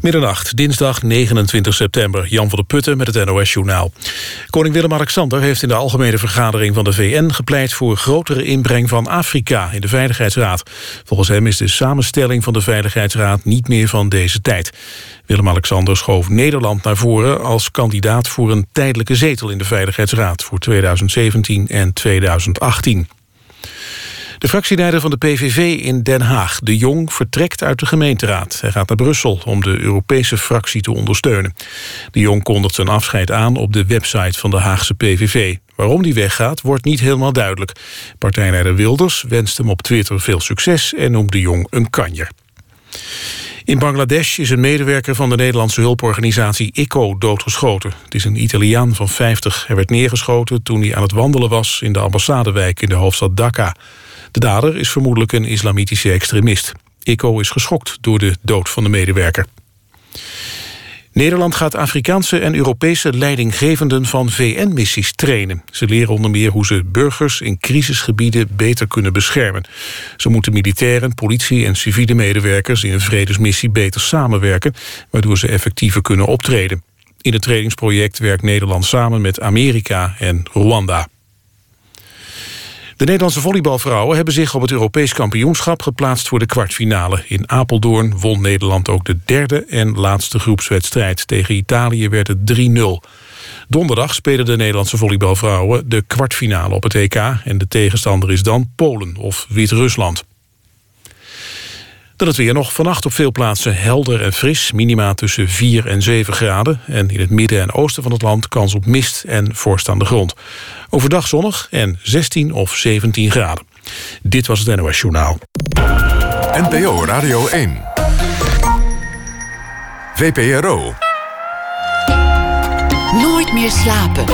Middernacht, dinsdag 29 september. Jan van der Putten met het NOS-journaal. Koning Willem-Alexander heeft in de algemene vergadering van de VN... gepleit voor grotere inbreng van Afrika in de Veiligheidsraad. Volgens hem is de samenstelling van de Veiligheidsraad niet meer van deze tijd. Willem-Alexander schoof Nederland naar voren als kandidaat... voor een tijdelijke zetel in de Veiligheidsraad voor 2017 en 2018. De fractieleider van de PVV in Den Haag, De Jong, vertrekt uit de gemeenteraad. Hij gaat naar Brussel om de Europese fractie te ondersteunen. De Jong kondigt zijn afscheid aan op de website van de Haagse PVV. Waarom die weggaat, wordt niet helemaal duidelijk. Partijleider Wilders wenst hem op Twitter veel succes... en noemt De Jong een kanjer. In Bangladesh is een medewerker van de Nederlandse hulporganisatie ICO doodgeschoten. Het is een Italiaan van 50. Hij werd neergeschoten toen hij aan het wandelen was in de ambassadewijk in de hoofdstad Dhaka. De dader is vermoedelijk een islamitische extremist. ICO is geschokt door de dood van de medewerker. Nederland gaat Afrikaanse en Europese leidinggevenden van VN-missies trainen. Ze leren onder meer hoe ze burgers in crisisgebieden beter kunnen beschermen. Ze moeten militairen, politie en civiele medewerkers in een vredesmissie beter samenwerken, waardoor ze effectiever kunnen optreden. In het trainingsproject werkt Nederland samen met Amerika en Rwanda. De Nederlandse volleybalvrouwen hebben zich op het Europees kampioenschap geplaatst voor de kwartfinale. In Apeldoorn won Nederland ook de derde en laatste groepswedstrijd. Tegen Italië werd het 3-0. Donderdag spelen de Nederlandse volleybalvrouwen de kwartfinale op het EK... en de tegenstander is dan Polen of Wit-Rusland. Dan het weer nog vannacht op veel plaatsen helder en fris. Minima tussen 4 en 7 graden. En in het midden en oosten van het land kans op mist en vorst aan de grond. Overdag zonnig en 16 of 17 graden. Dit was het NOS Journaal. NPO Radio 1. VPRO. Nooit meer slapen.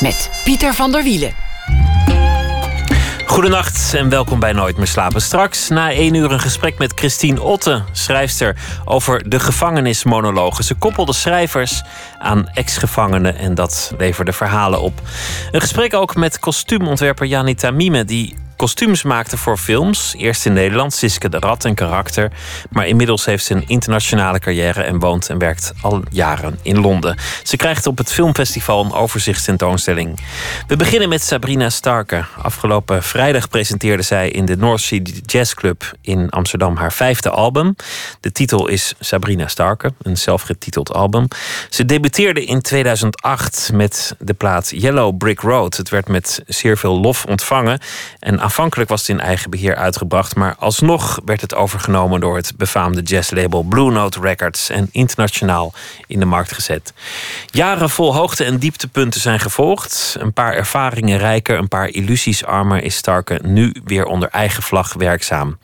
Met Pieter van der Wielen. Goedenacht en welkom bij Nooit meer slapen. Straks na één uur een gesprek met Christine Otte, schrijfster, over de gevangenismonologen. Ze koppelde schrijvers aan ex-gevangenen en dat leverde verhalen op. Een gesprek ook met kostuumontwerper Janita Mime, die kostuums maakte voor films. Eerst in Nederland, Siske de Rat en karakter. Maar inmiddels heeft ze een internationale carrière en woont en werkt al jaren in Londen. Ze krijgt op het filmfestival een overzichtstentoonstelling. We beginnen met Sabrina Starke. Afgelopen vrijdag presenteerde zij in de North Sea Jazz Club in Amsterdam haar vijfde album. De titel is Sabrina Starke, een zelfgetiteld album. Ze debuteerde in 2008 met de plaat Yellow Brick Road. Het werd met zeer veel lof ontvangen en Aanvankelijk was het in eigen beheer uitgebracht, maar alsnog werd het overgenomen door het befaamde jazzlabel Blue Note Records en internationaal in de markt gezet. Jaren vol hoogte- en dieptepunten zijn gevolgd. Een paar ervaringen rijker, een paar illusies armer is Starke nu weer onder eigen vlag werkzaam.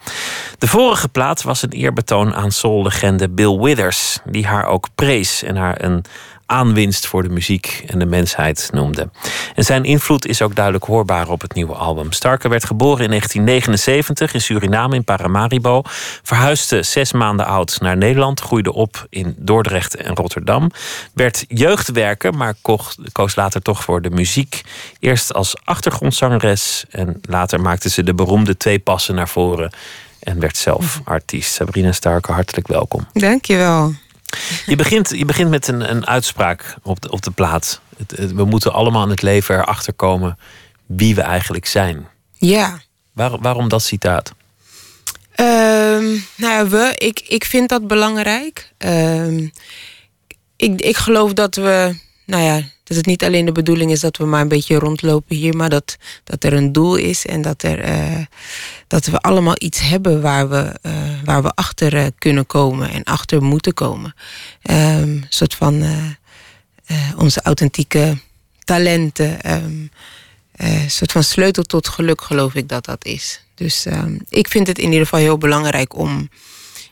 De vorige plaat was een eerbetoon aan soul-legende Bill Withers, die haar ook prees en haar een aanwinst voor de muziek en de mensheid noemde. En zijn invloed is ook duidelijk hoorbaar op het nieuwe album. Starker werd geboren in 1979 in Suriname in Paramaribo, verhuisde zes maanden oud naar Nederland, groeide op in Dordrecht en Rotterdam, werd jeugdwerker, maar koos later toch voor de muziek. Eerst als achtergrondzangeres en later maakte ze de beroemde twee passen naar voren en werd zelf artiest. Sabrina Starker, hartelijk welkom. Dankjewel. Je begint, je begint met een, een uitspraak op de, op de plaat. we moeten allemaal in het leven erachter komen wie we eigenlijk zijn. Ja. Waar, waarom dat citaat? Um, nou ja, we, ik, ik vind dat belangrijk. Um, ik, ik geloof dat we, nou ja, dat het niet alleen de bedoeling is dat we maar een beetje rondlopen hier, maar dat, dat er een doel is en dat, er, uh, dat we allemaal iets hebben waar we, uh, waar we achter uh, kunnen komen en achter moeten komen. Um, een soort van onze authentieke talenten. Um, een soort van sleutel tot geluk, geloof ik dat dat is. Dus um, ik vind het in ieder geval heel belangrijk om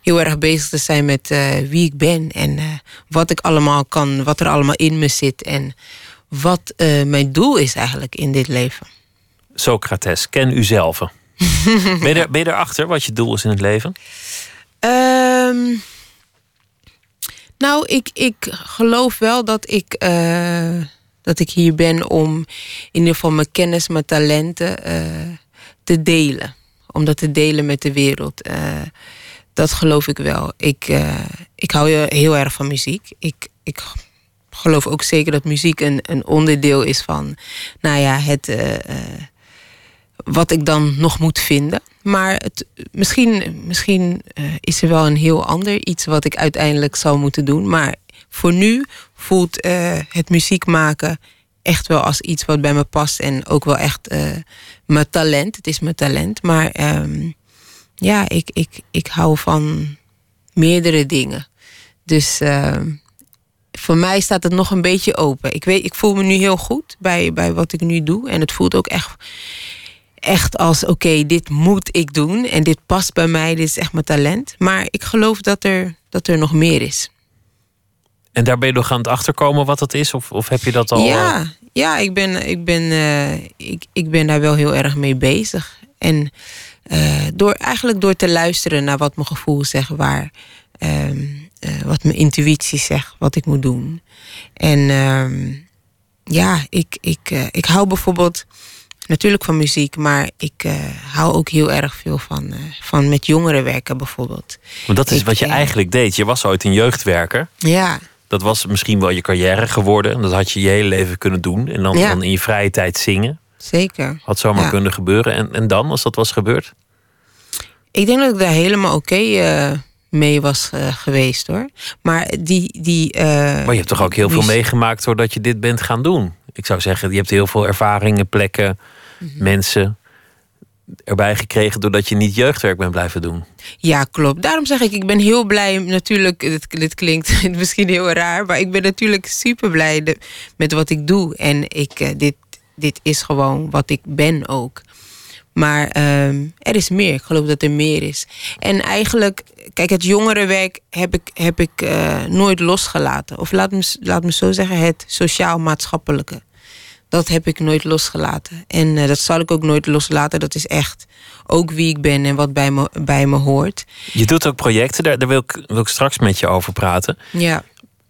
heel erg bezig te zijn met uh, wie ik ben en uh, wat ik allemaal kan, wat er allemaal in me zit en wat uh, mijn doel is eigenlijk in dit leven. Socrates, ken u zelf. ben, je er, ben je erachter wat je doel is in het leven? Um, nou, ik, ik geloof wel dat ik, dat ik hier ben om in ieder geval mijn kennis, mijn talenten te delen. Om dat te delen met de wereld. Eh, dat geloof ik wel. Ik, uh, ik hou heel erg van muziek. Ik, ik geloof ook zeker dat muziek een, een onderdeel is van, nou ja, het. Uh, wat ik dan nog moet vinden. Maar het, misschien, misschien is er wel een heel ander iets wat ik uiteindelijk zou moeten doen. Maar voor nu voelt het muziek maken echt wel als iets wat bij me past. En ook wel echt mijn talent. Het is mijn talent. Maar um, ja, ik, ik, ik hou van meerdere dingen. Dus uh, voor mij staat het nog een beetje open. Ik, weet, ik voel me nu heel goed bij, bij wat ik nu doe. En het voelt ook echt, echt als: oké, dit moet ik doen. En dit past bij mij. Dit is echt mijn talent. Maar ik geloof dat er, dat er nog meer is. En daar ben je nog aan het achterkomen wat dat is? Of, of heb je dat al? Ja, eh? ja ik, ben, ik, ben, uh, ik, ik ben daar wel heel erg mee bezig. En uh, door, eigenlijk door te luisteren naar wat mijn gevoel zegt, waar, um, wat mijn intuïtie zegt, wat ik moet doen. En um, ja, ik, ik, ik hou bijvoorbeeld natuurlijk van muziek, maar ik hou ook heel erg veel van, van met jongeren werken bijvoorbeeld. Want dat is wat je eigenlijk deed. Je was ooit een jeugdwerker. Ja. Dat was misschien wel je carrière geworden. Dat had je je hele leven kunnen doen. En dan, dan in je vrije tijd zingen. Zeker. Had zomaar ja. kunnen gebeuren. En, en dan, als dat was gebeurd? Ik denk dat ik daar helemaal oké okay, uh, mee was uh, geweest hoor. Maar die. die uh, maar je hebt toch ook heel veel meegemaakt doordat je dit bent gaan doen? Ik zou zeggen, je hebt heel veel ervaringen, plekken, mm -hmm. mensen erbij gekregen doordat je niet jeugdwerk bent blijven doen. Ja, klopt. Daarom zeg ik, ik ben heel blij. Natuurlijk, dit, dit klinkt misschien heel raar, maar ik ben natuurlijk super blij met wat ik doe. En ik, dit, dit is gewoon wat ik ben ook. Maar um, er is meer. Ik geloof dat er meer is. En eigenlijk, kijk, het jongerenwerk heb ik, heb ik uh, nooit losgelaten. Of laat me, laat me zo zeggen, het sociaal-maatschappelijke. Dat heb ik nooit losgelaten. En uh, dat zal ik ook nooit loslaten. Dat is echt ook wie ik ben en wat bij me, bij me hoort. Je doet ook projecten, daar, daar wil, ik, wil ik straks met je over praten. Ja.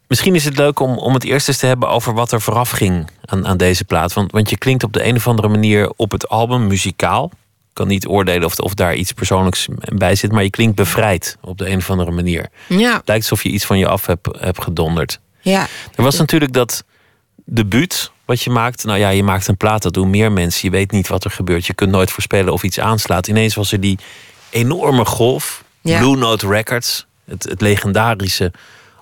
Misschien is het leuk om, om het eerst eens te hebben over wat er vooraf ging aan, aan deze plaat. Want, want je klinkt op de een of andere manier op het album muzikaal. Ik kan niet oordelen of, of daar iets persoonlijks bij zit, maar je klinkt bevrijd op de een of andere manier. Ja. Het lijkt alsof je iets van je af hebt, hebt gedonderd. Ja. Er was natuurlijk dat debuut wat je maakt. Nou ja, je maakt een plaat, dat doen meer mensen. Je weet niet wat er gebeurt. Je kunt nooit voorspellen of iets aanslaat. Ineens was er die enorme golf. Ja. Blue Note Records, het, het legendarische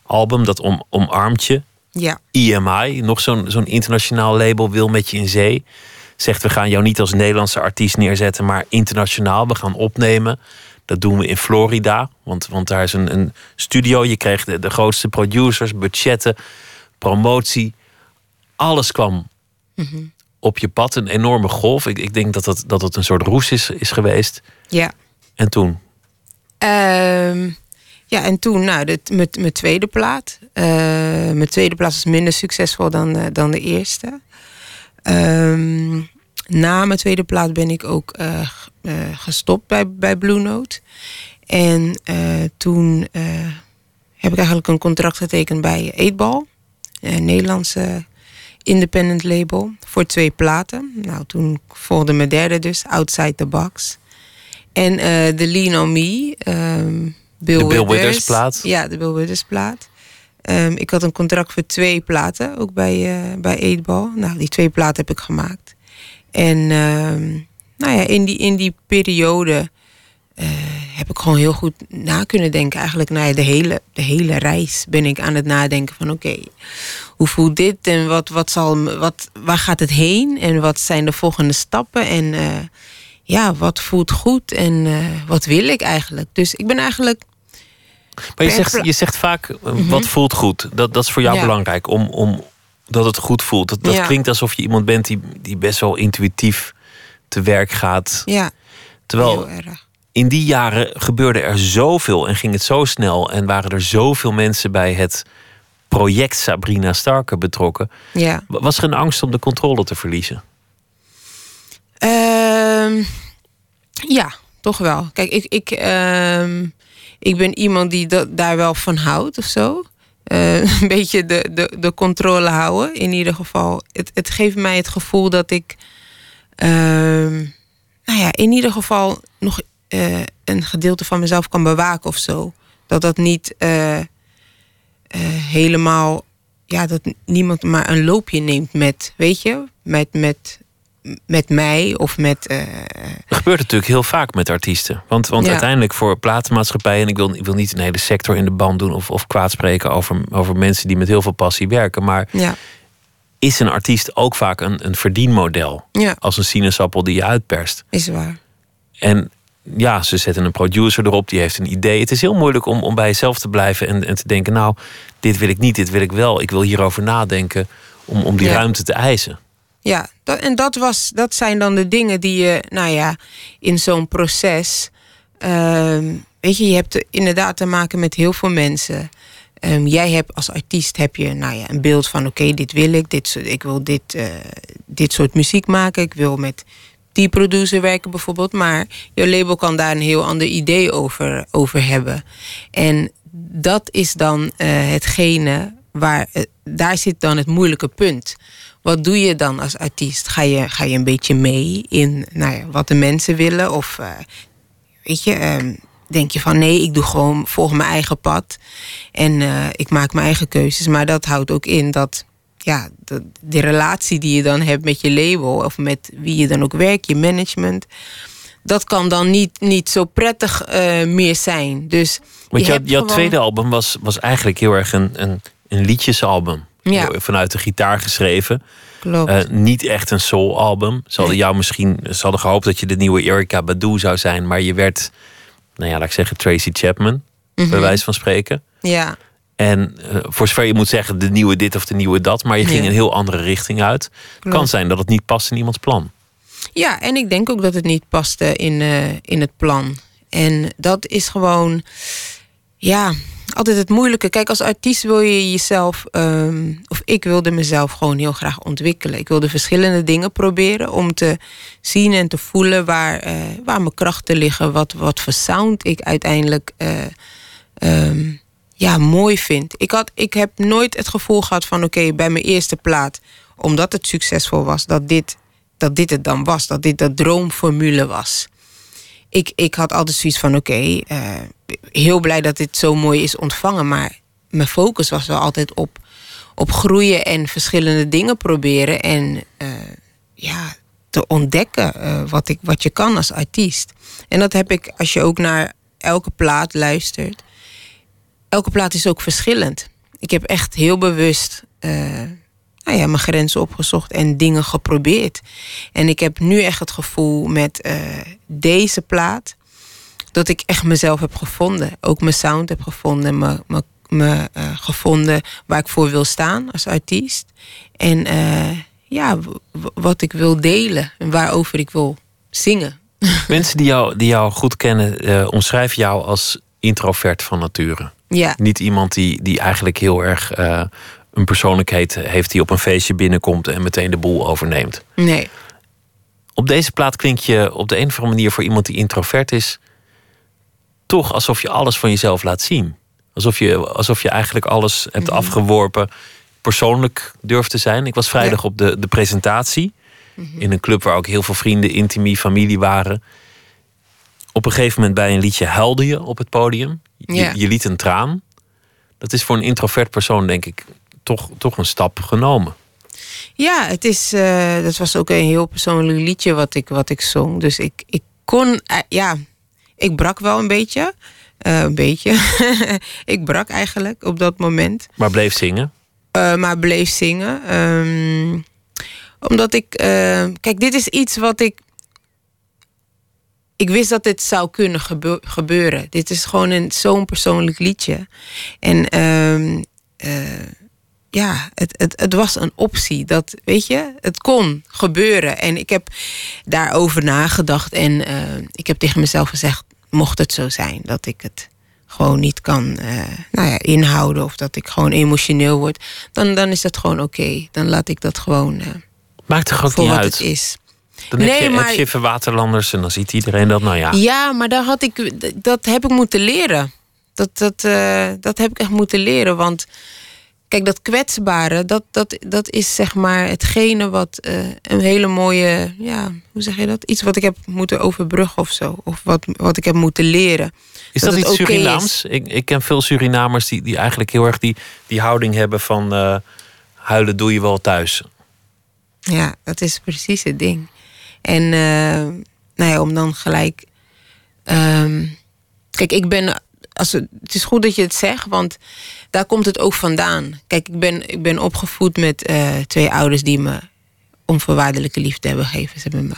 album dat om, omarmt je. Ja. EMI, nog zo'n zo'n internationaal label, wil met je in zee. Zegt we gaan jou niet als Nederlandse artiest neerzetten, maar internationaal. We gaan opnemen. Dat doen we in Florida, want, want daar is een, een studio. Je kreeg de, de grootste producers, budgetten, promotie. Alles kwam mm -hmm. op je pad, een enorme golf. Ik, ik denk dat het, dat het een soort roes is, is geweest. Ja. En toen? Um, ja, en toen, nou, dit, mijn tweede plaat. Uh, mijn tweede plaat was minder succesvol dan, uh, dan de eerste. Um, na mijn tweede plaat ben ik ook uh, gestopt bij, bij Blue Note. En toen heb ik eigenlijk een contract getekend bij Eetbal. Een Nederlandse independent label. Voor twee platen. Nou, toen volgde mijn derde dus, Outside the Box. En The Lean on Me... Um, Bill de Bill Withers. Plaat. Ja, de Bill Withers plaat. Um, ik had een contract voor twee platen, ook bij, uh, bij Eetbal. Nou, die twee platen heb ik gemaakt. En um, nou ja, in die, in die periode uh, heb ik gewoon heel goed na kunnen denken. Eigenlijk nou ja, de, hele, de hele reis ben ik aan het nadenken van... oké, okay, hoe voelt dit en wat, wat zal, wat, waar gaat het heen? En wat zijn de volgende stappen? En uh, ja, wat voelt goed en wat wil ik eigenlijk? Dus ik ben eigenlijk maar je zegt, je zegt vaak, mm -hmm. wat voelt goed? Dat, dat is voor jou Ja. belangrijk, om, om dat het goed voelt. Dat, dat Ja. klinkt alsof je iemand bent die, die best wel intuïtief te werk gaat. Ja, Terwijl in die jaren gebeurde er zoveel en ging het zo snel... en waren er zoveel mensen bij het project Sabrina Starke betrokken. Ja. Was er een angst om de controle te verliezen? Ehm, ja, toch wel. Kijk, ik, ik, ehm, ik ben iemand die daar wel van houdt of zo. Eh, een beetje de, de, de controle houden, in ieder geval. Het, het geeft mij het gevoel dat ik. ehm, nou ja, in ieder geval nog eh, een gedeelte van mezelf kan bewaken of zo. Dat dat niet eh, helemaal, ja, dat niemand maar een loopje neemt met, weet je, met, met, met mij of met. eh, Dat gebeurt natuurlijk heel vaak met artiesten. Want, want Ja. uiteindelijk voor platenmaatschappijen... en ik wil, ik wil niet een hele sector in de band doen... of, of kwaad spreken over, over mensen die met heel veel passie werken... maar ja, is een artiest ook vaak een, een verdienmodel? ja, Als een sinaasappel die je uitperst. is waar. En ja, ze zetten een producer erop, die heeft een idee. Het is heel moeilijk om, om bij jezelf te blijven en, en te denken... nou, dit wil ik niet, dit wil ik wel. Ik wil hierover nadenken om, om die Ja. ruimte te eisen. Ja, en dat, was, dat zijn dan de dingen die je, nou ja, in zo'n proces. ehm, weet je, je hebt inderdaad te maken met heel veel mensen. Ehm, jij hebt als artiest heb je, nou ja, een beeld van: oké, dit wil ik, dit, ik wil dit, eh, dit soort muziek maken. Ik wil met die producer werken bijvoorbeeld. Maar je label kan daar een heel ander idee over, over hebben. En dat is dan eh, hetgene waar, eh, daar zit dan het moeilijke punt. Wat doe je dan als artiest? Ga je, ga je een beetje mee in nou ja, wat de mensen willen? Of eh, weet je, ehm, denk je van nee, ik doe gewoon volg mijn eigen pad. En eh, ik maak mijn eigen keuzes. Maar dat houdt ook in dat ja, de, de relatie die je dan hebt met je label, of met wie je dan ook werkt, je management. Dat kan dan niet, niet zo prettig eh, meer zijn. Dus Want je jouw, hebt jouw gewoon- tweede album was, was eigenlijk heel erg een, een, een liedjesalbum. Ja. Vanuit de gitaar geschreven. Klopt. Eh, niet echt een soul-album. Ze hadden jou misschien ze hadden gehoopt dat je de nieuwe Erika Badu zou zijn. Maar je werd, nou ja, laat ik zeggen, Tracy Chapman. Mhm. Bij wijze van spreken. ja, En eh, voor zover je moet zeggen, de nieuwe dit of de nieuwe dat. Maar je ging Ja. een heel andere richting uit. Klopt. Kan zijn dat het niet past in iemands plan. Ja, en ik denk ook dat het niet paste in, eh, in het plan. En dat is gewoon, ja, altijd het moeilijke. Kijk, als artiest wil je jezelf, ehm, of ik wilde mezelf gewoon heel graag ontwikkelen. Ik wilde verschillende dingen proberen om te zien en te voelen waar, eh, waar mijn krachten liggen. Wat, wat voor sound ik uiteindelijk eh, ehm, ja, mooi vind. Ik, had, ik heb nooit het gevoel gehad van oké, bij mijn eerste plaat, omdat het succesvol was, dat dit, dat dit het dan was. Dat dit de droomformule was. Ik, ik had altijd zoiets van oké, eh, heel blij dat dit zo mooi is ontvangen. Maar mijn focus was wel altijd op, op groeien en verschillende dingen proberen. En eh, ja, te ontdekken eh, wat, ik, wat je kan als artiest. En dat heb ik als je ook naar elke plaat luistert. Elke plaat is ook verschillend. Ik heb echt heel bewust nou ja, mijn grenzen opgezocht en dingen geprobeerd. En ik heb nu echt het gevoel met eh, deze plaat dat ik echt mezelf heb gevonden. Ook mijn sound heb gevonden, me, me, me eh, gevonden waar ik voor wil staan als artiest. En eh, ja, wat ik wil delen en waarover ik wil zingen. Mensen die jou, die jou goed kennen, eh, omschrijven jou als introvert van nature. Ja, Niet iemand die, die eigenlijk heel erg een persoonlijkheid heeft die op een feestje binnenkomt en meteen de boel overneemt. nee. Op deze plaat klink je op de een of andere manier voor iemand die introvert is, toch alsof je alles van jezelf laat zien. Alsof je, alsof je eigenlijk alles hebt afgeworpen, persoonlijk durft te zijn. Ik was vrijdag op de, de presentatie in een club waar ook heel veel vrienden, intimie, familie waren. Op een gegeven moment bij een liedje huilde je op het podium. Je, Ja. je liet een traan. Dat is voor een introvert persoon, denk ik, toch, toch een stap genomen. Ja, het is, eh, dat was ook een heel persoonlijk liedje wat ik, wat ik zong. Dus ik, ik kon, eh, ja, ik brak wel een beetje. Eh, een beetje. ik brak eigenlijk op dat moment. Maar bleef zingen. Maar bleef zingen. Ehm, omdat ik, kijk, dit is iets wat ik. Ik wist dat dit zou kunnen gebe- gebeuren. Dit is gewoon een, zo'n persoonlijk liedje. En ehm, eh, ja, het, het, het was een optie. Dat, weet je, het kon gebeuren. En ik heb daarover nagedacht. En eh, ik heb tegen mezelf gezegd: mocht het zo zijn dat ik het gewoon niet kan eh, nou ja, inhouden. of dat ik gewoon emotioneel word. dan, dan is dat gewoon oké. Dan laat ik dat gewoon eh, Maakt toch ook niet wat uit. het is. Dan heb, Nee, je, maar- heb je even waterlanders en dan ziet iedereen dat. Nou ja, Ja, maar daar had ik, dat heb ik moeten leren. Dat, dat, dat heb ik echt moeten leren. Want kijk, dat kwetsbare, dat, dat, dat is zeg maar hetgene wat eh, een hele mooie, ja, hoe zeg je dat? Iets wat ik heb moeten overbruggen of zo. Of wat, wat ik heb moeten leren. Is dat, iets Surinaams? Ik, ik ken veel Surinamers die, die eigenlijk heel erg die, die houding hebben van uh, huilen doe je wel thuis. Ja, dat is precies het ding. En uh, nou ja, om dan gelijk. Ehm, kijk, ik ben. Als het, is goed dat je het zegt, want daar komt het ook vandaan. Kijk, ik ben, ik ben opgevoed met uh, twee ouders die me onvoorwaardelijke liefde hebben gegeven. Ze hebben me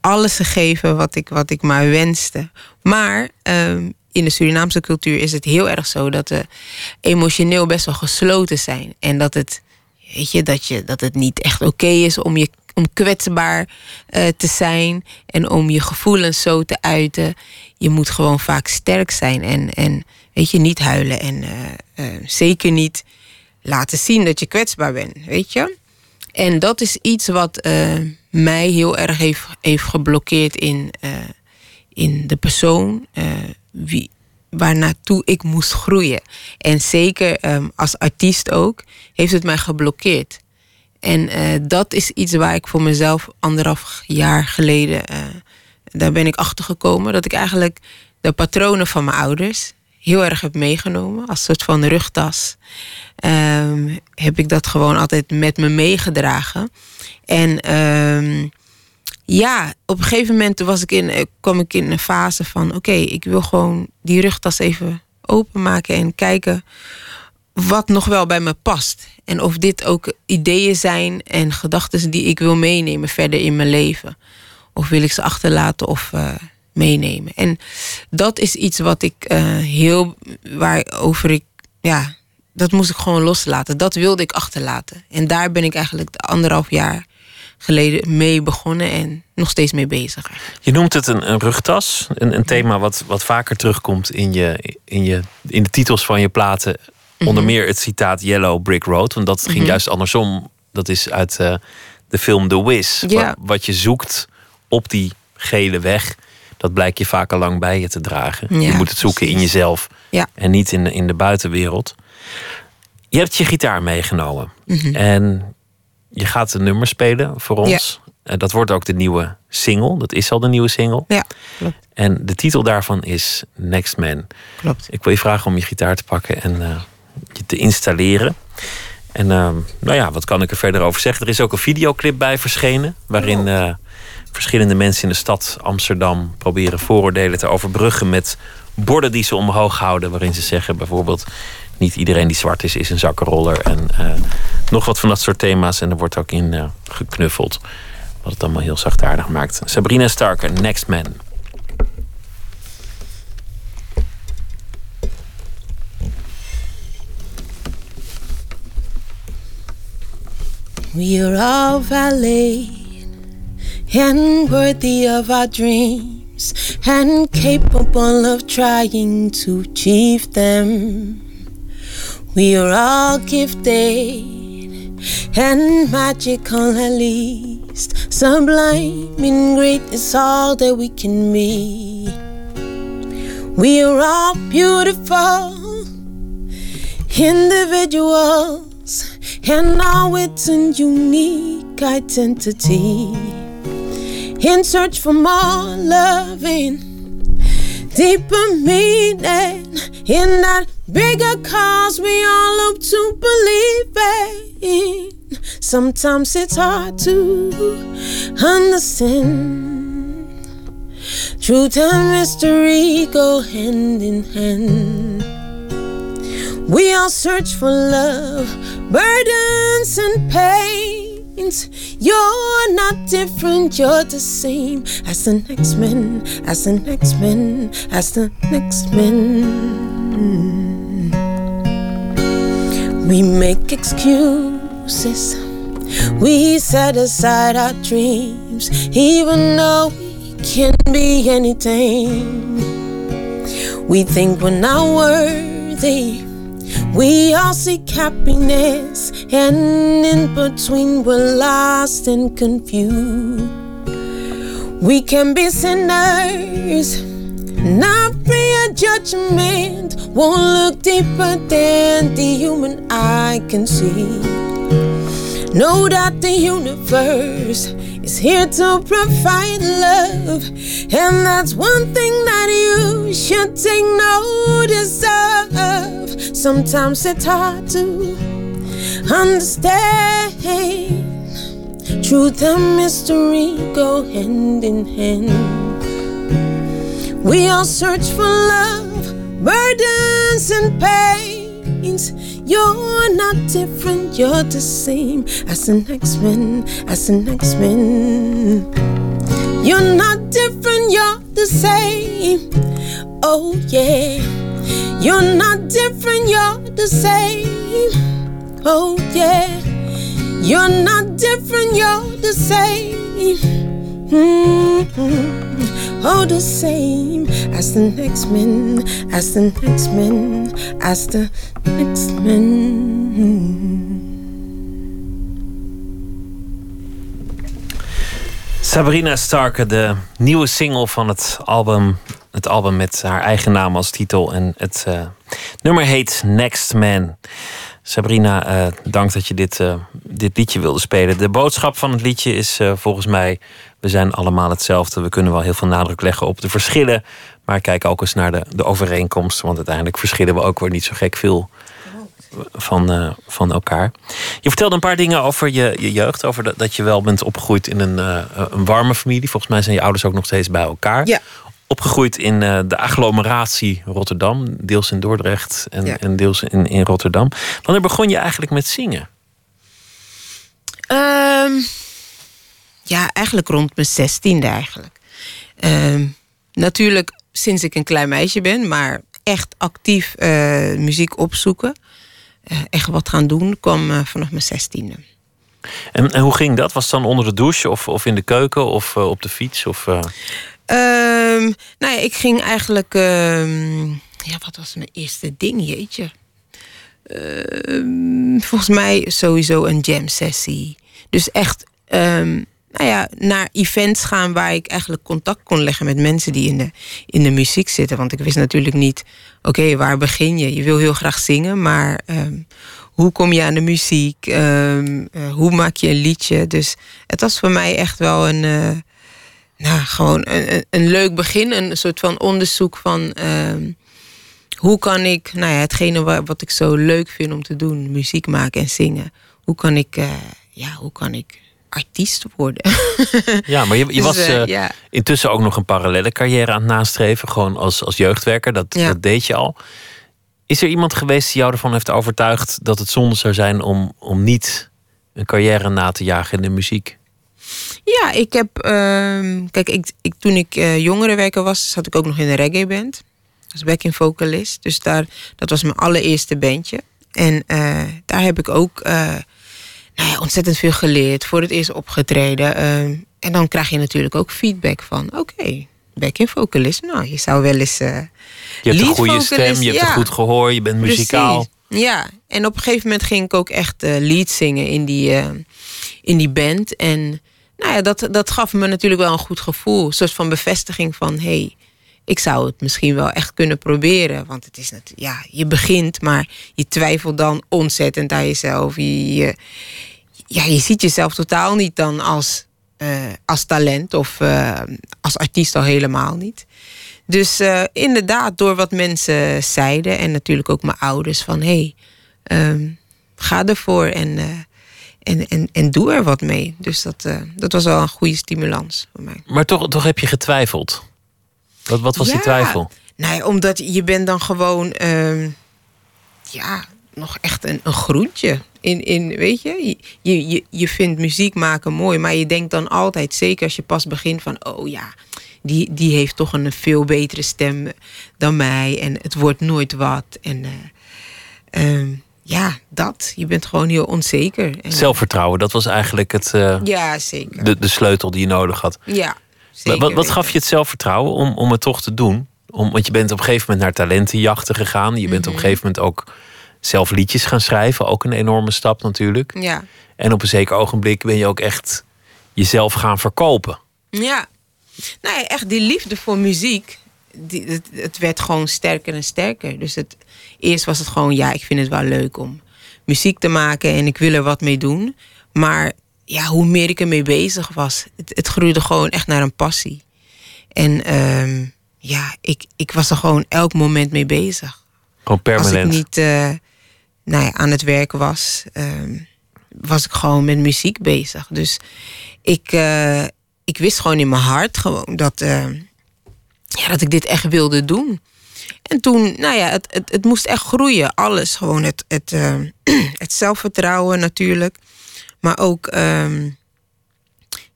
alles gegeven wat ik, wat ik maar wenste. Maar um, in de Surinaamse cultuur is het heel erg zo dat we emotioneel best wel gesloten zijn. En dat het, weet je, dat, je, dat het niet echt oké is om, je, om kwetsbaar uh, te zijn en om je gevoelens zo te uiten. Je moet gewoon vaak sterk zijn en, en weet je, niet huilen en uh, uh, zeker niet laten zien dat je kwetsbaar bent, weet je. En dat is iets wat mij heel erg heeft, heeft geblokkeerd in, in de persoon wie, waar naartoe ik moest groeien. En zeker um, als artiest ook, heeft het mij geblokkeerd. En uh, dat is iets waar ik voor mezelf anderhalf jaar geleden, uh, daar ben ik achter gekomen. Dat ik eigenlijk de patronen van mijn ouders heel erg heb meegenomen. Als soort van rugtas. Um, heb ik dat gewoon altijd met me meegedragen. En um, ja, op een gegeven moment was ik in, eh, kwam ik in een fase van: oké, ik wil gewoon die rugtas even openmaken en kijken wat nog wel bij me past. En of dit ook ideeën zijn en gedachten die ik wil meenemen verder in mijn leven. Of wil ik ze achterlaten of uh, meenemen. En dat is iets wat ik uh, heel, waarover ik, ja, dat moest ik gewoon loslaten. Dat wilde ik achterlaten. En daar ben ik eigenlijk de anderhalf jaar geleden mee begonnen en nog steeds mee bezig. Je noemt het een, een rugtas, een, een, thema wat, wat vaker terugkomt in, je, in, je, in de titels van je platen. Onder mhm. meer het citaat Yellow Brick Road, want dat ging mhm. juist andersom. Dat is uit uh, de film The Wiz. Ja. Wat, wat, je zoekt op die gele weg, dat blijkt je vaak al lang bij je te dragen. Ja, je moet het zoeken precies. in jezelf ja. en niet in, in de buitenwereld. Je hebt je gitaar meegenomen. Mhm. En je gaat een nummer spelen voor ons. Ja. Dat wordt ook de nieuwe single. Dat is al de nieuwe single. Ja, klopt. En de titel daarvan is Next Man. Klopt. Ik wil je vragen om je gitaar te pakken en uh, je te installeren. En uh, nou ja, wat kan ik er verder over zeggen? Er is ook een videoclip bij verschenen. Waarin uh, verschillende mensen in de stad Amsterdam proberen vooroordelen te overbruggen met borden die ze omhoog houden. Waarin ze zeggen bijvoorbeeld niet iedereen die zwart is, is een zakkenroller. En uh, nog wat van dat soort thema's. En er wordt ook in uh, geknuffeld. Wat het allemaal heel zachtaardig maakt. Sabrina Starker, Next Man. We are all valid and worthy of our dreams and capable of trying to achieve them. We are all gifted and magical at least. Sublime and great is all that we can be. We are all beautiful individuals and all its a unique identity. In search for more loving, deeper meaning in that bigger cause we all hope to believe in. Sometimes it's hard to understand. Truth and mystery go hand in hand. We all search for love, burdens and pains. You're not different, you're the same as the next man, as the next man, as the next man. We make excuses, we set aside our dreams, even though we can be anything. We think we're not worthy. We all seek happiness, and in between we're lost and confused. We can be sinners, not free judgment won't look deeper than the human eye can see. Know that the universe is here to provide love, and that's one thing that you should take notice of. Sometimes it's hard to understand. Truth and mystery go hand in hand. We all search for love, burdens and pains. You're not different, you're the same as the next man, as the next man. You're not different, you're the same. Oh, yeah. You're not different, you're the same. Oh, yeah. You're not different, you're the same. Mm-hmm. Oh, the same as the next man, as the next man, as the. Sabrina Starke, de nieuwe single van het album. Het album met haar eigen naam als titel. En het uh, nummer heet Next Man. Sabrina, uh, dank dat je dit, uh, dit liedje wilde spelen. De boodschap van het liedje is volgens mij: we zijn allemaal hetzelfde. We kunnen wel heel veel nadruk leggen op de verschillen. Maar kijk ook eens naar de, de overeenkomsten. Want uiteindelijk verschillen we ook weer niet zo gek veel van, uh, van elkaar. Je vertelde een paar dingen over je, je jeugd. Over dat, dat je wel bent opgegroeid in een, uh, een warme familie. Volgens mij zijn je ouders ook nog steeds bij elkaar. Ja. Opgegroeid in uh, de agglomeratie Rotterdam. Deels in Dordrecht en, Ja. en deels in, in Rotterdam. Wanneer begon je eigenlijk met zingen? Ehm, ja, eigenlijk rond mijn zestiende eigenlijk. Ehm, natuurlijk sinds ik een klein meisje ben, maar echt actief eh, muziek opzoeken. eh, echt wat gaan doen, kwam eh, vanaf mijn zestiende. En, en hoe ging dat? Was het dan onder de douche of, of in de keuken of op de fiets? Of, eh, Ehm, nou ja, ik ging eigenlijk. ehm, ja, wat was mijn eerste ding, jeetje? Ehm, volgens mij sowieso een jam sessie. Dus echt, nou ja, naar events gaan waar ik eigenlijk contact kon leggen met mensen die in de, in de muziek zitten. Want ik wist natuurlijk niet, oké, waar begin je? Je wil heel graag zingen, maar ehm, hoe kom je aan de muziek? Ehm, eh, hoe maak je een liedje? Dus het was voor mij echt wel een. eh, nou, gewoon een, een, leuk begin. Een soort van onderzoek van ehm, hoe kan ik, nou ja, hetgene wa- wat ik zo leuk vind om te doen, muziek maken en zingen. Hoe kan ik, eh, ja, hoe kan ik artiest worden? ja, maar je, je Dus, was eh, eh, ja. intussen ook nog een parallele carrière aan het nastreven. Gewoon als, als jeugdwerker, dat, Ja. dat deed je al. Is er iemand geweest die jou ervan heeft overtuigd dat het zonde zou zijn om, om niet een carrière na te jagen in de muziek? Ja, ik heb. ehm, kijk, ik, ik, toen ik eh jongerenwerker was, zat ik ook nog in een reggae band. Als backing vocalist. Dus daar, dat was mijn allereerste bandje. En daar heb ik ook nou ja, ontzettend veel geleerd. Voor het eerst opgetreden. ehm, en dan krijg je natuurlijk ook feedback van: oké, backing vocalist. Nou, je zou wel eens. eh, Je hebt een goede stem, je hebt een goed gehoor, je bent muzikaal. Precies. Ja, en op een gegeven moment ging ik ook echt eh lead zingen in die, eh, in die band. En nou ja, dat, dat gaf me natuurlijk wel een goed gevoel. Een soort van bevestiging van... hé, hey, ik zou het misschien wel echt kunnen proberen. Want het is natuurlijk... Ja, je begint, maar je twijfelt dan ontzettend aan jezelf. Je, ja, je ziet jezelf totaal niet dan als, eh, als talent... of eh, als artiest al helemaal niet. Dus eh, inderdaad, door wat mensen zeiden en natuurlijk ook mijn ouders van hé, hey, ehm, ga ervoor en, en, en, en doe er wat mee. Dus dat, dat was wel een goede stimulans voor mij. Maar toch, toch heb je getwijfeld. Wat, wat was die twijfel? Ja, omdat je bent dan gewoon, ehm, ja, nog echt een, een groentje. In, in, weet je? Je, je, je vindt muziek maken mooi, maar je denkt dan altijd, zeker als je pas begint, van oh ja, die, die heeft toch een veel betere stem dan mij en het wordt nooit wat. En eh, ehm, ja, dat. Je bent gewoon heel onzeker. En, Zelfvertrouwen, dat was eigenlijk het, eh, Ja, zeker. de, de sleutel die je nodig had. ja, zeker wat gaf je het zelfvertrouwen om, om het toch te doen? Om, want je bent op een gegeven moment naar talentenjachten gegaan. Je bent op Mhm. een gegeven moment ook zelf liedjes gaan schrijven. Ook een enorme stap natuurlijk. Ja. En op een zeker ogenblik ben je ook echt jezelf gaan verkopen. Ja. Nou ja, echt die liefde voor muziek, die, het, het werd gewoon sterker en sterker. Dus het, eerst was het gewoon, ja, ik vind het wel leuk om muziek te maken en ik wil er wat mee doen. Maar ja, hoe meer ik ermee bezig was, het, het groeide gewoon echt naar een passie. En ehm, ja, ik, ik was er gewoon elk moment mee bezig. Gewoon permanent. Als ik niet uh, nou ja, aan het werken was, ehm, was ik gewoon met muziek bezig. Dus ik, uh, ik wist gewoon in mijn hart gewoon dat, uh, ja, dat ik dit echt wilde doen. En toen, nou ja, het, het, het moest echt groeien. Alles. Gewoon het, het, het zelfvertrouwen natuurlijk. Maar ook um,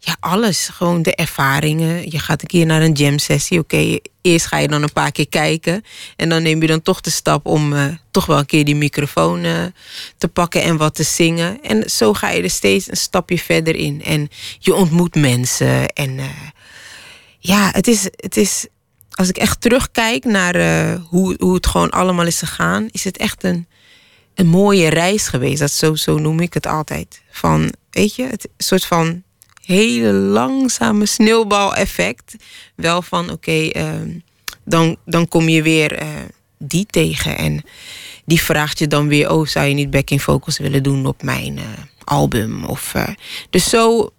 ja, alles. Gewoon de ervaringen. Je gaat een keer naar een jam sessie. Oké, eerst ga je dan een paar keer kijken. En dan neem je dan toch de stap om uh, toch wel een keer die microfoon uh, te pakken en wat te zingen. En zo ga je er steeds een stapje verder in. En je ontmoet mensen. En uh, ja, het is, het is. Als ik echt terugkijk naar hoe, hoe het gewoon allemaal is gegaan, is het echt een, een mooie reis geweest. Dat zo, zo noem ik het altijd. Van, weet je, het soort van hele langzame sneeuwbaleffect. Wel van oké, uh, dan, dan kom je weer uh, die tegen. En die vraagt je dan weer: Oh, zou je niet backing vocals willen doen op mijn uh, album? Of, dus zo,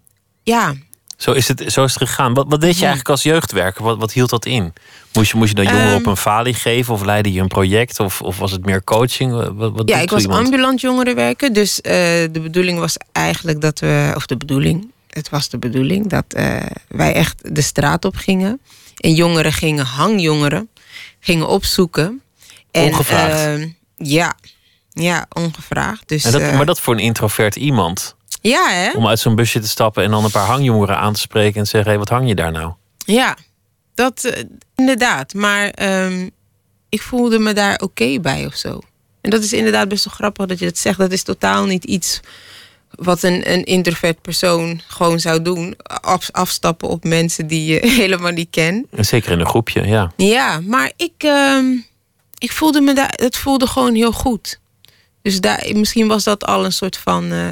ja. Zo is het, zo is het gegaan. Wat, wat deed je eigenlijk als jeugdwerker? Wat, wat hield dat in? Moest je, moest je dan jongeren um, op een falie geven? Of leidde je een project? Of, of was het meer coaching? Wat, wat ja, ik was iemand? ambulant jongerenwerker. Dus de bedoeling was eigenlijk dat we... Of de bedoeling, het was de bedoeling dat uh, wij echt de straat op gingen. En jongeren gingen, hangjongeren, gingen opzoeken. En, ongevraagd? Uh, ja, ja, ongevraagd. Dus, en dat, uh, maar dat voor een introvert iemand? Ja, hè? Om uit zo'n busje te stappen en dan een paar hangjongeren aan te spreken en te zeggen: hé, hey, wat hang je daar nou? Ja, dat uh, inderdaad. Maar um, ik voelde me daar oké okay bij of zo. En dat is inderdaad best wel grappig dat je dat zegt. Dat is totaal niet iets wat een, een introvert persoon gewoon zou doen. Af, afstappen op mensen die je helemaal niet kent. Zeker in een groepje, ja. Ja, maar ik, uh, ik voelde me daar, het voelde gewoon heel goed. Dus daar, misschien was dat al een soort van, uh,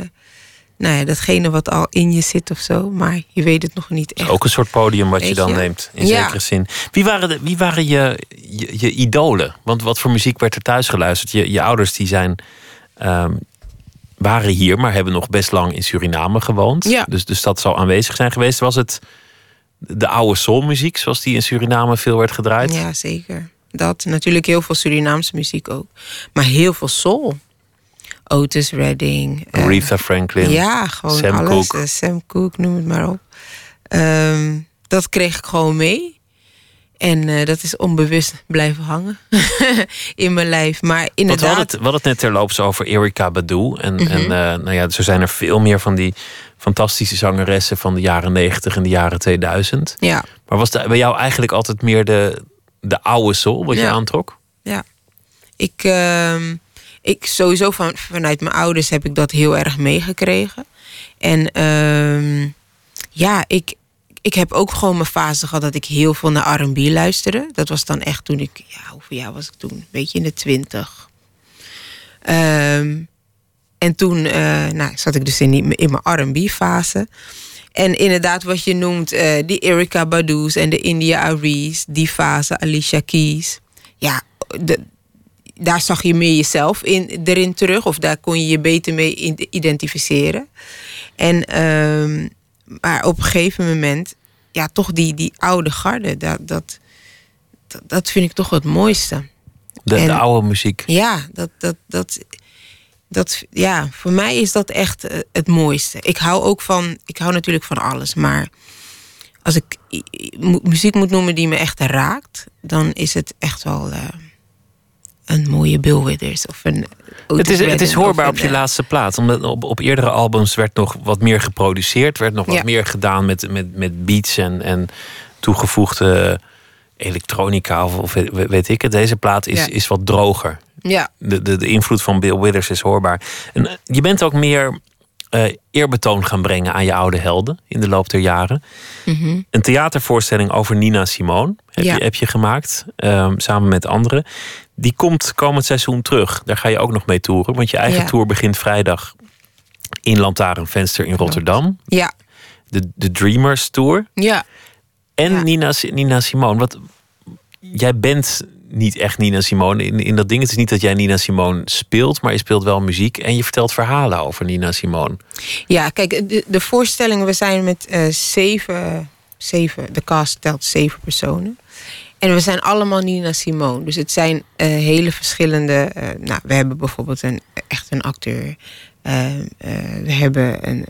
nou ja, datgene wat al in je zit of zo. Maar je weet het nog niet echt. Ook een soort podium wat je dan neemt, in ja. zekere zin. Wie waren, de, wie waren je, je, je, idolen? Want wat voor muziek werd er thuis geluisterd? Je, je ouders die zijn... Um, waren hier, maar hebben nog best lang in Suriname gewoond. Ja. Dus, dus dat zal aanwezig zijn geweest. Was het de oude soulmuziek, zoals die in Suriname veel werd gedraaid? Ja, zeker. Dat natuurlijk heel veel Surinaamse muziek ook. Maar heel veel soul. Otis Redding. Aretha uh, Franklin. Ja, gewoon Sam alles. Cooke. Uh, Sam Cooke, noem het maar op. Um, dat kreeg ik gewoon mee. En uh, dat is onbewust blijven hangen in mijn lijf. Maar inderdaad. We hadden, het, we hadden het net terloops over Erika Badu. En, mm -hmm. en uh, nou ja, zo zijn er veel meer van die fantastische zangeressen van de jaren 90 en de jaren 2000. Ja. Maar was het bij jou eigenlijk altijd meer de, de oude soul wat ja. je aantrok? Ja. Ik, uh, ik sowieso van, vanuit mijn ouders heb ik dat heel erg meegekregen. En ehm, ja, ik, ik heb ook gewoon mijn fase gehad dat ik heel veel naar R&B luisterde. Dat was dan echt toen ik, ja, hoeveel jaar was ik toen? Een beetje in de twintig. Um, en toen uh, nou, zat ik dus in, in mijn R&B fase. En inderdaad, wat je noemt, uh, die Erika Badu's en de India Aries, die fase, Alicia Keys. Ja, de, daar zag je meer jezelf in, erin terug, of daar kon je je beter mee identificeren. En um, maar op een gegeven moment, ja, toch die, die oude garde, dat, dat, dat, vind ik toch het mooiste. De, en, de oude muziek. Ja, dat, dat, dat, dat, ja, voor mij is dat echt het mooiste. Ik hou ook van, ik hou natuurlijk van alles, maar als ik muziek moet noemen die me echt raakt, dan is het echt wel. Uh, een mooie Bill Withers of een. Het is, het is hoorbaar op je een, laatste plaat. Omdat op, op eerdere albums werd nog wat meer geproduceerd. Werd nog wat ja. meer gedaan met, met, met beats en, en toegevoegde elektronica of, of weet ik het. Deze plaat is, Ja. is wat droger. Ja, De, de, de invloed van Bill Withers is hoorbaar. En eh, je bent ook meer eh, eerbetoon gaan brengen aan je oude helden in de loop der jaren. mhm, Een theatervoorstelling over Nina Simone heb, Ja. je, heb je gemaakt, ehm, samen met anderen. Die komt komend seizoen terug. Daar ga je ook nog mee toeren, want je eigen Ja. tour begint vrijdag in Lantaarnvenster in Rotterdam. ja, De, de Dreamers Tour. ja. En Ja. Nina, Nina Simone. Wat, jij bent niet echt Nina Simone in, in dat ding. Het is niet dat jij Nina Simone speelt, maar je speelt wel muziek en je vertelt verhalen over Nina Simone. Ja, kijk, de, voorstelling, we zijn met uh, zeven, zeven, de cast telt zeven personen. En we zijn allemaal Nina Simone. Dus het zijn uh, hele verschillende. Uh, nou, we hebben bijvoorbeeld een, echt een acteur. we hebben een,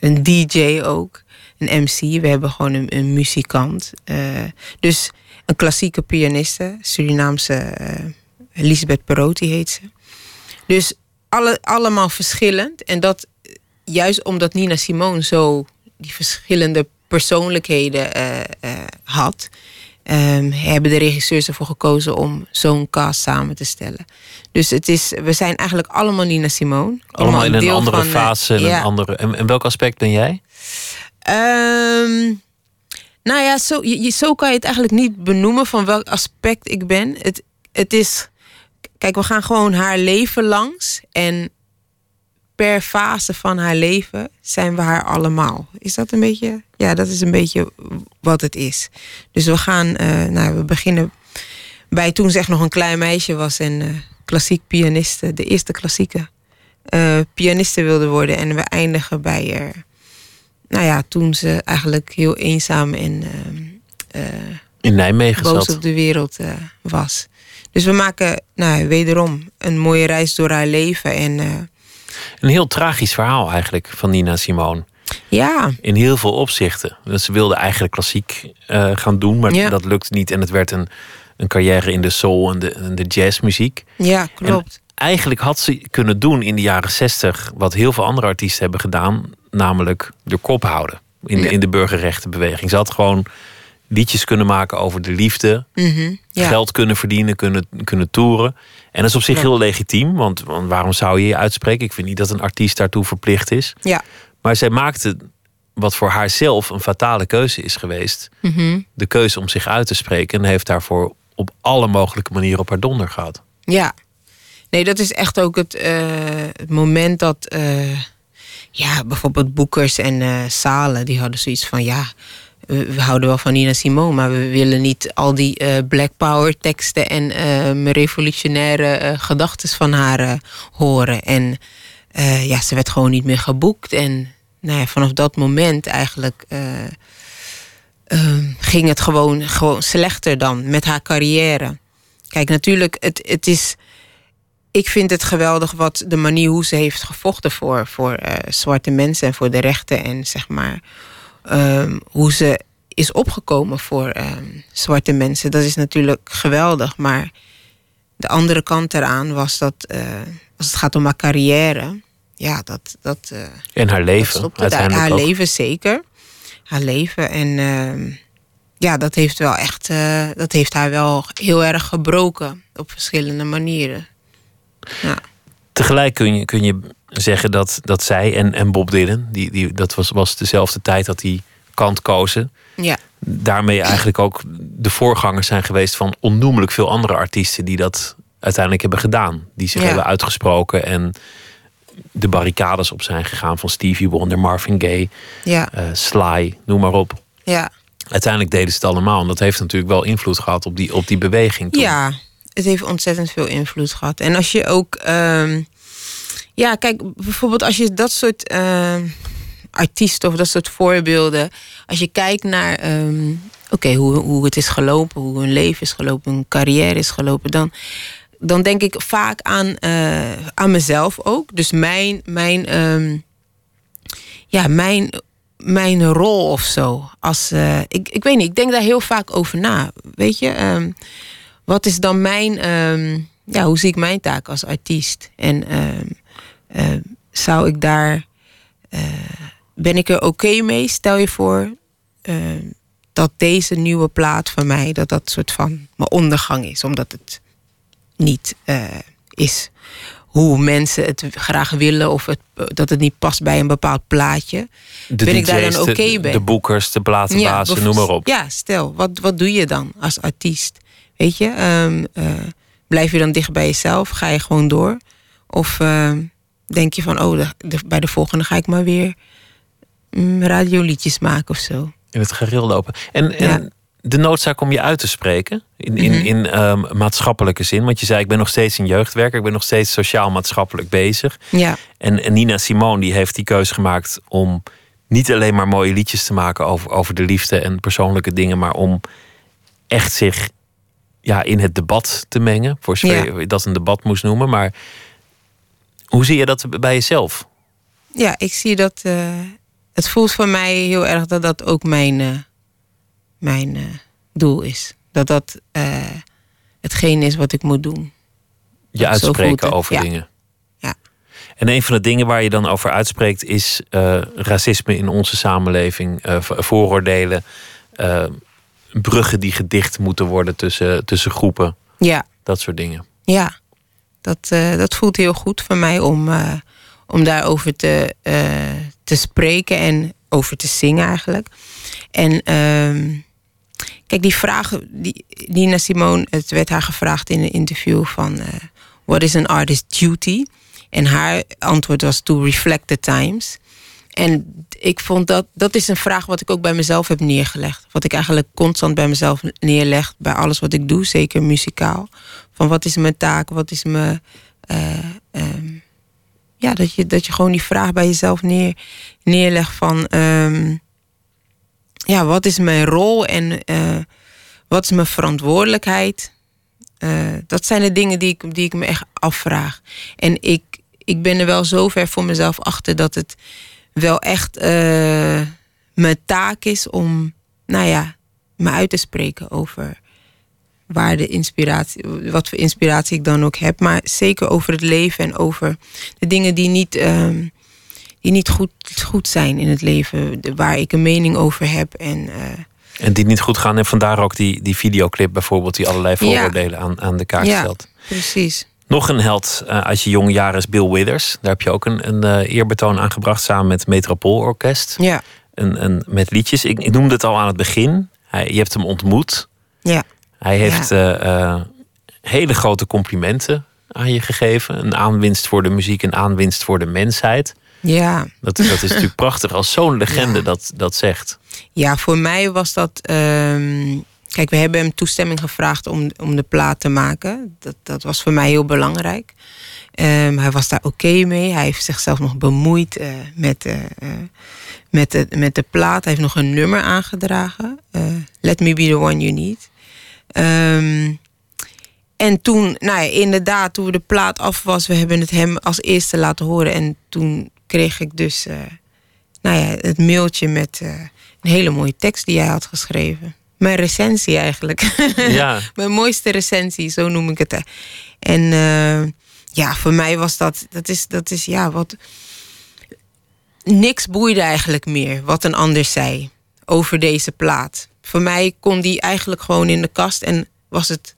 een DJ ook. Een MC. We hebben gewoon een, een muzikant. dus een klassieke pianiste, Surinaamse uh, Lisbeth Perotti heet ze. Dus alle, allemaal verschillend. En dat juist omdat Nina Simone zo die verschillende persoonlijkheden uh, uh, had, um, hebben de regisseurs ervoor gekozen om zo'n cast samen te stellen. Dus het is, we zijn eigenlijk allemaal Nina Simone. Allemaal, in een andere van, fase. En, ja. een andere, en, en welk aspect ben jij? Um, nou ja, zo, zo kan je het eigenlijk niet benoemen van welk aspect ik ben. Het, het is. Kijk, we gaan gewoon haar leven langs. En per fase van haar leven zijn we haar allemaal. Is dat een beetje. Ja, dat is een beetje wat het is. Dus we gaan. Uh, nou, we beginnen bij toen ze echt nog een klein meisje was en uh, klassiek pianiste, de eerste klassieke uh, pianiste wilde worden. En we eindigen bij nou ja, toen ze eigenlijk heel eenzaam en uh, in Nijmegen boos zat. op de wereld uh, was. Dus we maken nou, wederom een mooie reis door haar leven. En, een heel tragisch verhaal eigenlijk van Nina Simone. Ja. In heel veel opzichten. Ze wilde eigenlijk klassiek gaan doen, maar ja. dat lukte niet. En het werd een, een carrière in de soul en de, en de jazzmuziek. Ja, klopt. En eigenlijk had ze kunnen doen in de jaren zestig wat heel veel andere artiesten hebben gedaan namelijk de kop houden in, de, in de burgerrechtenbeweging. Ze had gewoon liedjes kunnen maken over de liefde, mm ja. geld kunnen verdienen, kunnen, kunnen toeren. En dat is op zich heel legitiem, want, want, waarom zou je je uitspreken? Ik vind niet dat een artiest daartoe verplicht is. Ja. Maar zij maakte wat voor haarzelf een fatale keuze is geweest. Mhm. De keuze om zich uit te spreken. En heeft daarvoor op alle mogelijke manieren op haar donder gehad. Ja. Nee, dat is echt ook het, uh, het moment dat... Uh ja, bijvoorbeeld boekers en uh, Salen, die hadden zoiets van ja. We, houden wel van Nina Simone, maar we willen niet al die Black Power teksten en uh, revolutionaire gedachten van haar horen. En ja, ze werd gewoon niet meer geboekt. En nou ja, vanaf dat moment eigenlijk ging het gewoon, gewoon slechter dan met haar carrière. Kijk, natuurlijk, het, het is ik vind het geweldig wat de manier hoe ze heeft gevochten voor, voor uh, zwarte mensen en voor de rechten. En zeg maar um, hoe ze is opgekomen voor um, zwarte mensen. Dat is natuurlijk geweldig. Maar de andere kant eraan was dat uh, als het gaat om haar carrière. Ja, dat. dat uh, en haar leven. uiteindelijk haar ook. leven zeker. Haar leven. En uh, ja, dat heeft wel echt. dat heeft haar wel heel erg gebroken. Op verschillende manieren. Ja. Tegelijk kun je, kun je zeggen dat, dat zij en, en Bob Dylan, die, die, dat was, was dezelfde tijd dat die kant kozen. Ja. Daarmee eigenlijk ook de voorgangers zijn geweest van onnoemelijk veel andere artiesten die dat uiteindelijk hebben gedaan. Die zich Ja. hebben uitgesproken en de barricades op zijn gegaan van Stevie Wonder, Marvin Gaye, Ja. eh, Sly, noem maar op. ja. Uiteindelijk deden ze het allemaal. En dat heeft natuurlijk wel invloed gehad op die, op die beweging. Toen. Ja, het heeft ontzettend veel invloed gehad. En als je ook. ehm, ja, kijk, bijvoorbeeld als je dat soort ehm, artiesten of dat soort voorbeelden. Als je kijkt naar. ehm, Oké, hoe, hoe het is gelopen, hoe hun leven is gelopen, hun carrière is gelopen. Dan, dan denk ik vaak aan, eh, aan mezelf ook. Dus mijn. mijn ja, mijn, mijn rol of zo. Als, eh, ik, ik weet niet, ik denk daar heel vaak over na. Weet je, ehm, wat is dan mijn, ehm, ja, hoe zie ik mijn taak als artiest? En ehm, ehm, zou ik daar, eh, ben ik er oké mee? Stel je voor dat deze nieuwe plaat van mij, dat dat soort van mijn ondergang is, omdat het niet eh, is hoe mensen het graag willen of het, dat het niet past bij een bepaald plaatje. De ben ik daar dan oké bij? De boekers, de platenbazen, noem maar op. Ja, stel, wat, wat doe je dan als artiest? Weet je, ehm, eh, blijf je dan dicht bij jezelf? Ga je gewoon door? Of ehm, denk je van, oh, de, de- bij de volgende ga ik maar weer mm, radioliedjes maken of zo? In het geril lopen. En, en Ja. de noodzaak om je uit te spreken. In, in, Mhm. in ehm, maatschappelijke zin. Want je zei, ik ben nog steeds een jeugdwerker. Ik ben nog steeds sociaal-maatschappelijk bezig. Ja, En, en Nina Simone die heeft die keuze gemaakt om niet alleen maar mooie liedjes te maken over, over de liefde en persoonlijke dingen, maar om echt zich ja, in het debat te mengen. Voor zover je dat een debat moest noemen. Maar hoe zie je dat bij jezelf? ja ik zie dat. eh, het voelt voor mij heel erg dat dat ook mijn, eh, mijn eh, doel is. Dat dat hetgeen is wat ik moet doen. Je uitspreken over ja. dingen. Ja. En een van de dingen waar je dan over uitspreekt is racisme in onze samenleving, vooroordelen, bruggen die gedicht moeten worden tussen, tussen groepen, Ja, dat soort dingen. ja. Dat, eh, dat voelt heel goed voor mij om, eh, om daarover te, eh, te spreken en over te zingen eigenlijk. En ehm, kijk, die vragen, die, Nina Simone, het werd haar gevraagd in een interview van what is an artist's duty? En haar antwoord was to reflect the times. En ik vond dat, dat is een vraag wat ik ook bij mezelf heb neergelegd. Wat ik eigenlijk constant bij mezelf neerleg bij alles wat ik doe, zeker muzikaal. Van wat is mijn taak, wat is mijn. eh, ehm, ja, dat je, dat je gewoon die vraag bij jezelf neer, neerlegt van. ehm, ja, wat is mijn rol en eh, wat is mijn verantwoordelijkheid? Eh, dat zijn de dingen die ik, die ik me echt afvraag. En ik, ik ben er wel zo ver voor mezelf achter dat het wel echt eh, mijn taak is om, nou ja, me uit te spreken over waar de inspiratie, wat voor inspiratie ik dan ook heb. Maar zeker over het leven en over de dingen die niet, ehm, die niet goed, goed zijn in het leven. de- Waar ik een mening over heb. En eh, En die niet goed gaan. En vandaar ook die, die videoclip bijvoorbeeld, die allerlei Ja. vooroordelen aan, aan de kaart Ja. stelt. precies. Nog een held uh, uit je jonge jaren is Bill Withers. Daar heb je ook een, een uh, eerbetoon aan gebracht samen met Metropoolorkest. Ja. En, en met liedjes. Ik, ik noemde het al aan het begin. Hij, je hebt hem ontmoet. Ja. Hij heeft ja. uh, hele grote complimenten aan je gegeven. Een aanwinst voor de muziek, een aanwinst voor de mensheid. Ja. Dat, dat is natuurlijk prachtig als zo'n legende ja. dat, dat zegt. Ja, voor mij was dat. Um, kijk, we hebben hem toestemming gevraagd om, om de plaat te maken. Dat, dat was voor mij heel belangrijk. Um, hij was daar oké mee. Hij heeft zichzelf nog bemoeid uh, met, uh, met, de, met de plaat. Hij heeft nog een nummer aangedragen. Let me be the one you need. Um, en toen, nou ja, inderdaad, toen de plaat af was, we hebben het hem als eerste laten horen. En toen kreeg ik dus, nou ja, het mailtje met een hele mooie tekst die hij had geschreven. Mijn recensie eigenlijk. Ja. Mijn mooiste recensie, zo noem ik het. En uh, ja, voor mij was dat, dat is, dat is ja, wat. Niks boeide eigenlijk meer wat een ander zei over deze plaat. Voor mij kon die eigenlijk gewoon in de kast en was het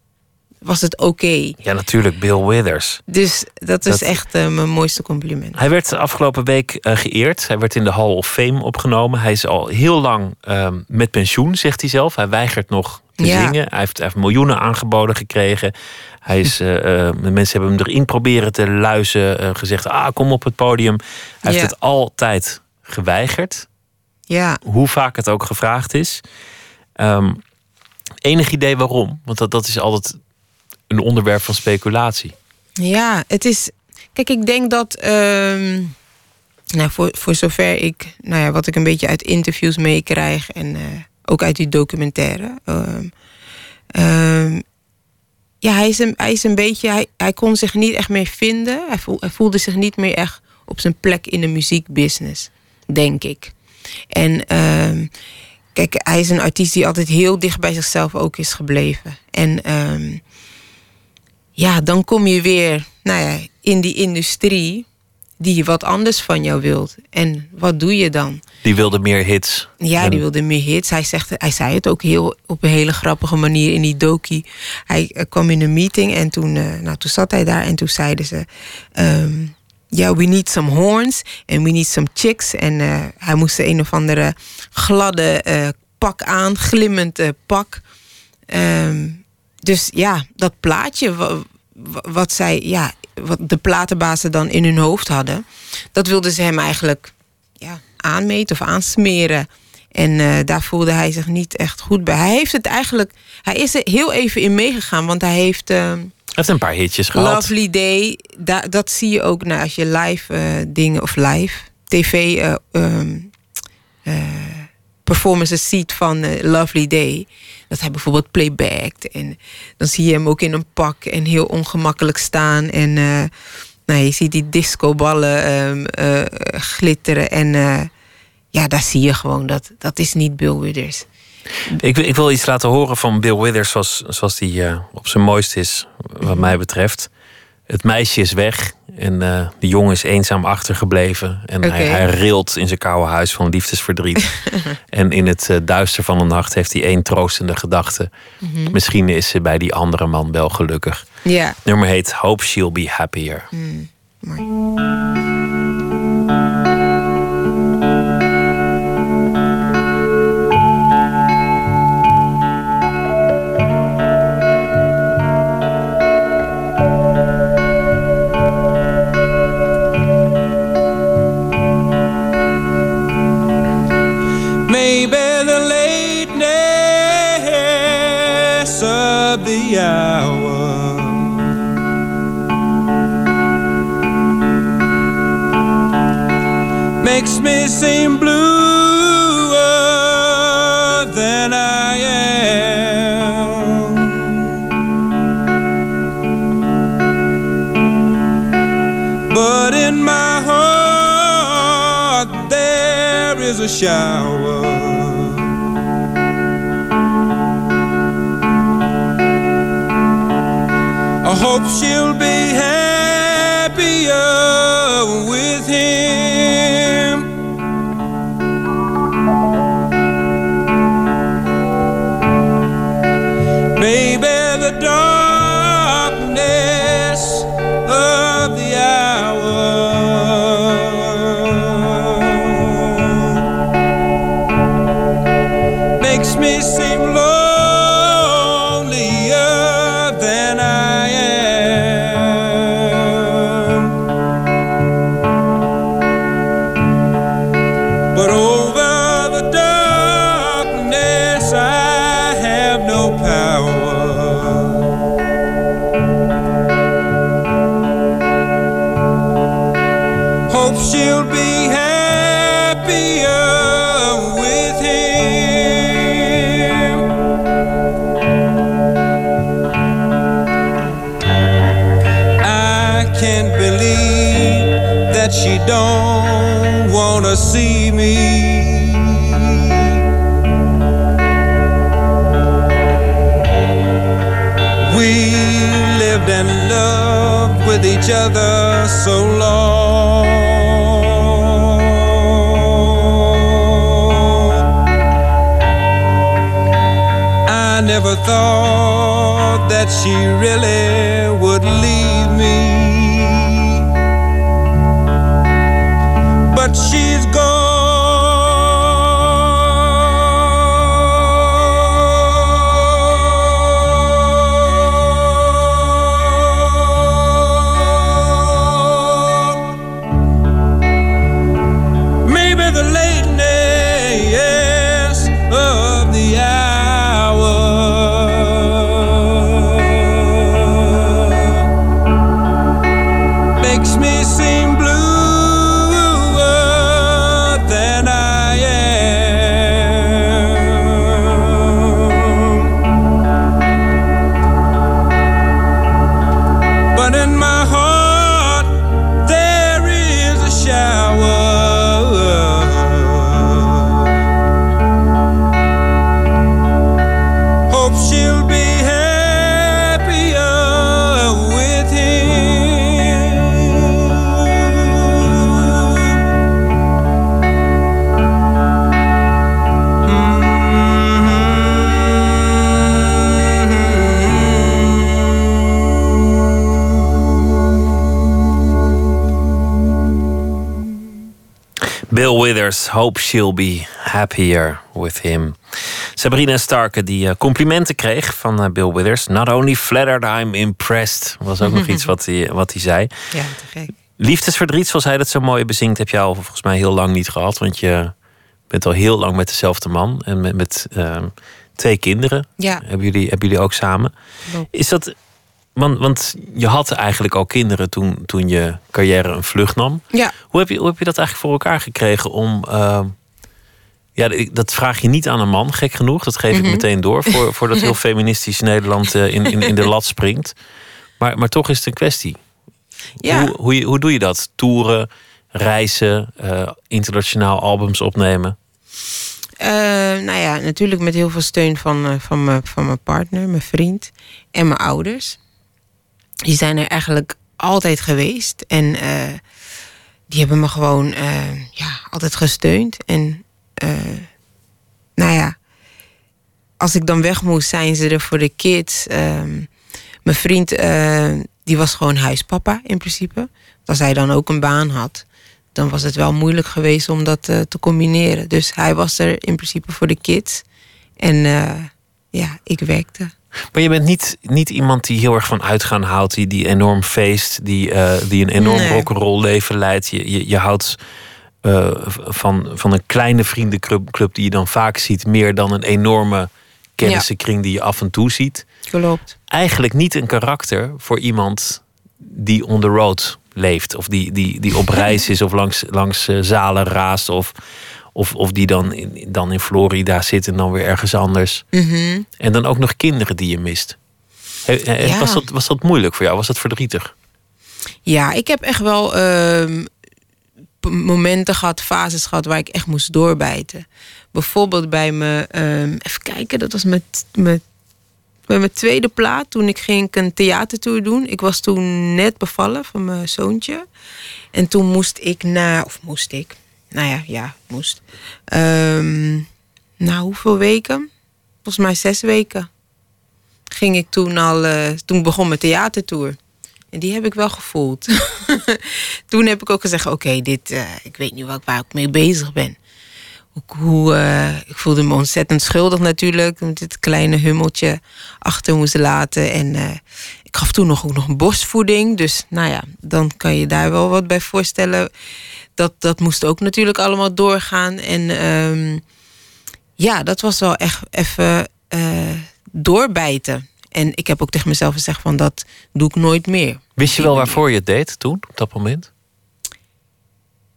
was het oké. Okay. Ja, natuurlijk, Bill Withers. Dus dat is dat... echt uh, mijn mooiste compliment. Hij werd afgelopen week uh, geëerd. Hij werd in de Hall of Fame opgenomen. Hij is al heel lang uh, met pensioen, zegt hij zelf. Hij weigert nog te ja. zingen. Hij heeft, hij heeft, miljoenen aangeboden gekregen. Hij is, uh, mensen hebben hem erin proberen te luizen. gezegd, ah, kom op het podium. Hij ja. heeft het altijd geweigerd. Ja. Hoe vaak het ook gevraagd is. Um, enig idee waarom? Want dat, dat is altijd een onderwerp van speculatie. Ja, het is. Kijk, ik denk dat. Um, nou, voor, voor zover ik. Nou ja, wat ik een beetje uit interviews meekrijg. En uh, ook uit die documentaire. Um, um, ja, hij is, een, hij is een beetje. Hij, hij kon zich niet echt meer vinden. Hij, voel, hij voelde zich niet meer echt op zijn plek in de muziekbusiness. Denk ik. En. Kijk, hij is een artiest die altijd heel dicht bij zichzelf ook is gebleven. En ja, dan kom je weer nou ja, in die industrie die wat anders van jou wilt. En wat doe je dan? Die wilde meer hits. Ja, en... die wilde meer hits. Hij, zegt, hij zei het ook heel, op een hele grappige manier in die doki. Hij uh, kwam in een meeting en toen, uh, nou, toen zat hij daar en toen zeiden ze... Um, ja, yeah, we need some horns and we need some chicks. En uh, hij moest een of andere gladde pak aan, glimmend pak. Um, dus ja, dat plaatje wat, zij, ja, wat de platenbazen dan in hun hoofd hadden, dat wilden ze hem eigenlijk ja, aanmeten of aansmeren. En eh, daar voelde hij zich niet echt goed bij. Hij heeft het eigenlijk. Hij is er heel even in meegegaan, want hij heeft. Uh, heeft een paar hitjes gehad. Lovely Day. Da dat zie je ook nou, als je live uh, dingen of live tv um, performances ziet van Lovely Day. Dat hij bijvoorbeeld playbackt. En dan zie je hem ook in een pak en heel ongemakkelijk staan. En nou, je ziet die discoballen um, glitteren. En ja, daar zie je gewoon dat dat is niet Bill Withers. Ik, ik wil iets laten horen van Bill Withers zoals, zoals die uh, op zijn mooist is, wat mij betreft. Het meisje is weg en uh, de jongen is eenzaam achtergebleven. En okay. hij, hij rilt in zijn koude huis van liefdesverdriet. en in het uh, duister van de nacht heeft hij één troostende gedachte. Mm -hmm. Misschien is ze bij die andere man wel gelukkig. Het nummer heet Hope She'll Be Happier. Mm, mooi. Makes me seem bluer than I am. But in my heart there is a shower. I hope she'll be happier she don't wanna see me. We lived and loved with each other so long. I never thought that she really Hope She'll Be Happier With Him. Sabrina Starke die eh, complimenten kreeg van eh, Bill Withers. Not only flattered, I'm impressed. Was ook nog iets wat hij, wat hij zei. Ja, te gek. Liefdesverdriet, zoals hij dat zo mooi bezingt, heb je al volgens mij heel lang niet gehad. Want je bent al heel lang met dezelfde man en met, met ehm, twee kinderen. Ja. Hebben jullie, hebben jullie ook samen? Is dat. Want, want je had eigenlijk al kinderen toen, toen je carrière een vlucht nam. Ja. Hoe heb je, hoe heb je dat eigenlijk voor elkaar gekregen om. ehm, ja, dat vraag je niet aan een man, gek genoeg. Dat geef ik Mhm. meteen door. Voor, voordat heel feministisch Nederland eh, in, in, in de lat springt. Maar, maar toch is het een kwestie. Ja. Hoe, hoe, hoe doe je dat? Toeren, reizen, eh, internationaal albums opnemen. Eh, nou ja, natuurlijk met heel veel steun van, van, mijn, van mijn partner, mijn vriend en mijn ouders. Die zijn er eigenlijk altijd geweest. En eh, die hebben me gewoon eh, ja, altijd gesteund. En eh, nou ja, als ik dan weg moest, zijn ze er voor de kids. Ehm, mijn vriend, die was gewoon huispapa in principe. Als hij dan ook een baan had, dan was het wel moeilijk geweest om dat te combineren. Dus hij was er in principe voor de kids. En ja, ik werkte. Maar je bent niet, niet iemand die heel erg van uitgaan houdt, die, die enorm feest, die, eh, die een enorm Nee. rock'n'roll leven leidt. Je, je, je houdt eh, van, van een kleine vriendenclub club die je dan vaak ziet, meer dan een enorme kennissenkring die je af en toe ziet. Klopt. Eigenlijk niet een karakter voor iemand die on the road leeft, of die, die, die op reis is, of langs, langs eh, zalen raast, of, of, of die dan in, dan in Florida zit en dan weer ergens anders. Mhm. En dan ook nog kinderen die je mist. He- he- Ja. Was, dat, was dat moeilijk voor jou? Was dat verdrietig? Ja, ik heb echt wel ehm, momenten gehad, fases gehad waar ik echt moest doorbijten. Bijvoorbeeld bij mijn, ehm, even kijken, dat was mijn, mijn, bij mijn tweede plaat. Toen ik ging een theatertour doen. Ik was toen net bevallen van mijn zoontje. En toen moest ik naar, of moest ik, nou ja, ja, moest. Ehm nou, hoeveel weken? Volgens mij zes weken. Ging ik toen al, eh, toen begon mijn theatertour. En die heb ik wel gevoeld. Toen heb ik ook gezegd: Oké, dit, eh, ik weet waar ik, waar ik mee bezig ben. Hoe, eh, ik voelde me ontzettend schuldig natuurlijk. Met dit kleine hummeltje achter moest laten. En ik gaf toen nog, ook nog een borstvoeding. Dus nou ja, dan kan je daar wel wat bij voorstellen. Dat, dat moest ook natuurlijk allemaal doorgaan. En ehm, ja, dat was wel echt even eh, doorbijten. En ik heb ook tegen mezelf gezegd: van dat doe ik nooit meer. Wist je wel waarvoor je het deed toen, op dat moment?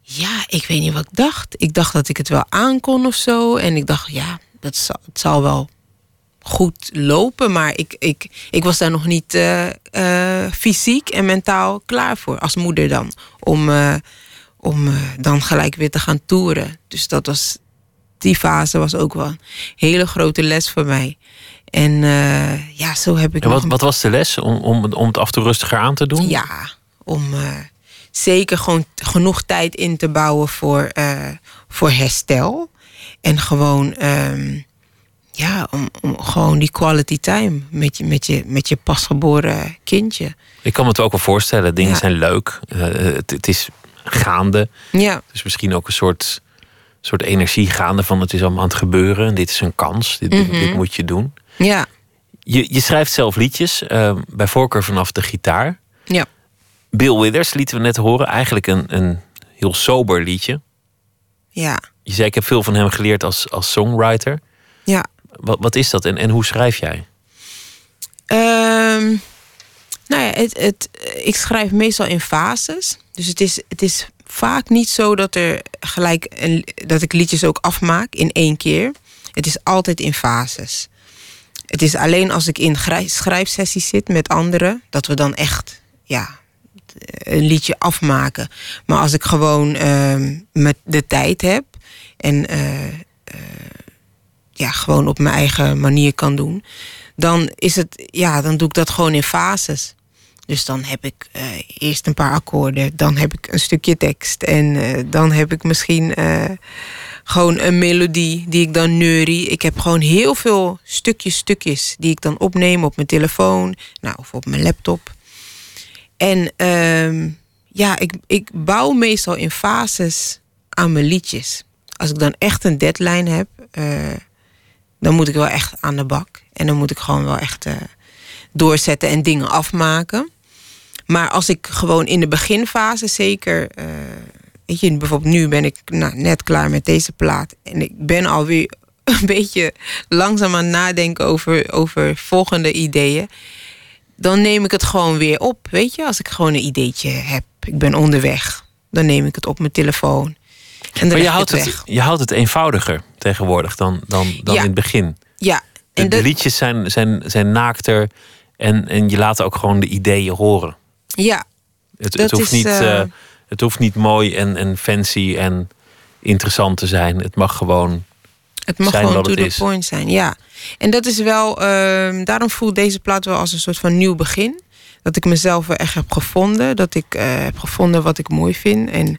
Ja, ik weet niet wat ik dacht. Ik dacht dat ik het wel aankon of zo. En ik dacht, ja, dat zal, het zal wel goed lopen. Maar ik, ik, ik was daar nog niet eh, eh, fysiek en mentaal klaar voor. Als moeder dan. Om, om eh, dan gelijk weer te gaan toeren. Dus dat was, die fase was ook wel een hele grote les voor mij. En eh, ja, zo heb ik En wat, wat was de les om, om, om het af en toe rustiger aan te doen? ja, om eh, zeker gewoon genoeg tijd in te bouwen voor, voor herstel. En gewoon, ehm, ja, om, om gewoon die quality time met je, met je, met je pasgeboren kindje. Ik kan me het ook wel voorstellen. Dingen Ja. zijn leuk. Het, het is gaande. Ja, Dus misschien ook een soort, soort energie gaande van het is allemaal aan het gebeuren. En dit is een kans. Dit, dit- Mhm. dit moet je doen. ja, Je, je schrijft zelf liedjes. eh, bij voorkeur vanaf de gitaar. ja. Bill Withers lieten we net horen. Eigenlijk een, een heel sober liedje. Ja, Je zei, ik heb veel van hem geleerd als, als songwriter. ja. Wat, wat is dat en, en hoe schrijf jij? Ehm, nou ja, het, het, ik schrijf meestal in fases. Dus het is, het is vaak niet zo dat, er gelijk een, dat ik liedjes ook afmaak in één keer. Het is altijd in fases. Het is alleen als ik in schrijfsessies zit met anderen, dat we dan echt ja, een liedje afmaken. Maar als ik gewoon ehm, met de tijd heb en eh, eh, ja, gewoon op mijn eigen manier kan doen, dan is het, ja, dan doe ik dat gewoon in fases. Dus dan heb ik eh, eerst een paar akkoorden, dan heb ik een stukje tekst en eh, dan heb ik misschien eh, gewoon een melodie die ik dan neurie. Ik heb gewoon heel veel stukjes, stukjes die ik dan opneem op mijn telefoon, nou, of op mijn laptop. En ehm, ja, ik, ik bouw meestal in fases aan mijn liedjes. Als ik dan echt een deadline heb, dan moet ik wel echt aan de bak. En dan moet ik gewoon wel echt doorzetten en dingen afmaken. Maar als ik gewoon in de beginfase zeker. eh, weet je, bijvoorbeeld nu ben ik nou, net klaar met deze plaat. En ik ben alweer een beetje langzaam aan het nadenken over, over volgende ideeën. Dan neem ik het gewoon weer op. Weet je, als ik gewoon een ideetje heb, ik ben onderweg, dan neem ik het op mijn telefoon. En dan Maar je houdt, het je houdt het eenvoudiger tegenwoordig dan, dan, dan Ja. in het begin. Ja, De, en de dat, liedjes zijn, zijn, zijn naakter en, en je laat ook gewoon de ideeën horen. Ja, Het, het, hoeft, is, niet, eh, eh, het hoeft niet mooi en, en fancy en interessant te zijn. Het mag gewoon. Het mag zijn gewoon to the is. point zijn, ja. En dat is wel, ehm, daarom voelt deze plaat wel als een soort van nieuw begin. Dat ik mezelf wel echt heb gevonden. Dat ik eh, heb gevonden wat ik mooi vind. En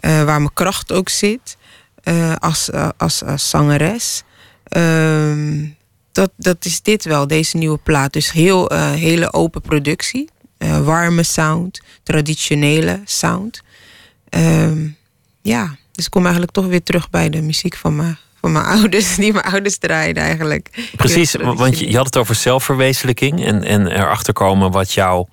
waar mijn kracht ook zit. als, als, als zangeres. Ehm, dat, dat is dit wel, deze nieuwe plaat. Dus heel, hele open productie. Eh, warme sound. Traditionele sound. Ehm, ja, dus ik kom eigenlijk toch weer terug bij de muziek van mijn, van mijn ouders, die mijn ouders draaiden eigenlijk. Precies, want je, je had het over zelfverwezenlijking en, en erachter komen wat jouw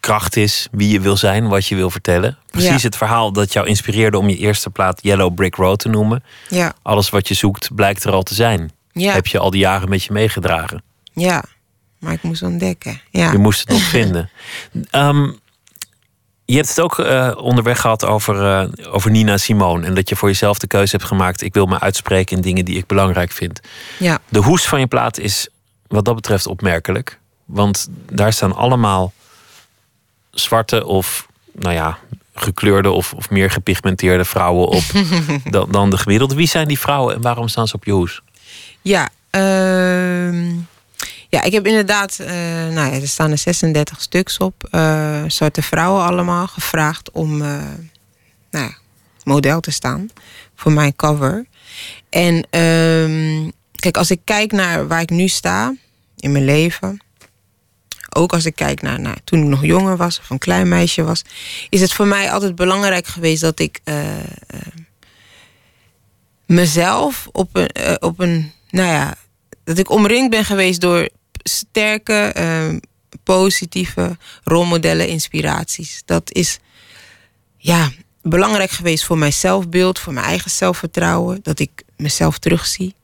kracht is, wie je wil zijn, wat je wil vertellen. Precies Ja. het verhaal dat jou inspireerde om je eerste plaat Yellow Brick Road te noemen. Ja, Alles wat je zoekt blijkt er al te zijn. ja, Heb je al die jaren met je meegedragen. ja. Maar ik moest ontdekken. Ja, Je moest het nog vinden. Ehm, je hebt het ook eh, onderweg gehad over, eh, over Nina Simone. En dat je voor jezelf de keuze hebt gemaakt. Ik wil me uitspreken in dingen die ik belangrijk vind. ja, De hoes van je plaat is wat dat betreft opmerkelijk. Want daar staan allemaal zwarte of, nou ja, gekleurde of, of meer gepigmenteerde vrouwen op dan, dan de gemiddelde. Wie zijn die vrouwen en waarom staan ze op je hoes? ja. ehm, ja, ik heb inderdaad, eh, nou ja, er staan er 36 stuks op. eh, zwarte vrouwen allemaal gevraagd om eh, nou ja, model te staan voor mijn cover. En ehm, kijk, als ik kijk naar waar ik nu sta in mijn leven. Ook als ik kijk naar, toen ik nog jonger was of een klein meisje was. Is het voor mij altijd belangrijk geweest dat ik mezelf op een, op een, nou ja, dat ik omringd ben geweest door sterke, eh, positieve rolmodellen, inspiraties. Dat is, ja, belangrijk geweest voor mijn zelfbeeld, voor mijn eigen zelfvertrouwen. Dat ik mezelf terugzie,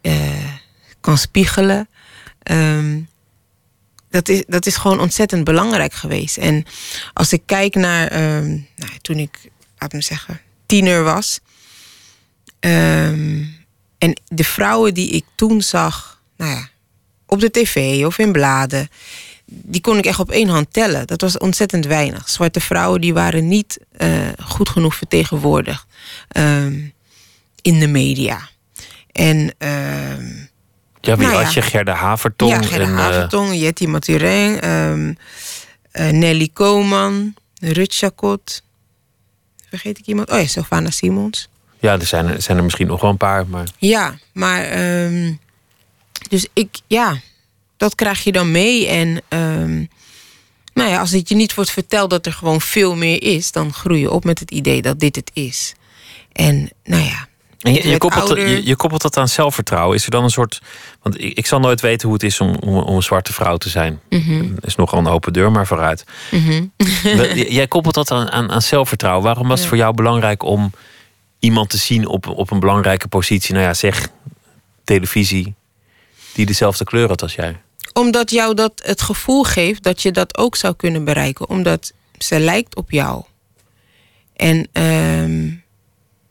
eh, kan spiegelen. Ehm, dat, is, dat is gewoon ontzettend belangrijk geweest. En als ik kijk naar ehm, nou, toen ik, laat me zeggen, tiener was. ehm, en de vrouwen die ik toen zag, nou ja, op de tv of in bladen, die kon ik echt op één hand tellen. Dat was ontzettend weinig. Zwarte vrouwen die waren niet eh, goed genoeg vertegenwoordigd ehm, in de media. En ehm, Ja, wie Nou had je? Gerda Havertong. ja, Gerda en, Jetty Maturin, ehm, eh, Nelly Koman. Vergeet ik iemand? Oh ja, Sylvana Simons. ja, er zijn, er zijn er misschien nog wel een paar. Maar Ja, maar ehm, dus ik, ja, dat krijg je dan mee. En ehm, nou ja, als het je niet wordt verteld dat er gewoon veel meer is, dan groei je op met het idee dat dit het is. En nou ja. En je, koppelt, ouder. je, je koppelt dat aan zelfvertrouwen. Is er dan een soort. Want ik, ik zal nooit weten hoe het is om, om, om een zwarte vrouw te zijn. Mhm, is nogal een open deur, maar vooruit. mhm. Jij koppelt dat aan, aan, aan zelfvertrouwen. Waarom was het voor jou belangrijk om iemand te zien op, op een belangrijke positie? Nou ja, zeg televisie, die dezelfde kleur had als jij. Omdat jou dat het gevoel geeft dat je dat ook zou kunnen bereiken. Omdat ze lijkt op jou. En ehm,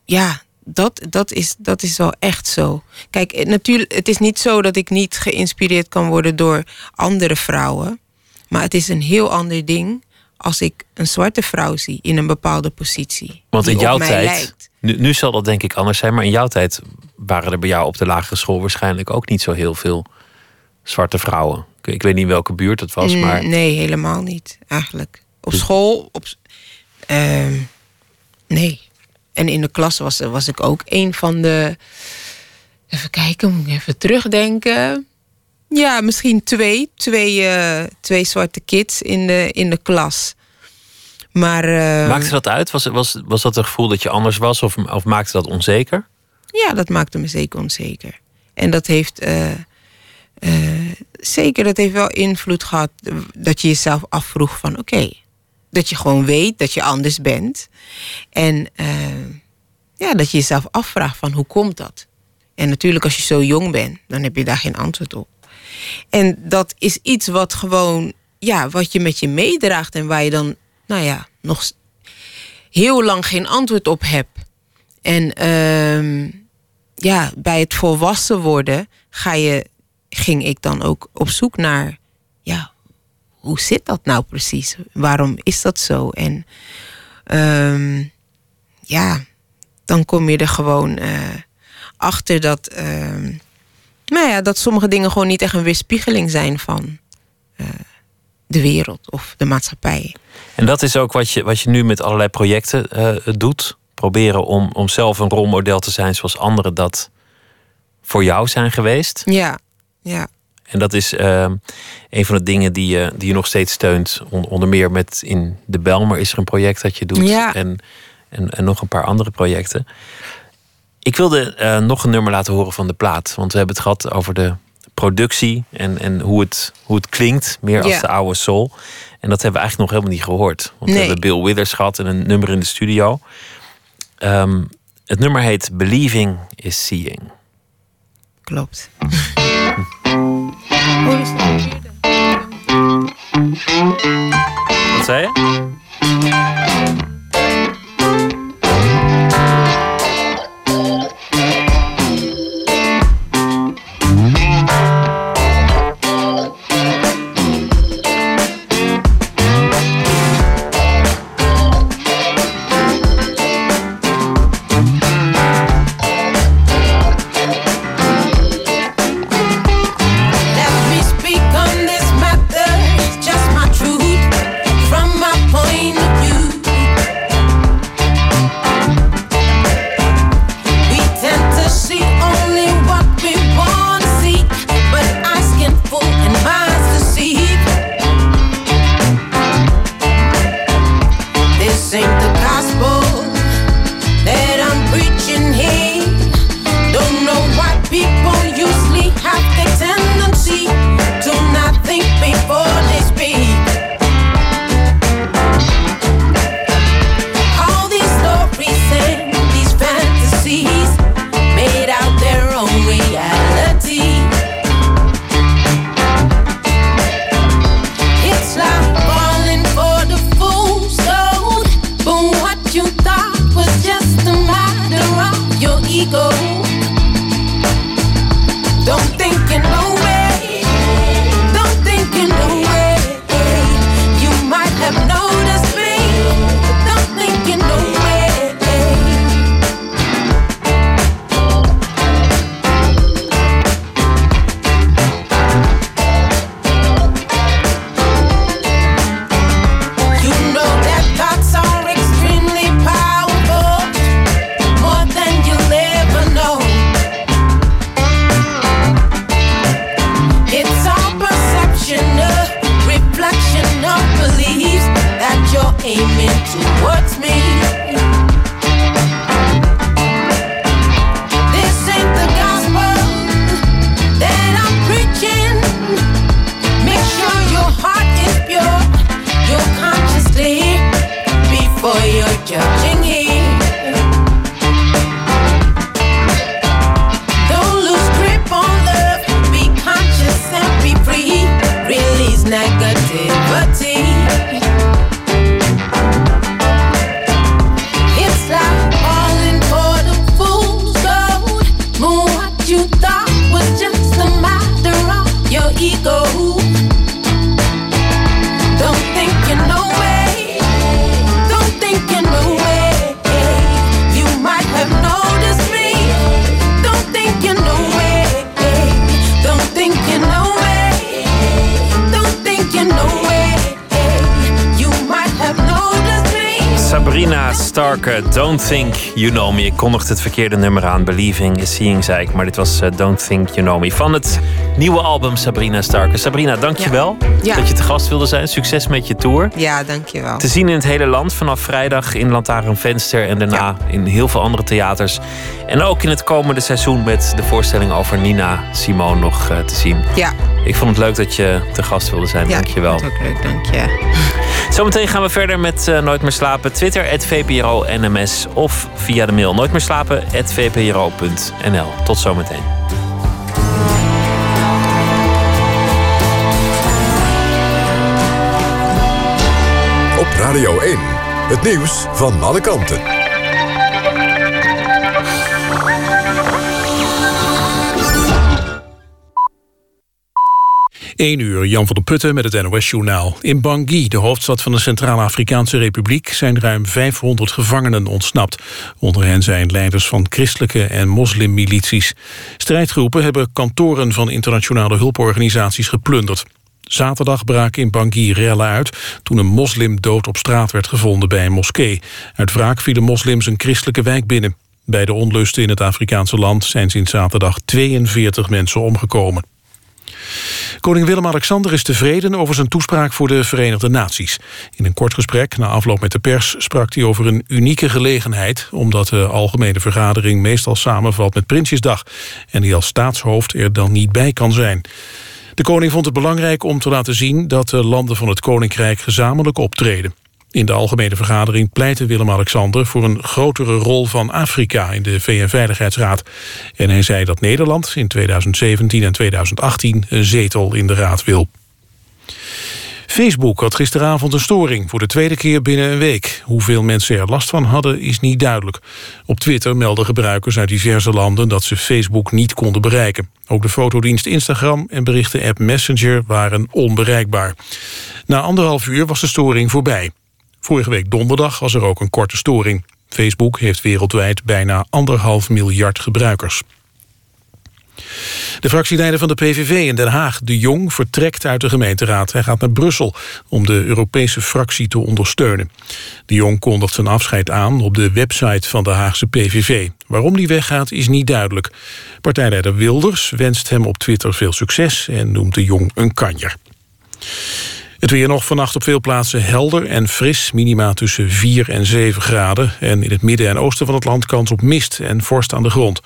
ja, dat, dat, is, dat is wel echt zo. Kijk, eh, natuurlijk, het is niet zo dat ik niet geïnspireerd kan worden door andere vrouwen. Maar het is een heel ander ding als ik een zwarte vrouw zie in een bepaalde positie. Want in jouw tijd, lijkt. Nu, nu zal dat denk ik anders zijn, maar in jouw tijd waren er bij jou op de lagere school waarschijnlijk ook niet zo heel veel zwarte vrouwen. Ik, weet niet in welke buurt het was, Mm, maar Nee, helemaal niet, eigenlijk. Op school, op, ehm, nee. En in de klas was, was ik ook een van de... Even kijken, moet ik even terugdenken. Ja, misschien twee. Twee, eh, twee zwarte kids in de, in de klas. Maar eh, maakte dat uit? Was, was, was dat een gevoel dat je anders was of, of maakte dat onzeker? ja, dat maakte me zeker onzeker. En dat heeft... eh, eh, zeker, dat heeft wel invloed gehad... dat je jezelf afvroeg van... oké, dat je gewoon weet dat je anders bent. En ja, dat je jezelf afvraagt van hoe komt dat? En natuurlijk als je zo jong bent, dan heb je daar geen antwoord op. En dat is iets wat gewoon, ja, wat je met je meedraagt en waar je dan, nou ja, nog heel lang geen antwoord op hebt. En ehm, ja, bij het volwassen worden ga je, ging ik dan ook op zoek naar, ja, hoe zit dat nou precies? Waarom is dat zo? En ehm, ja, dan kom je er gewoon eh, achter dat, ehm, nou ja, dat sommige dingen gewoon niet echt een weerspiegeling zijn van eh, de wereld of de maatschappij. En dat is ook wat je, wat je nu met allerlei projecten eh, doet. Proberen om, om zelf een rolmodel te zijn zoals anderen dat voor jou zijn geweest. Ja, ja. En dat is eh, een van de dingen die je, die je nog steeds steunt. On- onder meer met in de Belmer is er een project dat je doet. Ja. En, en, en nog een paar andere projecten. Ik wilde eh, nog een nummer laten horen van de plaat. Want we hebben het gehad over de productie en, en hoe, het, hoe het klinkt. Meer als Ja. de oude soul. En dat hebben we eigenlijk nog helemaal niet gehoord. Want we hebben Bill Withers gehad en een nummer in de studio. Ehm, het nummer heet Believing is Seeing. Klopt. Wat zei je? Starke, Don't Think You Know Me. Ik kondigde het verkeerde nummer aan. Believing is Seeing, zei ik. Maar dit was eh, Don't Think You Know Me. Van het nieuwe album Sabrina Starker. Sabrina, dankjewel Ja. dat je te gast wilde zijn. Succes met je tour. Ja, dankjewel. Te zien in het hele land vanaf vrijdag in Lantaarnvenster en daarna in heel veel andere theaters. En ook in het komende seizoen met de voorstelling over Nina Simone nog eh, te zien. Ja, Ik vond het leuk dat je te gast wilde zijn. ja Dankjewel. ik vond het ook leuk, dank je. Zometeen gaan we verder met eh, Nooit meer slapen. Twitter, VPRO NMS of via de mail nooit meer slapen, VPRO.nl. Tot zometeen. Op Radio 1. Het nieuws van alle kanten. 1 uur, Jan van der Putten met het NOS-journaal. In Bangui, de hoofdstad van de Centraal-Afrikaanse Republiek... zijn ruim 500 gevangenen ontsnapt. Onder hen zijn leiders van christelijke en moslimmilities. Strijdgroepen hebben kantoren van internationale hulporganisaties geplunderd. Zaterdag braken in Bangui rellen uit... toen een moslim dood op straat werd gevonden bij een moskee. Uit wraak vielen moslims een christelijke wijk binnen. Bij de onlusten in het Afrikaanse land zijn sinds zaterdag 42 mensen omgekomen. Koning Willem-Alexander is tevreden over zijn toespraak voor de Verenigde Naties. In een kort gesprek na afloop met de pers sprak hij over een unieke gelegenheid... omdat de algemene vergadering meestal samenvalt met Prinsjesdag... en hij als staatshoofd er dan niet bij kan zijn. De koning vond het belangrijk om te laten zien dat de landen van het koninkrijk gezamenlijk optreden. In de algemene vergadering pleitte Willem-Alexander voor een grotere rol van Afrika in de VN-veiligheidsraad. En hij zei dat Nederland in 2017 en 2018 een zetel in de raad wil. Facebook had gisteravond een storing voor de tweede keer binnen een week. Hoeveel mensen er last van hadden is niet duidelijk. Op Twitter melden gebruikers uit diverse landen dat ze Facebook niet konden bereiken. Ook de fotodienst Instagram en berichten-app Messenger waren onbereikbaar. Na anderhalf uur was de storing voorbij. Vorige week donderdag was er ook een korte storing. Facebook heeft wereldwijd bijna anderhalf miljard gebruikers. De fractieleider van de PVV in Den Haag, De Jong, vertrekt uit de gemeenteraad. Hij gaat naar Brussel om de Europese fractie te ondersteunen. De Jong kondigt zijn afscheid aan op de website van de Haagse PVV. Waarom die weggaat is niet duidelijk. Partijleider Wilders wenst hem op Twitter veel succes en noemt De Jong een kanjer. Het weer nog vannacht op veel plaatsen helder en fris. Minima tussen 4 en 7 graden. En in het midden en oosten van het land kans op mist en vorst aan de grond.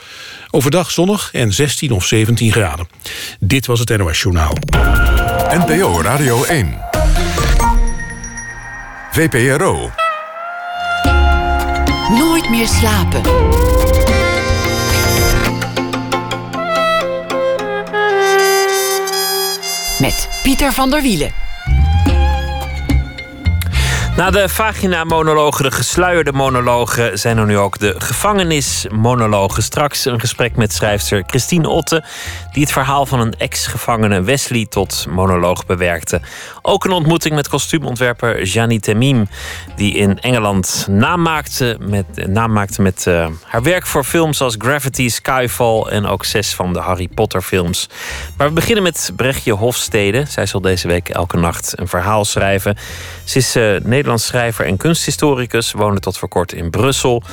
Overdag zonnig en 16 of 17 graden. Dit was het NOS Journaal. NPO Radio 1. VPRO. Nooit meer slapen. Met Pieter van der Wielen. Na de vagina-monologen, de gesluierde monologen, zijn er nu ook de gevangenismonologen. Straks een gesprek met schrijfster Christine Otte, die het verhaal van een ex-gevangene Wesley tot monoloog bewerkte. Ook een ontmoeting met kostuumontwerper Janie Temim, die in Engeland naam maakte met, maakte met eh, haar werk voor films als Gravity, Skyfall en ook zes van de Harry Potter films. Maar we beginnen met Brechtje Hofstede. Zij zal deze week elke nacht een verhaal schrijven. Ze is uh, schrijver en kunsthistoricus, woonde tot voor kort in Brussel.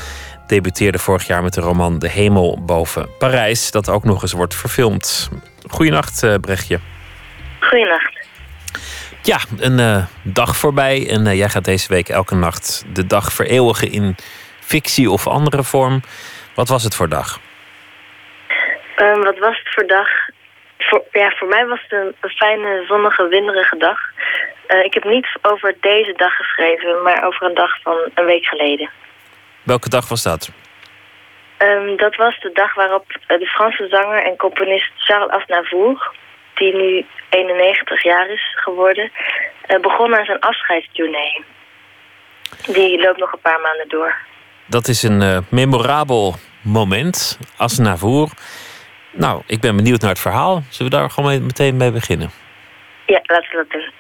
Debuteerde vorig jaar met de roman De Hemel boven Parijs, dat ook nog eens wordt verfilmd. Goedenacht, uh, Brechtje. Goedenacht. Ja, een uh, dag voorbij en uh, jij gaat deze week elke nacht de dag vereeuwigen in fictie of andere vorm. Wat was het voor dag? Um, wat was het voor dag? Voor, ja, voor mij was het een, een fijne, zonnige, winderige dag. Uh, ik heb niet over deze dag geschreven, maar over een dag van een week geleden. Welke dag was dat? Um, dat was de dag waarop de Franse zanger en componist Charles Aznavour, die nu 91 jaar is geworden, uh, begon aan zijn afscheidstournee. Die loopt nog een paar maanden door. Dat is een uh, memorabel moment, Aznavour. Nou, ik ben benieuwd naar het verhaal. Zullen we daar gewoon meteen mee beginnen? Ja, laten we dat doen.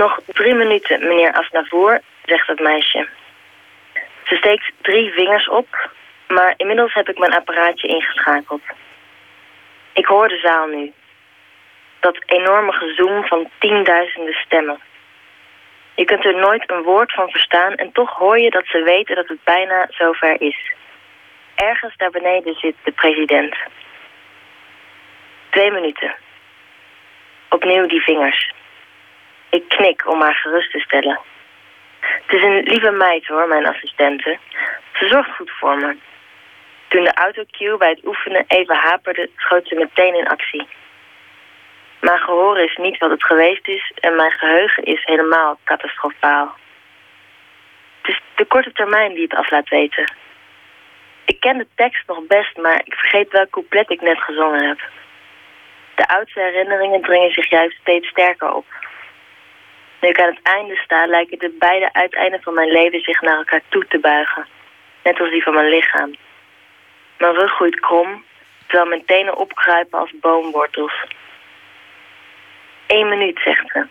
Nog drie minuten, meneer Asnavour, zegt het meisje. Ze steekt drie vingers op, maar inmiddels heb ik mijn apparaatje ingeschakeld. Ik hoor de zaal nu. Dat enorme gezoem van tienduizenden stemmen. Je kunt er nooit een woord van verstaan en toch hoor je dat ze weten dat het bijna zover is. Ergens daar beneden zit de president. Twee minuten. Opnieuw die vingers. Ik knik om haar gerust te stellen. Het is een lieve meid hoor, mijn assistente. Ze zorgt goed voor me. Toen de autocue bij het oefenen even haperde, schoot ze meteen in actie. Mijn gehoor is niet wat het geweest is en mijn geheugen is helemaal catastrofaal. Het is de korte termijn die het af laat weten. Ik ken de tekst nog best, maar ik vergeet welk couplet ik net gezongen heb. De oudste herinneringen dringen zich juist steeds sterker op. Nu ik aan het einde sta, lijken de beide uiteinden van mijn leven zich naar elkaar toe te buigen. Net als die van mijn lichaam. Mijn rug groeit krom, terwijl mijn tenen opkruipen als boomwortels. Eén minuut, zegt ze.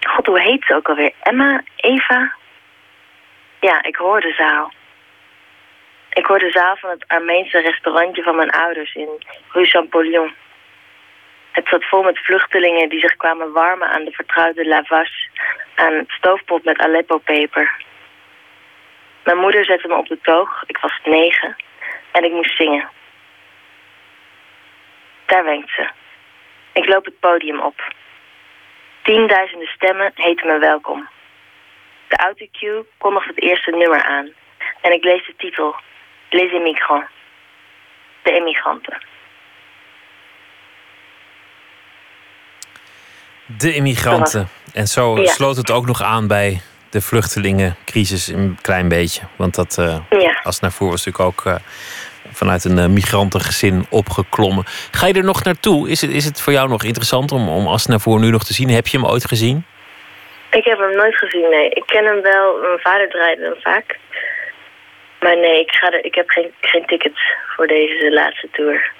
God, hoe heet ze ook alweer? Emma? Eva? Ja, ik hoor de zaal. Ik hoor de zaal van het Armeense restaurantje van mijn ouders in Rue Champollion. Het zat vol met vluchtelingen die zich kwamen warmen aan de vertrouwde lavash, aan stoofpot met Aleppo-peper. Mijn moeder zette me op de toog, ik was negen, en ik moest zingen. Daar wenkt ze. Ik loop het podium op. Tienduizenden stemmen heten me welkom. De autocue kondigt het eerste nummer aan. En ik lees de titel Les Immigrants. De immigranten. De immigranten. En zo Ja. sloot het ook nog aan bij de vluchtelingencrisis een klein beetje. Want dat, Ja. als naar voren was natuurlijk ook eh, vanuit een eh, migrantengezin opgeklommen. Ga je er nog naartoe? Is het, is het voor jou nog interessant om, om als naar voren nu nog te zien? Heb je hem ooit gezien? Ik heb hem nooit gezien, nee. Ik ken hem wel, mijn vader draaide hem vaak. Maar nee, ik, ga er, ik heb geen, geen tickets voor deze laatste tour.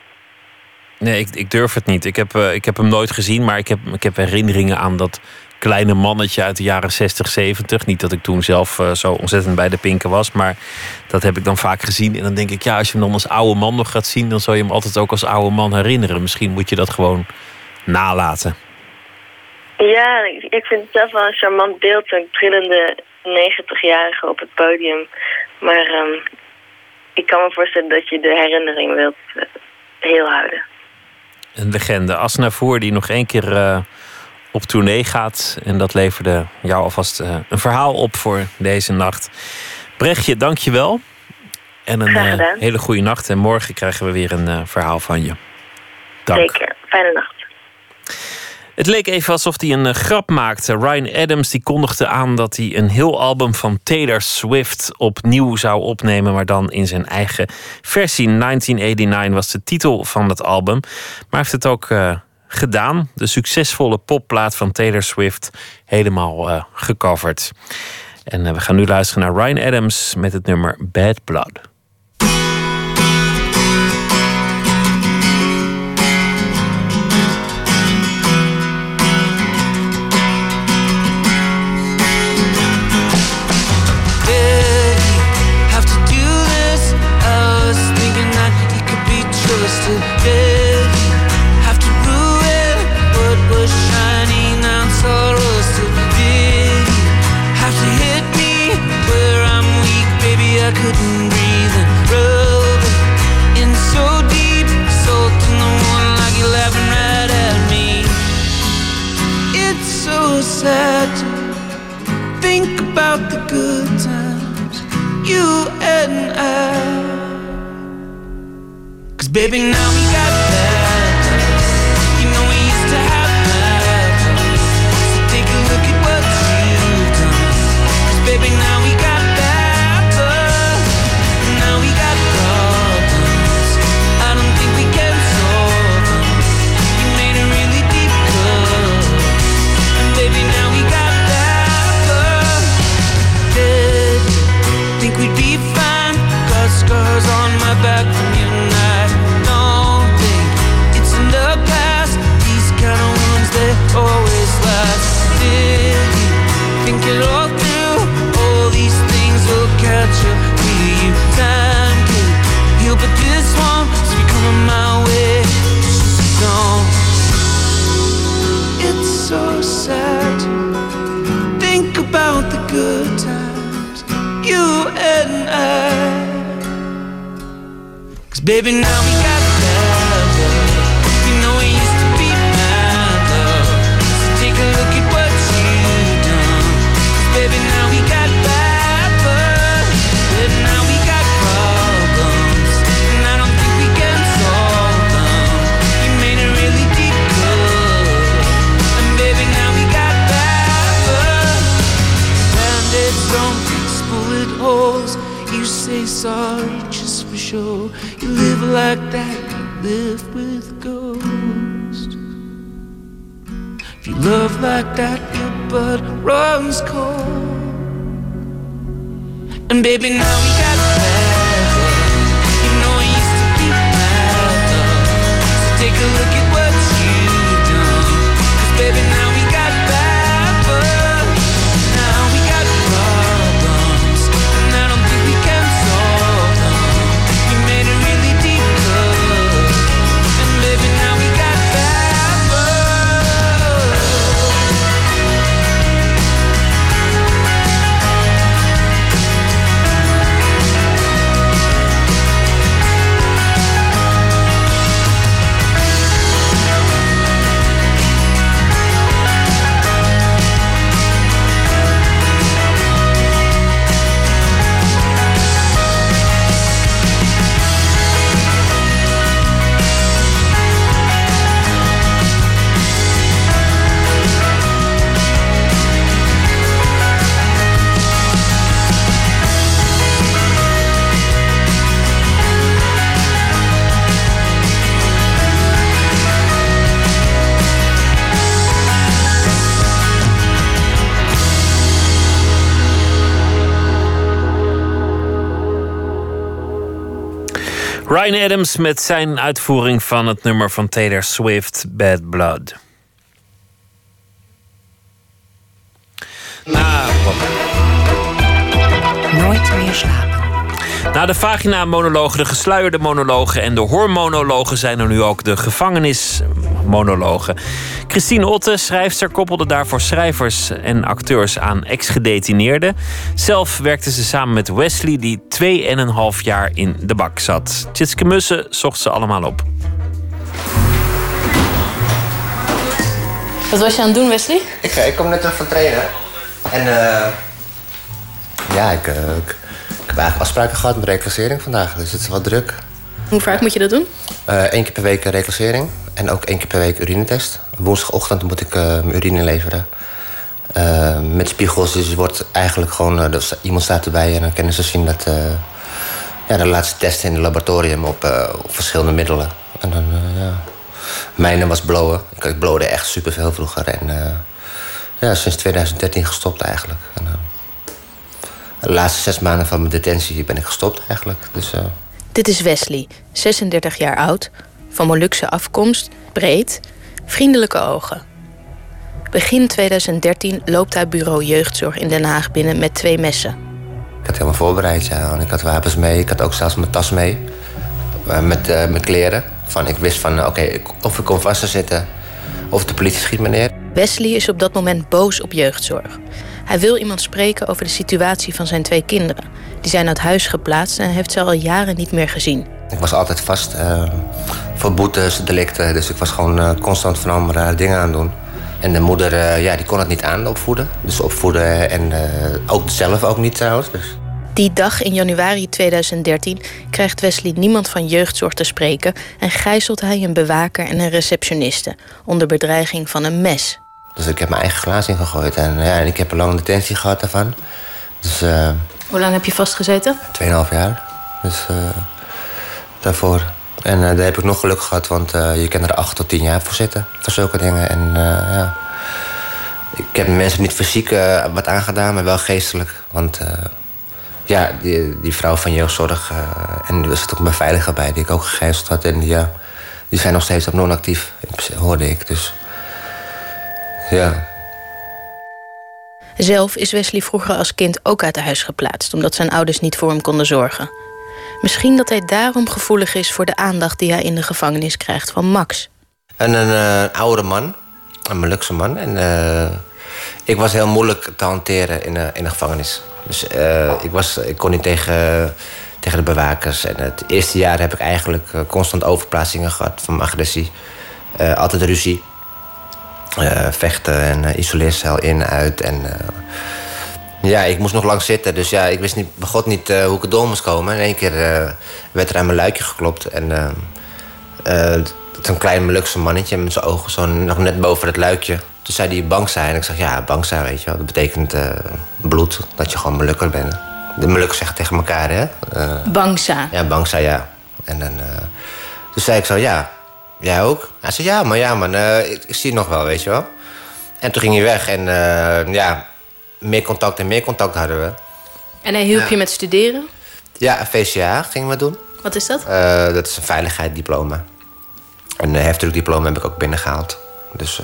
Nee, ik, ik durf het niet. Ik heb, eh, ik heb hem nooit gezien, maar ik heb, ik heb herinneringen aan dat kleine mannetje uit de jaren 60, 70. Niet dat ik toen zelf eh, zo ontzettend bij de pinken was, maar dat heb ik dan vaak gezien. En dan denk ik, ja, als je hem dan als oude man nog gaat zien, dan zal je hem altijd ook als oude man herinneren. Misschien moet je dat gewoon nalaten. Ja, ik, ik vind het zelf wel een charmant beeld. Een trillende 90-jarige op het podium. Maar ehm, ik kan me voorstellen dat je de herinnering wilt eh, heel houden. Een legende. Asnavoer die nog één keer eh, op tournee gaat. En dat leverde jou alvast eh, een verhaal op voor deze nacht. Brechtje, dank je wel. En een hele goede nacht. En morgen krijgen we weer een verhaal van je. Dank. Zeker. Fijne nacht. Het leek even alsof hij een eh, grap maakte. Ryan Adams die kondigde aan dat hij een heel album van Taylor Swift opnieuw zou opnemen, maar dan in zijn eigen versie. 1989 was de titel van het album. Maar heeft het ook eh, gedaan. De succesvolle popplaat van Taylor Swift helemaal eh, gecoverd. En we gaan nu luisteren naar Ryan Adams met het nummer Bad Blood. Adams met zijn uitvoering van het nummer van Taylor Swift, Bad Blood. Ah, Nooit meer slapen. Na de vagina-monologen, de gesluierde monologen en de hormonologen zijn er nu ook de gevangenismonologen. Christine Otte, schrijfster, koppelde daarvoor schrijvers en acteurs aan ex-gedetineerden. Zelf werkte ze samen met Wesley, die 2,5 jaar in de bak zat. Tjitske Mussen zocht ze allemaal op. Wat was je aan het doen, Wesley? Ik, eh, ik kom net terug van trainen. En eh ja, ik, eh, ik, ik heb eigenlijk afspraken gehad met reclassering vandaag. Dus het is wat druk. Hoe vaak moet je dat doen? Eén keer per week reclassering. En ook één keer per week urinetest. Woensdagochtend moet ik eh, mijn urine leveren. Eh, met spiegels. Dus wordt eigenlijk gewoon... eh, dus iemand staat erbij en dan kunnen ze zien dat... eh, ja, de laatste testen in het laboratorium op, eh, op verschillende middelen. En dan, eh, ja... Mijne was blowen. Ik, ik blowde echt superveel vroeger. En eh, ja, sinds 2013 gestopt eigenlijk. En, eh, de laatste zes maanden van mijn detentie ben ik gestopt eigenlijk. Dus, eh, Dit is Wesley, 36 jaar oud, van Molukse afkomst, breed, vriendelijke ogen. Begin 2013 loopt hij bureau jeugdzorg in Den Haag binnen met twee messen. ik had helemaal voorbereid. Ja. Ik had wapens mee. Ik had ook zelfs mijn tas mee. eh, met, eh, met kleren. Van, ik wist van, oké, of ik kom vast te zitten... of de politie schiet me neer. Wesley is op dat moment boos op jeugdzorg. Hij wil iemand spreken over de situatie van zijn twee kinderen. Die zijn uit huis geplaatst en heeft ze al jaren niet meer gezien. Ik was altijd vast eh, voor boetes, delicten. Dus ik was gewoon eh, constant van allemaal rare dingen aan doen. En de moeder, eh, ja, die kon het niet aan, opvoeden. Dus opvoeden en ook zelf ook niet trouwens. Dus Die dag in januari 2013 krijgt Wesley niemand van jeugdzorg te spreken en gijzelt hij een bewaker en een receptioniste onder bedreiging van een mes. Dus ik heb mijn eigen glaas ingegooid. En, ja, en ik heb een lange detentie gehad daarvan. Dus eh Hoe lang heb je vastgezeten? 2,5 jaar. Dus eh, daarvoor. En eh, daar heb ik nog geluk gehad, want je kan er 8 tot 10 jaar voor zitten. Voor zulke dingen. En ja. Ik heb mensen niet fysiek wat aangedaan, maar wel geestelijk. Want ja, die, die vrouw van jeugdzorg. en er zit ook een beveiliger bij die ik ook gegijzeld had. En die, ja, die zijn nog steeds op non-actief, hoorde ik. Dus ja. Zelf is Wesley vroeger als kind ook uit huis geplaatst, omdat zijn ouders niet voor hem konden zorgen. Misschien dat hij daarom gevoelig is voor de aandacht die hij in de gevangenis krijgt van Max. En een eh, oude man, een Molukse man. En eh, ik was heel moeilijk te hanteren in, de in de gevangenis. Dus eh, ik, was, ik kon niet tegen, tegen de bewakers. En het eerste jaar heb ik eigenlijk eh, constant overplaatsingen gehad van mijn agressie. Eh, altijd ruzie. Eh, vechten en uh, isoleercel in, uit. En, eh, ja, ik moest nog lang zitten. Dus ja, ik wist niet, begot niet eh, hoe ik er door moest komen. In één keer eh, werd er aan mijn luikje geklopt. En eh, eh, zo'n klein Molukse mannetje met zijn ogen zo nog net boven het luikje. Toen zei hij bang zijn. En ik zeg ja, bang zijn, weet je wel. Dat betekent eh, bloed, dat je gewoon Molukker bent. De Molukkers zeggen tegen elkaar, hè? Eh, Bangsa. ja, Bangsa, ja. En dan, eh, toen zei ik zo, ja, jij ook? Hij zei, ja, maar ja, man, eh, ik, ik zie het nog wel, weet je wel. En toen ging hij weg en eh, ja, meer contact en meer contact hadden we. En hij hielp Ja. je met studeren. Ja, een VCA gingen we doen. Wat is dat? Eh, dat is een veiligheidsdiploma. Een heftruckdiploma heb ik ook binnengehaald. Dus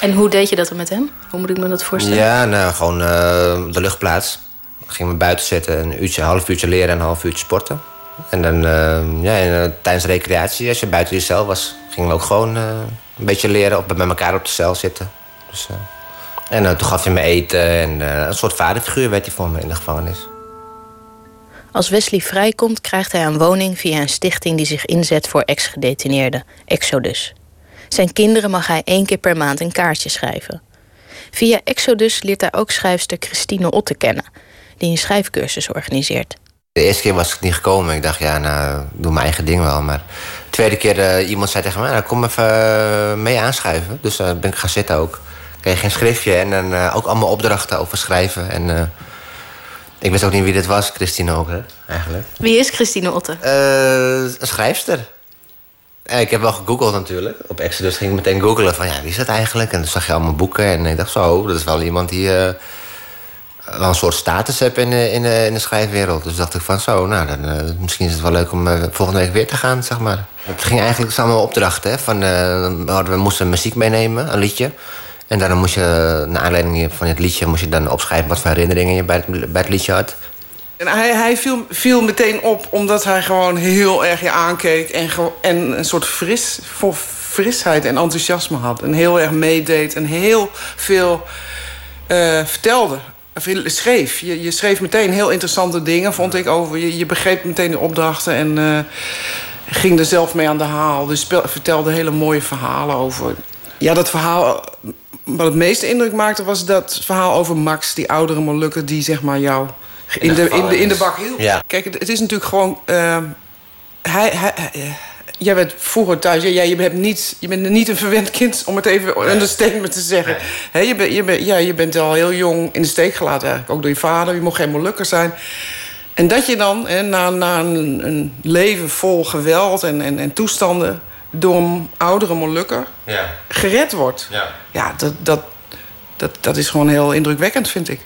En hoe deed je dat dan met hem? Hoe moet ik me dat voorstellen? ja, nou, gewoon de luchtplaats. Gingen we buiten zitten, een uurtje, een half uurtje leren en een half uurtje sporten. En dan eh, ja, eh, tijdens recreatie, als je buiten je cel was, gingen we ook gewoon eh, een beetje leren, op, met elkaar op de cel zitten. Dus, eh, en eh, toen gaf hij me eten en een soort vaderfiguur werd hij voor me in de gevangenis. Als Wesley vrijkomt, krijgt hij een woning via een stichting die zich inzet voor ex-gedetineerden, Exodus. Zijn kinderen mag hij één keer per maand een kaartje schrijven. Via Exodus leert hij ook schrijfster Christine Otte kennen, die een schrijfcursus organiseert. De eerste keer was ik niet gekomen. Ik dacht, ja, nou, ik doe mijn eigen ding wel. Maar de tweede keer, eh, iemand zei tegen mij, nou, kom even eh, mee aanschuiven. Dus uh, ben ik gaan zitten ook. Kreeg een schriftje en dan uh, ook allemaal opdrachten over schrijven. En uh, ik wist ook niet wie dit was, Christine ook, hè, eigenlijk. Wie is Christine Otte? een schrijfster. ik heb wel gegoogeld natuurlijk. Op Exodus ging ik meteen googelen van, ja, wie is dat eigenlijk? En dan zag je allemaal boeken en ik dacht, zo, dat is wel iemand die uh, wel een soort status heeft in de, in, de, in de schrijfwereld. Dus dacht ik van, zo, nou, dan, uh, misschien is het wel leuk om volgende week weer te gaan, zeg maar. Het ging eigenlijk samen opdrachten, hè. Van, we, moesten muziek meenemen, een liedje. En dan moest je, naar aanleiding van het liedje, moest je dan opschrijven wat voor herinneringen je bij het, bij het liedje had. En hij, hij viel, viel, meteen op omdat hij gewoon heel erg je aankeek en, en een soort fris, voor frisheid en enthousiasme had. En heel erg meedeed en heel veel vertelde. Schreef. Je, je, schreef meteen heel interessante dingen, vond ik. Over, je, je begreep meteen de opdrachten en uh, ging er zelf mee aan de haal. Dus vertelde hele mooie verhalen over. Ja, dat verhaal. Wat het meeste indruk maakte was dat verhaal over Max, die oudere Molukker, die zeg maar jou in de, in de, in de bak hielp. Ja. Kijk, het, het, is natuurlijk gewoon. Uh, hij, hij, hij, jij bent vroeger thuis. Jij, je, hebt niet, je bent niet een verwend kind, om het even nee. understatement te zeggen. Nee. He, je, ben, je, ben, ja, je bent al heel jong in de steek gelaten, eigenlijk. Ook door je vader. Je mocht geen Molukker zijn. En dat je dan, he, na, na een, een, leven vol geweld en, en, en toestanden. door een oudere Molukker ja. gered wordt. Ja, ja dat, dat, dat, dat is gewoon heel indrukwekkend, vind ik.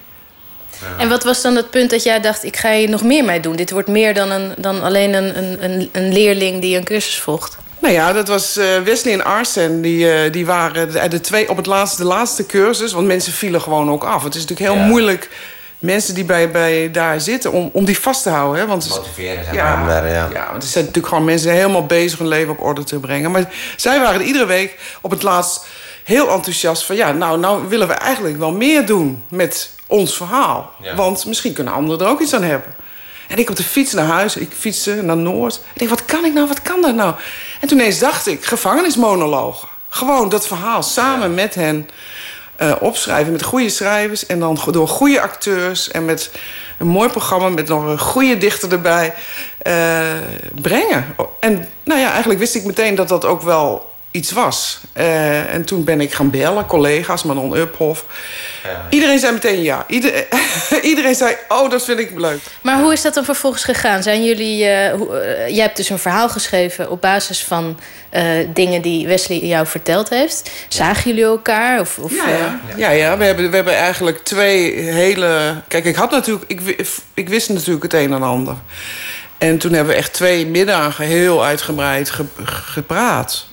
En wat was dan het punt dat jij dacht, ik ga hier nog meer mee doen? Dit wordt meer dan, een, dan alleen een, een, een leerling die een cursus volgt. Nou ja, dat was uh, Wesley en Arsen. Die, uh, die waren de, de, twee, op het laatste, de laatste cursus. Want mensen vielen gewoon ook af. Het is natuurlijk heel ja. moeilijk, mensen die bij, bij daar zitten, om, om die vast te houden. Hè? Want, Motiveren, zeg ja. Ja. ja, want er zijn natuurlijk gewoon mensen helemaal bezig hun leven op orde te brengen. Maar zij waren er iedere week op het laatst heel enthousiast van... ja, nou, nou willen we eigenlijk wel meer doen met ons verhaal. Ja. Want misschien kunnen anderen er ook iets aan hebben. En ik op de fiets naar huis, ik fietste naar Noord. Ik denk, wat kan ik nou, wat kan dat nou? En toen eens dacht ik, gevangenismonologen. Gewoon dat verhaal samen ja. met hen uh, opschrijven. Met goede schrijvers en dan door goede acteurs. En met een mooi programma met nog een goede dichter erbij uh, brengen. En nou ja, eigenlijk wist ik meteen dat dat ook wel iets was. Uh, en toen ben ik gaan bellen, collega's, Manon Uphoff. Ja. Iedereen zei meteen ja. Ieder, iedereen zei, oh, dat vind ik leuk. Maar hoe is dat dan vervolgens gegaan? Zijn jullie, uh, hoe, uh, jij hebt dus een verhaal geschreven op basis van dingen die Wesley jou verteld heeft. Zagen jullie elkaar? Of, of, ja, ja. ja, ja. We, hebben, we hebben eigenlijk twee hele... Kijk, ik had natuurlijk... Ik, ik wist natuurlijk het een en ander. En toen hebben we echt twee middagen heel uitgebreid ge, gepraat.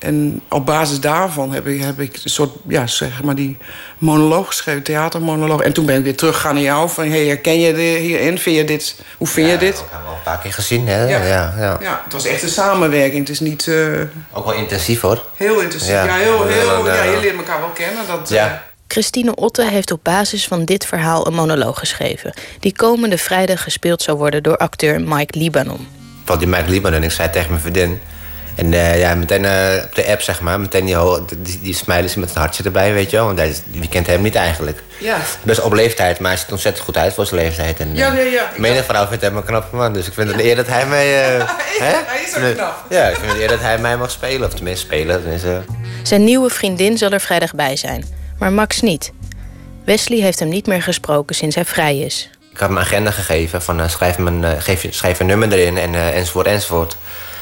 En op basis daarvan heb ik, heb ik een soort, ja, zeg maar die monoloog geschreven, theatermonoloog. En toen ben ik weer teruggegaan naar jou. Van, hey, herken je dit hierin? Vind je dit? Hoe vind ja, je dit? Dat hebben we al een paar keer gezien, hè? Ja, ja, ja. ja het was echt een samenwerking. Het is niet... Uh... Ook wel intensief, hoor. Heel intensief. Ja, ja heel, heel, ja, je leert elkaar wel kennen. Dat, ja. Uh... Christine Otte heeft op basis van dit verhaal een monoloog geschreven... die komende vrijdag gespeeld zou worden door acteur Mike Libanon. Van die Mike Libanon, ik zei tegen mijn vriendin... En uh, ja, meteen uh, op de app, zeg maar, meteen die, die, die smileys met een hartje erbij, weet je wel. Want hij, wie kent hem niet eigenlijk. Ja. Dus op leeftijd, maar hij ziet ontzettend goed uit voor zijn leeftijd. En, ja, ja, ja. Menig vrouw vindt hem een knappe man, dus ik vind het ja. eer dat hij mij... Uh, hè? Hij is ook knap. Ja, ik vind het eer dat hij mij mag spelen, of tenminste spelen. Tenminste. Zijn nieuwe vriendin zal er vrijdag bij zijn, maar Max niet. Wesley heeft hem niet meer gesproken sinds hij vrij is. Ik had hem een agenda gegeven van eh, schrijf, mijn, eh, geef, je- schrijf een nummer erin en, eh, enzovoort enzovoort.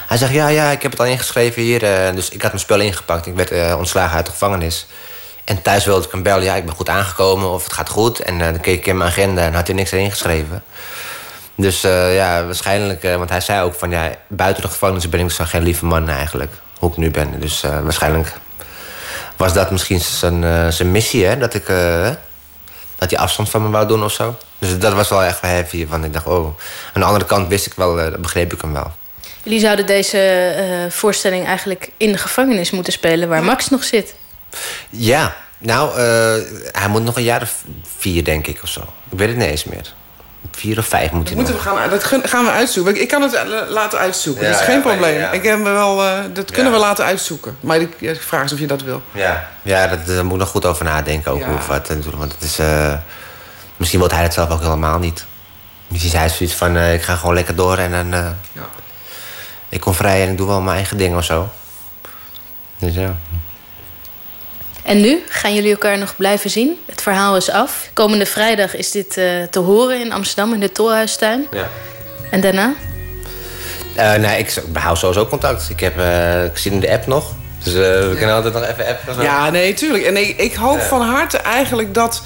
Hij zegt ja, ja, ik heb het al ingeschreven hier. eh, dus ik had mijn spel ingepakt. Ik werd eh, ontslagen uit de gevangenis. En thuis wilde ik hem bellen. Ja, ik ben goed aangekomen of het gaat goed. En eh, dan keek ik in mijn agenda en had hij niks erin geschreven. Dus ja, waarschijnlijk... want hij zei ook van ja, buiten de gevangenis ben ik zo geen lieve man eigenlijk. Hoe ik nu ben. Dus waarschijnlijk was dat misschien zijn, missie, hè? Dat ik... dat hij afstand van me wou doen of zo. Dus dat was wel echt heavy. Want ik dacht, oh. Aan de andere kant wist ik wel, begreep ik hem wel. Jullie zouden deze eh, voorstelling eigenlijk in de gevangenis moeten spelen waar Max nog zit. Ja, nou, eh, hij moet nog een jaar of vier, denk ik, of zo. Ik weet het niet eens meer. Vier of vijf moet Dat, hij moeten nog. we gaan, dat gaan we uitzoeken. Ik kan het eh, laten uitzoeken. Ja, dat is geen ja, probleem. ja. Ik heb me wel, eh, dat kunnen we laten uitzoeken. Maar ik, ja, vraag is of je dat wil. Ja, ja dat, daar moet ik nog goed over nadenken. Ook Ja. hoe of wat. Want het is, eh, misschien wil hij het zelf ook helemaal niet. Misschien is hij zoiets van, ik ga gewoon lekker door en dan... eh, Ik kom vrij en ik doe wel mijn eigen ding of zo. Dus ja. En nu gaan jullie elkaar nog blijven zien. Het verhaal is af. Komende vrijdag is dit eh, te horen in Amsterdam in de Tolhuistuin. ja. En daarna? Eh, nee, ik behoud sowieso contact. Ik, heb, eh, ik zie in de app nog. Dus eh, we kunnen altijd nog even appen. Ja, nee, tuurlijk. En ik, ik hoop Ja. van harte eigenlijk dat,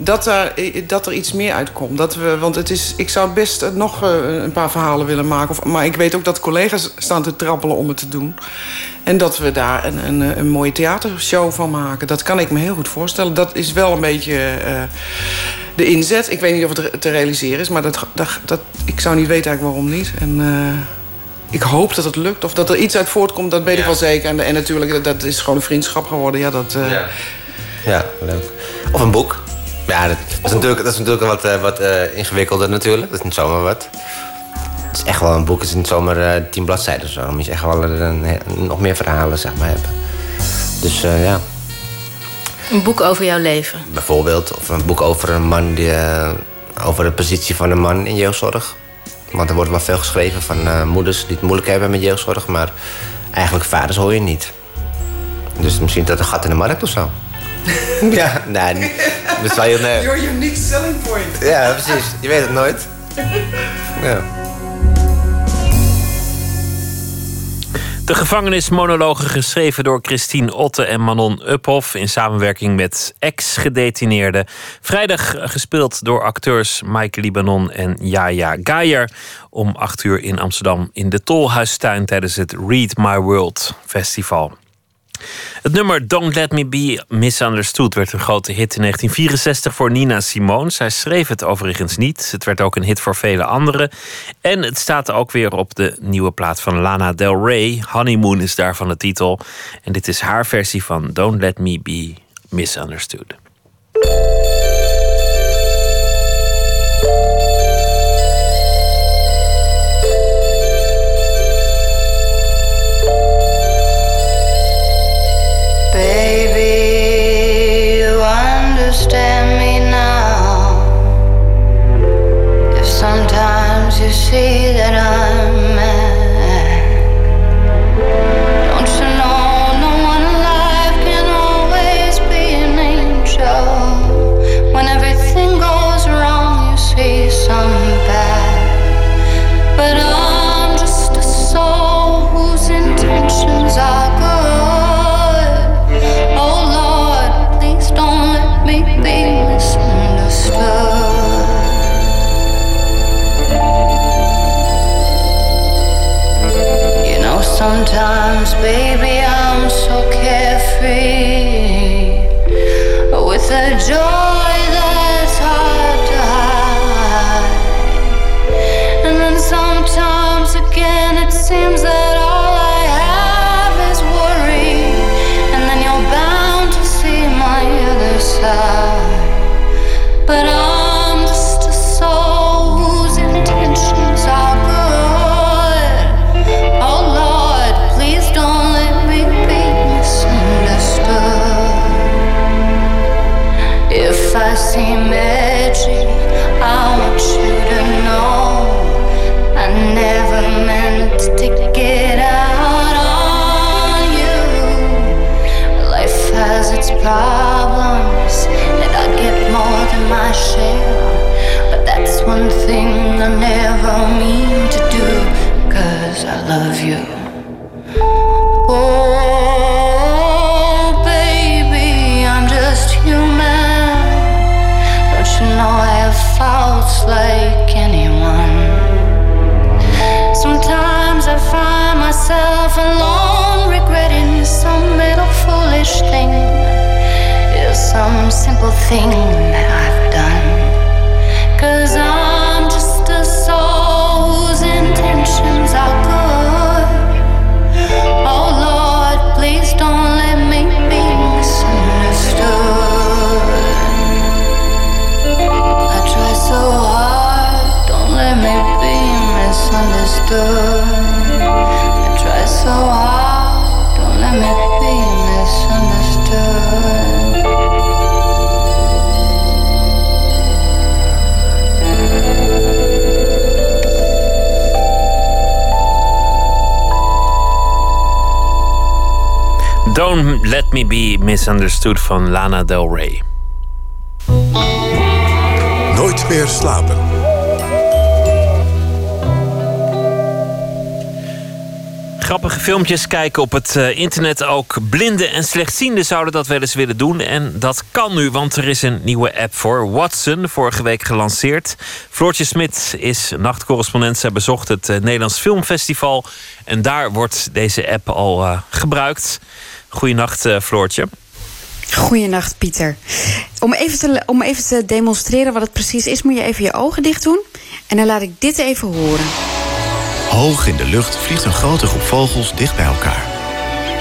dat, er, dat er iets meer uitkomt. Dat we, want het is, ik zou best nog eh, een paar verhalen willen maken. Of, maar ik weet ook dat collega's staan te trappelen om het te doen. En dat we daar een, een, een mooie theatershow van maken. Dat kan ik me heel goed voorstellen. Dat is wel een beetje eh, de inzet. Ik weet niet of het te realiseren is. Maar dat, dat, dat, ik zou niet weten eigenlijk waarom niet. En... eh, ik hoop dat het lukt. Of dat er iets uit voortkomt, dat weet ik wel zeker. En, en natuurlijk, dat is gewoon een vriendschap geworden. Ja, dat, eh, Ja, leuk. Of een boek. Ja, dat, dat is, natuurlijk, dat is natuurlijk wat, eh, wat eh, ingewikkelder natuurlijk. Dat is niet zomaar wat. Het is echt wel een boek. Het is niet zomaar eh, tien bladzijden of zo. Dan moet je echt wel een, nog meer verhalen zeg maar, hebben. Dus ja, Een boek over jouw leven. bijvoorbeeld. Of een boek over een man die... over de positie van een man in jeugdzorg. Want er wordt wel veel geschreven van moeders die het moeilijk hebben met jeugdzorg. Maar eigenlijk vaders hoor je niet. Dus misschien dat een gat in de markt of zo. ja, nee, dat is wel heel... nee. Your unique selling point. Ja, precies. Je weet het nooit. Ja. De gevangenismonologen geschreven door Christine Otte en Manon Uphoff in samenwerking met ex-gedetineerden. Vrijdag gespeeld door acteurs Mike Libanon en Yaya Geijer. Om acht uur in Amsterdam in de Tolhuistuin tijdens het Read My World Festival. Het nummer Don't Let Me Be Misunderstood werd een grote hit in 1964 voor Nina Simone. Zij schreef het overigens niet. Het werd ook een hit voor vele anderen. En het staat ook weer op de nieuwe plaat van Lana Del Rey. Honeymoon is daarvan de titel. En dit is haar versie van Don't Let Me Be Misunderstood. Understand me now. If sometimes you see that I'm sometimes, baby. alone regretting some little foolish thing. Is some simple thing that I've done. Cause I'm just a soul whose intentions are good. Oh Lord, please don't let me be misunderstood. I try so hard, don't let me be misunderstood. Don't Let Me Be Misunderstood van Lana Del Rey. Nooit meer slapen. Grappige filmpjes kijken op het eh, internet. Ook blinden en slechtzienden zouden dat wel eens willen doen. En dat kan nu, want er is een nieuwe app voor. Watson, vorige week gelanceerd. Floortje Smit is nachtcorrespondent. Zij bezocht het eh, Nederlands Filmfestival. En daar wordt deze app al eh, gebruikt. Goeienacht, eh, Floortje. Goeienacht, Pieter. Om even, te, om even te demonstreren wat het precies is, moet je even je ogen dicht doen. En dan laat ik dit even horen. Hoog in de lucht vliegt een grote groep vogels dicht bij elkaar.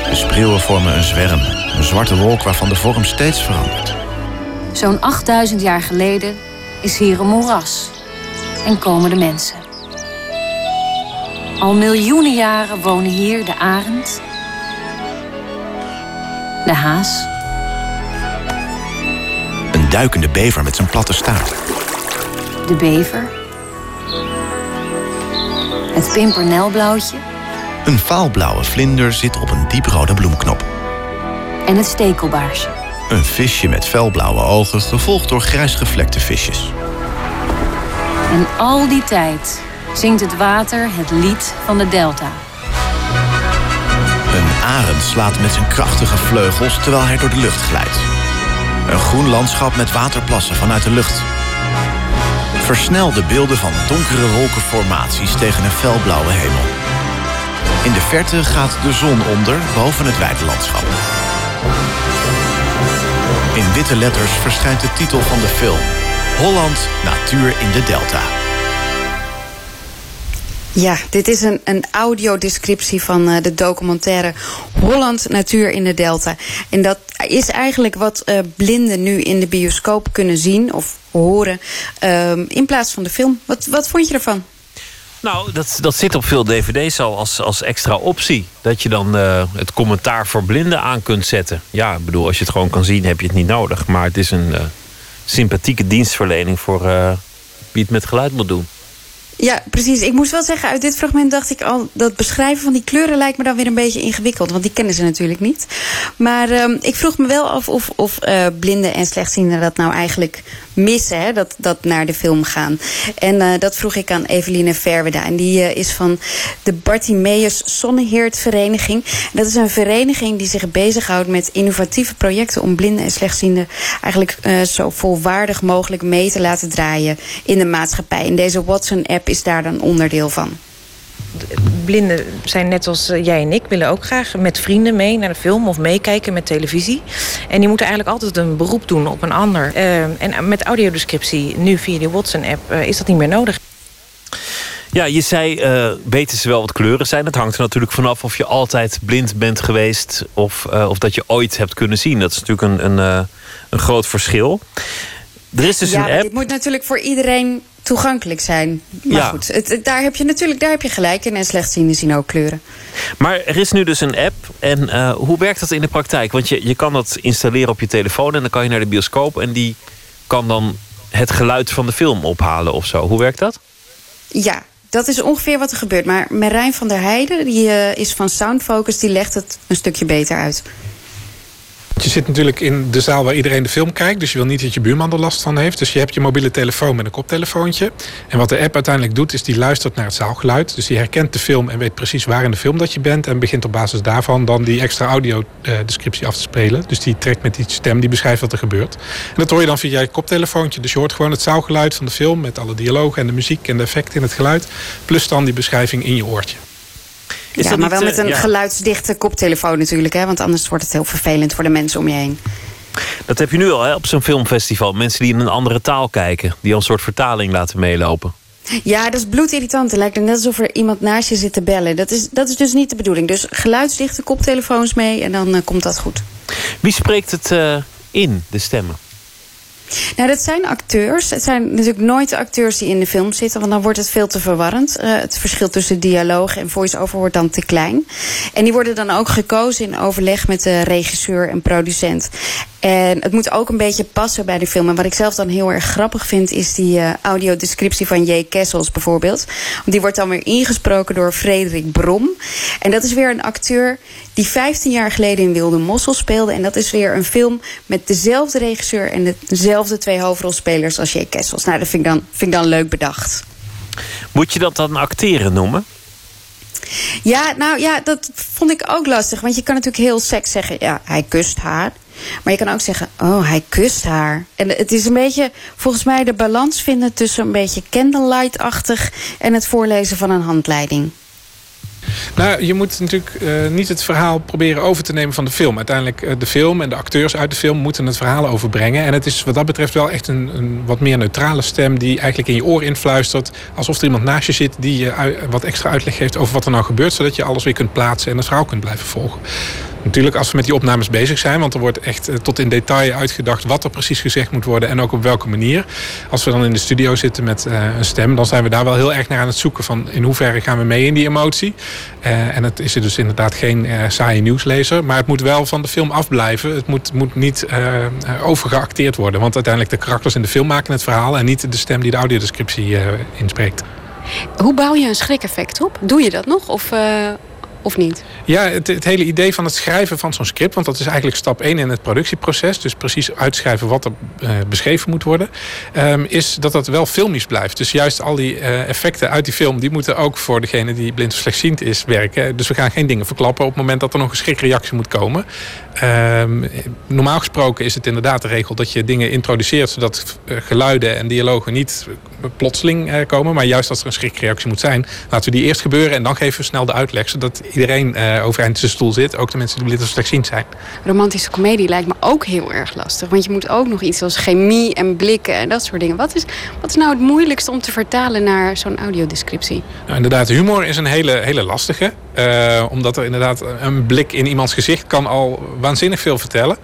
De spreeuwen vormen een zwerm, een zwarte wolk waarvan de vorm steeds verandert. Zo'n 8000 jaar geleden is hier een moeras. En komen de mensen. Al miljoenen jaren wonen hier de arend, de haas, Een duikende bever met zijn platte staart. de bever, het pimpernelblauwtje Een vaalblauwe vlinder zit op een dieprode bloemknop. en het stekelbaarsje. Een visje met felblauwe ogen, gevolgd door grijsgevlekte visjes. En al die tijd zingt het water het lied van de delta. Arend slaat met zijn krachtige vleugels terwijl hij door de lucht glijdt. Een groen landschap met waterplassen vanuit de lucht. Versnelde beelden van donkere wolkenformaties tegen een felblauwe hemel. In de verte gaat de zon onder boven het wijde landschap. In witte letters verschijnt de titel van de film. Holland, natuur in de delta. Ja, dit is een, een audiodescriptie van eh, de documentaire Holland Natuur in de Delta. En dat is eigenlijk wat eh, blinden nu in de bioscoop kunnen zien of horen ehm, in plaats van de film. Wat, wat vond je ervan? Nou, dat, dat zit op veel dvd's al als, als extra optie. Dat je dan eh, het commentaar voor blinden aan kunt zetten. Ja, ik bedoel, als je het gewoon kan zien, heb je het niet nodig. Maar het is een sympathieke dienstverlening voor eh, wie het met geluid moet doen. Ja, precies. Ik moest wel zeggen, uit dit fragment dacht ik al... dat beschrijven van die kleuren lijkt me dan weer een beetje ingewikkeld. Want die kennen ze natuurlijk niet. Maar ehm, ik vroeg me wel af of, of eh, blinden en slechtzienden dat nou eigenlijk missen. Hè? Dat, dat naar de film gaan. En eh, dat vroeg ik aan Eveline Verweda. En die eh, is van de Bartimeus Zonneheert Vereniging. En dat is een vereniging die zich bezighoudt met innovatieve projecten... om blinden en slechtzienden eigenlijk zo volwaardig mogelijk mee te laten draaien in de maatschappij. En deze Watson-app is daar dan onderdeel van. blinden zijn net als eh, jij en ik, willen ook graag met vrienden mee naar de film of meekijken met televisie. En die moeten eigenlijk altijd een beroep doen op een ander. Eh, en met audiodescriptie, nu via die Watson-app, eh, is dat niet meer nodig. Ja, je zei, eh, weten ze wel wat kleuren zijn? Het hangt er natuurlijk vanaf of je altijd blind bent geweest... of, eh, of dat je ooit hebt kunnen zien. Dat is natuurlijk een, een, eh, een groot verschil. Er is dus ja, een app. dit moet natuurlijk voor iedereen toegankelijk zijn. Maar Ja. goed, het, daar heb je natuurlijk daar heb je gelijk in. En slechtzienden zien ook kleuren. Maar er is nu dus een app. En eh, hoe werkt dat in de praktijk? Want je, je kan dat installeren op je telefoon... en dan kan je naar de bioscoop... en die kan dan het geluid van de film ophalen of zo. Hoe werkt dat? Ja, dat is ongeveer wat er gebeurt. Maar Marijn van der Heijden, die eh, is van Soundfocus... die legt het een stukje beter uit. Je zit natuurlijk in de zaal waar iedereen de film kijkt. Dus je wil niet dat je buurman er last van heeft. Dus je hebt je mobiele telefoon met een koptelefoontje. En wat de app uiteindelijk doet, is die luistert naar het zaalgeluid. Dus die herkent de film en weet precies waar in de film dat je bent. En begint op basis daarvan dan die extra audiodescriptie af te spelen. Dus die trekt met die stem, die beschrijft wat er gebeurt. En dat hoor je dan via je koptelefoontje. Dus je hoort gewoon het zaalgeluid van de film met alle dialogen en de muziek en de effecten in het geluid. Plus dan die beschrijving in je oortje. Ja, maar wel met een geluidsdichte koptelefoon natuurlijk. Hè, want anders wordt het heel vervelend voor de mensen om je heen. Dat heb je nu al hè, op zo'n filmfestival. Mensen die in een andere taal kijken. Die al een soort vertaling laten meelopen. Ja, dat is bloedirritant. Het lijkt net alsof er iemand naast je zit te bellen. Dat is, dat is dus niet de bedoeling. Dus geluidsdichte koptelefoons mee en dan eh, komt dat goed. Wie spreekt het eh, in, de stemmen? Nou, dat zijn acteurs. Het zijn natuurlijk nooit acteurs die in de film zitten, want dan wordt het veel te verwarrend. Eh, het verschil tussen dialoog en voice-over wordt dan te klein. En die worden dan ook gekozen in overleg met de regisseur en producent. En het moet ook een beetje passen bij de film. En wat ik zelf dan heel erg grappig vind, is die uh, audiodescriptie van J. Kessels bijvoorbeeld. Die wordt dan weer ingesproken door Frederik Brom. En dat is weer een acteur die 15 jaar geleden in Wilde Mossel speelde. En dat is weer een film met dezelfde regisseur en dezelfde twee hoofdrolspelers als J. Kessels. Nou, dat vind ik dan, vind ik dan leuk bedacht. Moet je dat dan acteren noemen? Ja, nou ja, dat vond ik ook lastig. Want je kan natuurlijk heel seks zeggen, ja, hij kust haar. Maar je kan ook zeggen, oh, hij kust haar. En het is een beetje, volgens mij, de balans vinden tussen een beetje candlelight-achtig en het voorlezen van een handleiding. Nou, je moet natuurlijk uh, niet het verhaal proberen over te nemen van de film. Uiteindelijk, uh, de film en de acteurs uit de film moeten het verhaal overbrengen. En het is wat dat betreft wel echt een, een wat meer neutrale stem... die eigenlijk in je oor influistert. Alsof er iemand naast je zit die je wat extra uitleg geeft over wat er nou gebeurt... zodat je alles weer kunt plaatsen en het verhaal kunt blijven volgen. Natuurlijk als we met die opnames bezig zijn, want er wordt echt tot in detail uitgedacht wat er precies gezegd moet worden en ook op welke manier. Als we dan in de studio zitten met uh, een stem, dan zijn we daar wel heel erg naar aan het zoeken van in hoeverre gaan we mee in die emotie. Uh, en het is dus inderdaad geen saaie nieuwslezer, maar het moet wel van de film afblijven. Het moet, moet niet overgeacteerd worden, want uiteindelijk de karakters in de film maken het verhaal en niet de stem die de audiodescriptie inspreekt. Hoe bouw je een schrik-effect op? Doe je dat nog? Of, of niet? Ja, het, het, hele idee van het schrijven van zo'n script... want dat is eigenlijk stap 1 in het productieproces... dus precies uitschrijven wat er uh, beschreven moet worden... Um, is dat dat wel filmisch blijft. Dus juist al die uh, effecten uit die film... die moeten ook voor degene die blind of slechtziend is werken. Dus we gaan geen dingen verklappen op het moment dat er nog een schrikreactie moet komen. Um, normaal gesproken is het inderdaad de regel dat je dingen introduceert... zodat uh, geluiden en dialogen niet plotseling komen... maar juist als er een schrikreactie moet zijn... laten we die eerst gebeuren en dan geven we snel de uitleg... zodat iedereen uh, overeind in zijn stoel zit. Ook de mensen die blind of slechtziend zijn. Romantische komedie lijkt me ook heel erg lastig. Want je moet ook nog iets als chemie en blikken en dat soort dingen. Wat is, wat is nou het moeilijkste om te vertalen naar zo'n audiodescriptie? Nou, inderdaad, humor is een hele, hele lastige. Uh, omdat er inderdaad een blik in iemands gezicht kan al waanzinnig veel vertellen.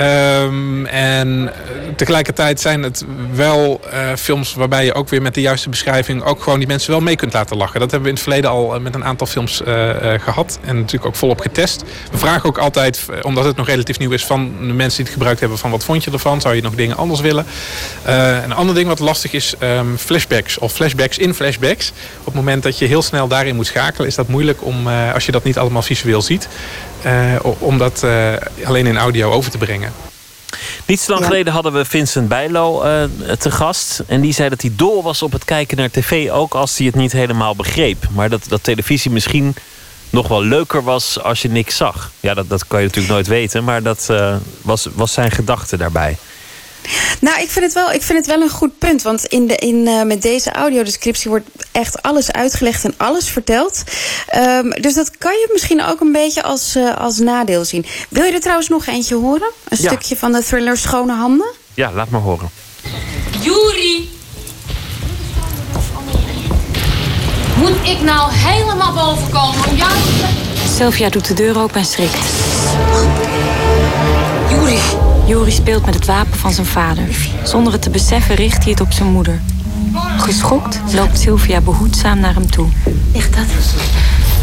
Um, en tegelijkertijd zijn het wel uh, films waarbij je ook weer met de juiste beschrijving ook gewoon die mensen wel mee kunt laten lachen. Dat hebben we in het verleden al met een aantal films uh, gehad en natuurlijk ook volop getest. We vragen ook altijd, omdat het nog relatief nieuw is, van de mensen die het gebruikt hebben van wat vond je ervan? Zou je nog dingen anders willen? een ander ding wat lastig is, um, flashbacks of flashbacks in flashbacks. Op het moment dat je heel snel daarin moet schakelen is dat moeilijk om uh, als je dat niet allemaal visueel ziet. Uh, om dat uh, alleen in audio over te brengen. Niet zo lang ja. geleden hadden we Vincent Bijlo te gast. En die zei dat hij dol was op het kijken naar tv. Ook als hij het niet helemaal begreep. Maar dat, dat televisie misschien nog wel leuker was als je niks zag. Ja, dat, dat kan je natuurlijk nooit weten. Maar dat was, was zijn gedachte daarbij. Nou, ik vind het wel, ik vind het wel een goed punt. Want in de, in, uh, met deze audiodescriptie wordt echt alles uitgelegd en alles verteld. Um, dus dat kan je misschien ook een beetje als, uh, als nadeel zien. Wil je er trouwens nog eentje horen? Een ja. stukje van de thriller Schone Handen? Ja, laat maar horen. Juri! Moet ik nou helemaal boven komen om jou Sylvia doet de deur open en schrikt. Juri! Juri speelt met het wapen van zijn vader. Zonder het te beseffen richt hij het op zijn moeder. Geschokt loopt Sylvia behoedzaam naar hem toe. Ligt dat?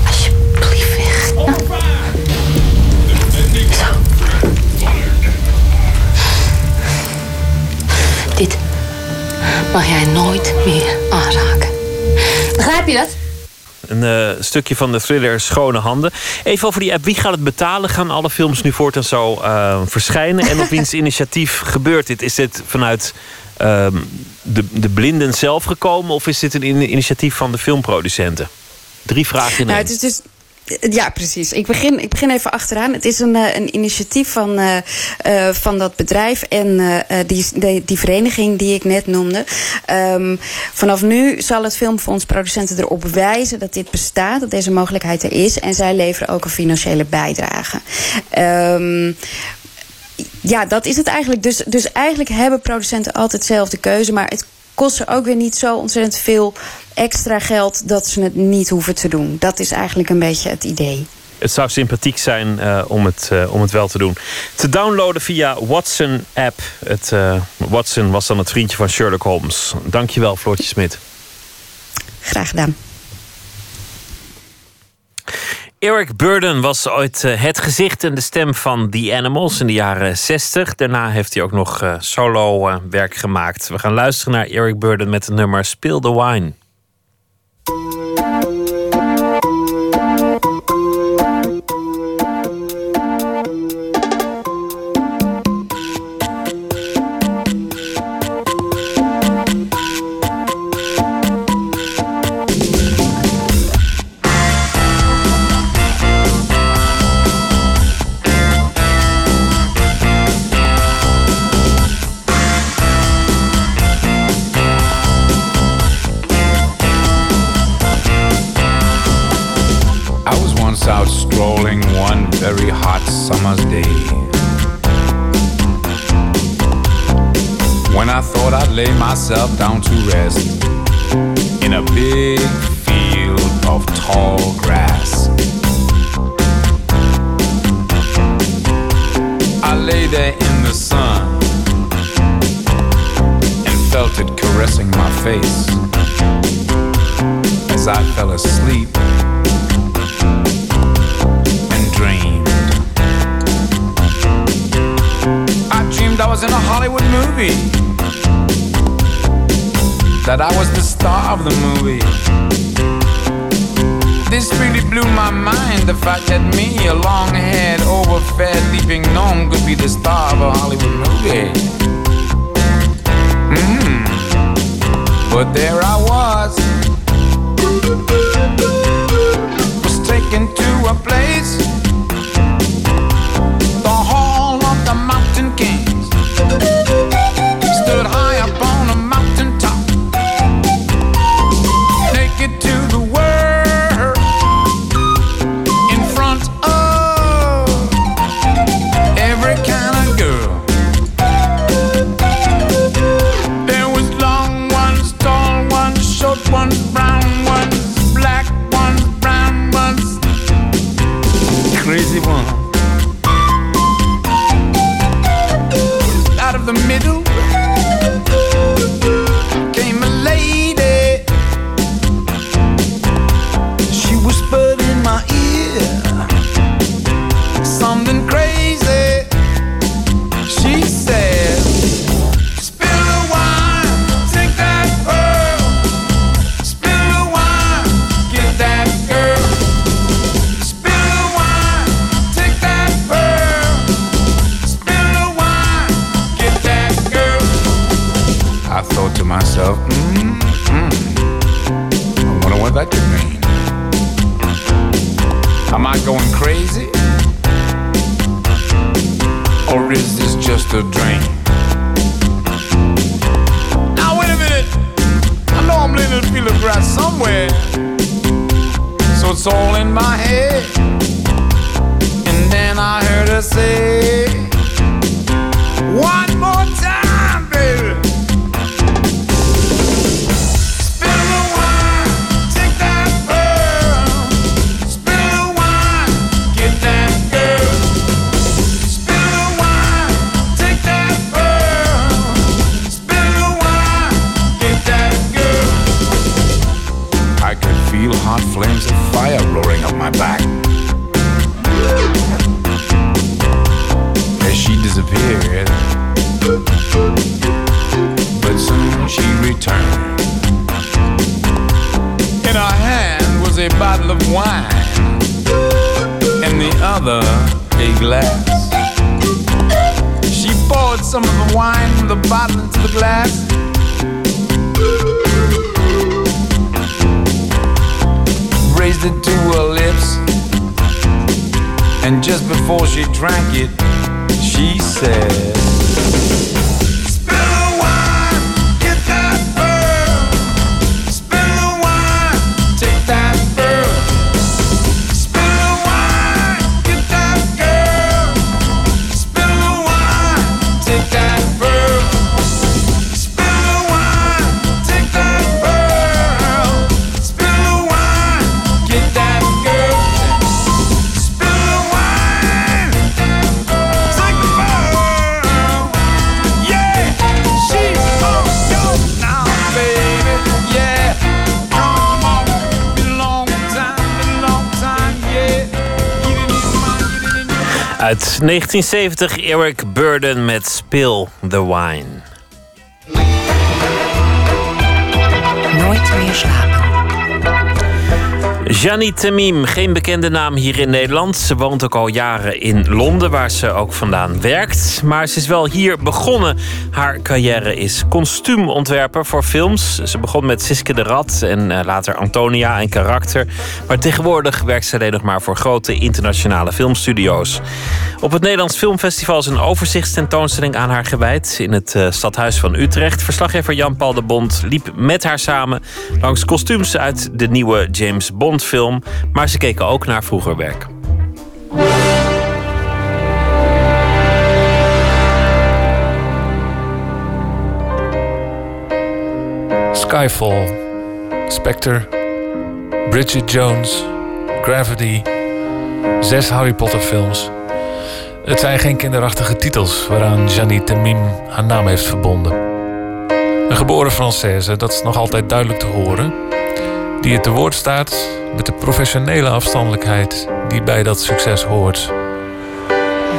Alsjeblieft weg. Nou. Zo. Dit mag jij nooit meer aanraken. Begrijp je dat? Een uh, stukje van de thriller Schone Handen. Even over die app. Wie gaat het betalen? Gaan alle films nu voortaan zo uh, verschijnen? En op wiens initiatief gebeurt dit? Is dit vanuit uh, de, de blinden zelf gekomen? Of is dit een initiatief van de filmproducenten? Drie vragen in nou, het is dus ja, precies. Ik begin, ik begin even achteraan. Het is een, een initiatief van, uh, uh, van dat bedrijf en uh, die, die, die, vereniging die ik net noemde. Um, vanaf nu zal het Filmfonds producenten erop wijzen dat dit bestaat, dat deze mogelijkheid er is. En zij leveren ook een financiële bijdrage. Um, ja, dat is het eigenlijk. Dus, dus eigenlijk hebben producenten altijd dezelfde keuze. Maar het kost ze ook weer niet zo ontzettend veel extra geld dat ze het niet hoeven te doen. Dat is eigenlijk een beetje het idee. Het zou sympathiek zijn eh, om, het, eh, om het wel te doen. Te downloaden via Watson-app. Het, eh, Watson was dan het vriendje van Sherlock Holmes. Dankjewel, Floortje Smit. Graag gedaan. Eric Burden was ooit eh, het gezicht en de stem van The Animals in de jaren 60. Daarna heeft hij ook nog eh, solo eh, werk gemaakt. We gaan luisteren naar Eric Burden met het nummer Spill the Wine. Lay myself down to rest in a big field of tall grass. I lay there in the sun and felt it caressing my face as I fell asleep and dreamed. I dreamed I was in a Hollywood movie. That I was the star of the movie. This really blew my mind. The fact that me, a long haired, overfed, leaping gnome, could be the star of a Hollywood movie. Mm. But there I was. Was taken to a place. 1970 Eric Burden met Spill the Wine. Nooit meer slapen. Jani Tamim, geen bekende naam hier in Nederland. Ze woont ook al jaren in Londen, waar ze ook vandaan werkt. Maar ze is wel hier begonnen. Haar carrière is kostuumontwerper voor films. Ze begon met Siske de Rat en eh, later Antonia en Karakter. Maar tegenwoordig werkt ze alleen nog maar voor grote internationale filmstudio's. Op het Nederlands Filmfestival is een overzichtstentoonstelling aan haar gewijd... in het eh, stadhuis van Utrecht. Verslaggever Jan-Paul de Bond liep met haar samen... langs kostuums uit de nieuwe James Bond-film. Maar ze keken ook naar vroeger werk. Skyfall, Spectre, Bridget Jones, Gravity, zes Harry Potter films. Het zijn geen kinderachtige titels waaraan Janine Temim haar naam heeft verbonden. Een geboren Française, dat is nog altijd duidelijk te horen, die het te woord staat met de professionele afstandelijkheid die bij dat succes hoort.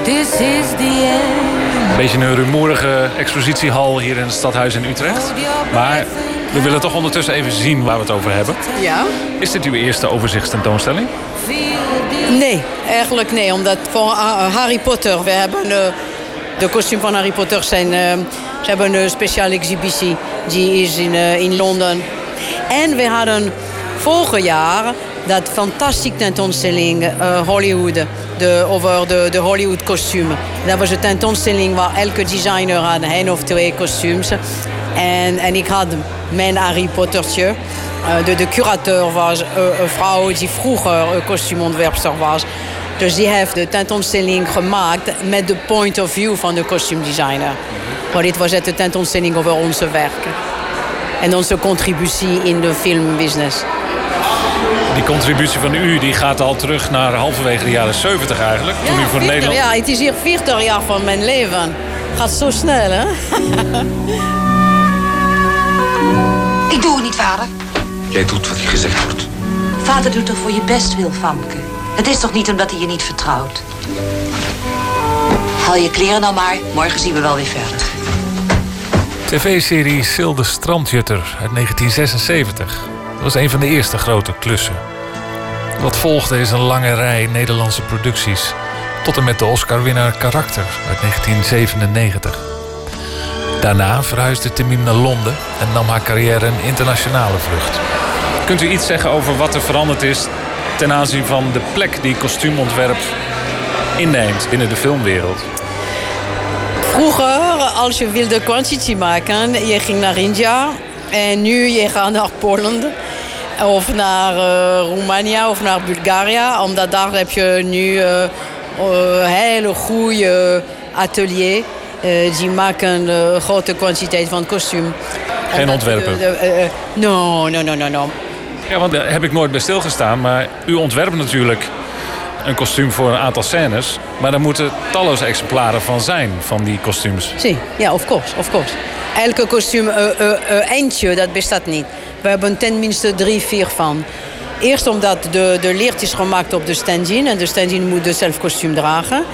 This is the end. Een beetje een rumoerige expositiehal hier in het stadhuis in Utrecht. Maar we willen toch ondertussen even zien waar we het over hebben. Ja? Is dit uw eerste overzichtstentoonstelling? Nee, eigenlijk nee. Omdat voor uh, Harry Potter, we hebben uh, de kostuum van Harry Potter zijn, uh, ze hebben een speciale exhibitie die is in, uh, in Londen. En we hadden vorig jaar dat fantastische tentoonstelling uh, Hollywood, de, over de, de Hollywood kostuum. Dat was een tentoonstelling waar elke designer had één of twee kostuums. En, en ik had mijn Harry Pottertje. Uh, de, de curateur was uh, een vrouw die vroeger een kostuumontwerpster was. Dus die heeft de tentoonstelling gemaakt met de point of view van de kostuumdesigner. Maar dit was de tentoonstelling over onze werken. En onze contributie in de filmbusiness. Die contributie van u die gaat al terug naar halverwege de jaren 70 eigenlijk. Ja, toen u voor 40, Nederland... ja, het is hier 40 jaar van mijn leven. Gaat zo snel, hè? Ik doe het niet, vader. Jij doet wat je gezegd wordt. Vader doet toch voor je best wil, Famke. Het is toch niet omdat hij je niet vertrouwt? Haal je kleren nou maar. Morgen zien we wel weer verder. TV-serie Sil de Strandjutter uit 1976. Dat was een van de eerste grote klussen. Wat volgde is een lange rij Nederlandse producties. Tot en met de Oscar-winnaar Karakter uit 1997. Daarna verhuisde Temim naar Londen en nam haar carrière een internationale vlucht. Kunt u iets zeggen over wat er veranderd is ten aanzien van de plek die kostuumontwerp inneemt binnen de filmwereld? Vroeger, als je wilde quantity maken, je ging naar India. En nu je gaat naar Polen. Of naar uh, Roemenië of naar Bulgarije. Omdat daar heb je nu een uh, uh, hele goede atelier. Die maken een grote kwantiteit van kostuum. Geen ontwerpen? No, no, no, no, no. Ja, want daar heb ik nooit bij stilgestaan. Maar u ontwerpt natuurlijk een kostuum voor een aantal scènes. Maar er moeten talloze exemplaren van zijn, van die kostuums. Sí, ja, of course, of course. Elke kostuum, uh, uh, uh, eentje, dat bestaat niet. We hebben tenminste drie, vier van. Eerst omdat de, de leert is gemaakt op de stand-in. En de stand-in moet dus zelf kostuum dragen.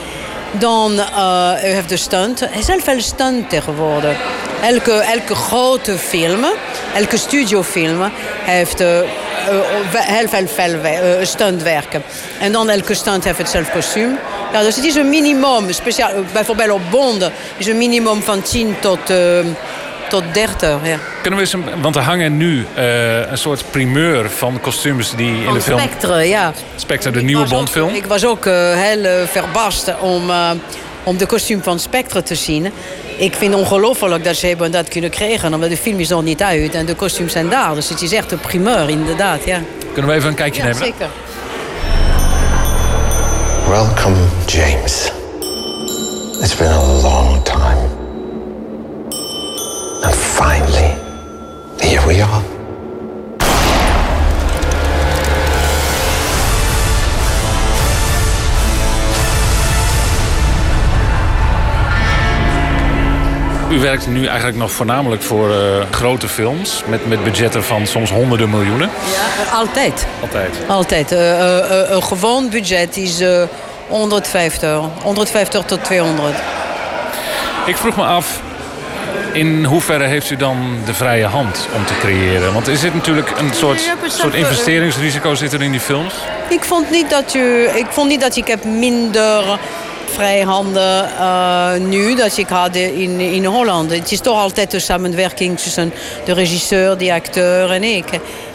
Dan uh, heeft de stunt. Er heel veel stunt tegenwoordig. Elke, elke grote film, elke studiofilm heeft uh, heel veel, veel. En dan elke stunt heeft het zelf kostuum. Ja, dus het is een minimum, speciaal, bijvoorbeeld op bonden, is een minimum van 10 tot, tot 30. Ja. Kunnen we eens, een, want er hangen nu uh, een soort primeur van kostuums die in van de film. Spectre, ja. Spectre, de nieuwe Bondfilm. Ook, ik was ook uh, heel verbaasd om, uh, om de kostuum van Spectre te zien. Ik vind het ongelooflijk dat ze hebben dat kunnen krijgen, omdat de film is nog niet uit en de kostuums zijn daar. Dus het is echt een primeur, inderdaad. Ja. Kunnen we even een kijkje ja, nemen? Zeker. Welcome, James. It's been a finally, here we are. U werkt nu eigenlijk nog voornamelijk voor uh, grote films met, met budgetten van soms honderden miljoenen. Ja, altijd. Altijd. Altijd. Uh, uh, een gewoon budget is 150, 150 tot 200. Ik vroeg me af, in hoeverre heeft u dan de vrije hand om te creëren? Want er zit natuurlijk een soort, soort investeringsrisico zit er in die films. Ik vond niet dat, je, ik, vond niet dat ik heb minder vrijhanden eh, nu dat ik had in, in Holland. Het is toch altijd de samenwerking tussen de regisseur, de acteur en ik.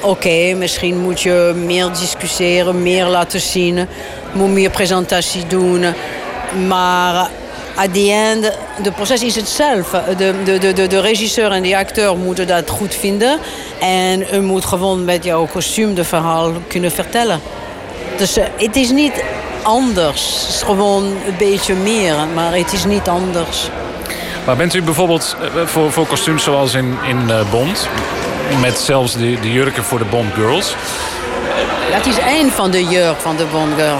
Oké, misschien moet je meer discussiëren, meer laten zien, moet meer presentatie doen. Maar at the end, de proces is hetzelfde. De, de, de, de, de regisseur en de acteur moeten dat goed vinden. En u moet gewoon met jouw kostuum de verhaal kunnen vertellen. Dus eh, het is niet anders. Het is gewoon een beetje meer, maar het is niet anders. Maar bent u bijvoorbeeld eh, voor, voor kostuums zoals in, in eh, Bond... met zelfs de, de jurken voor de Bond Girls... Dat is één van de jurk van de Bond Girl.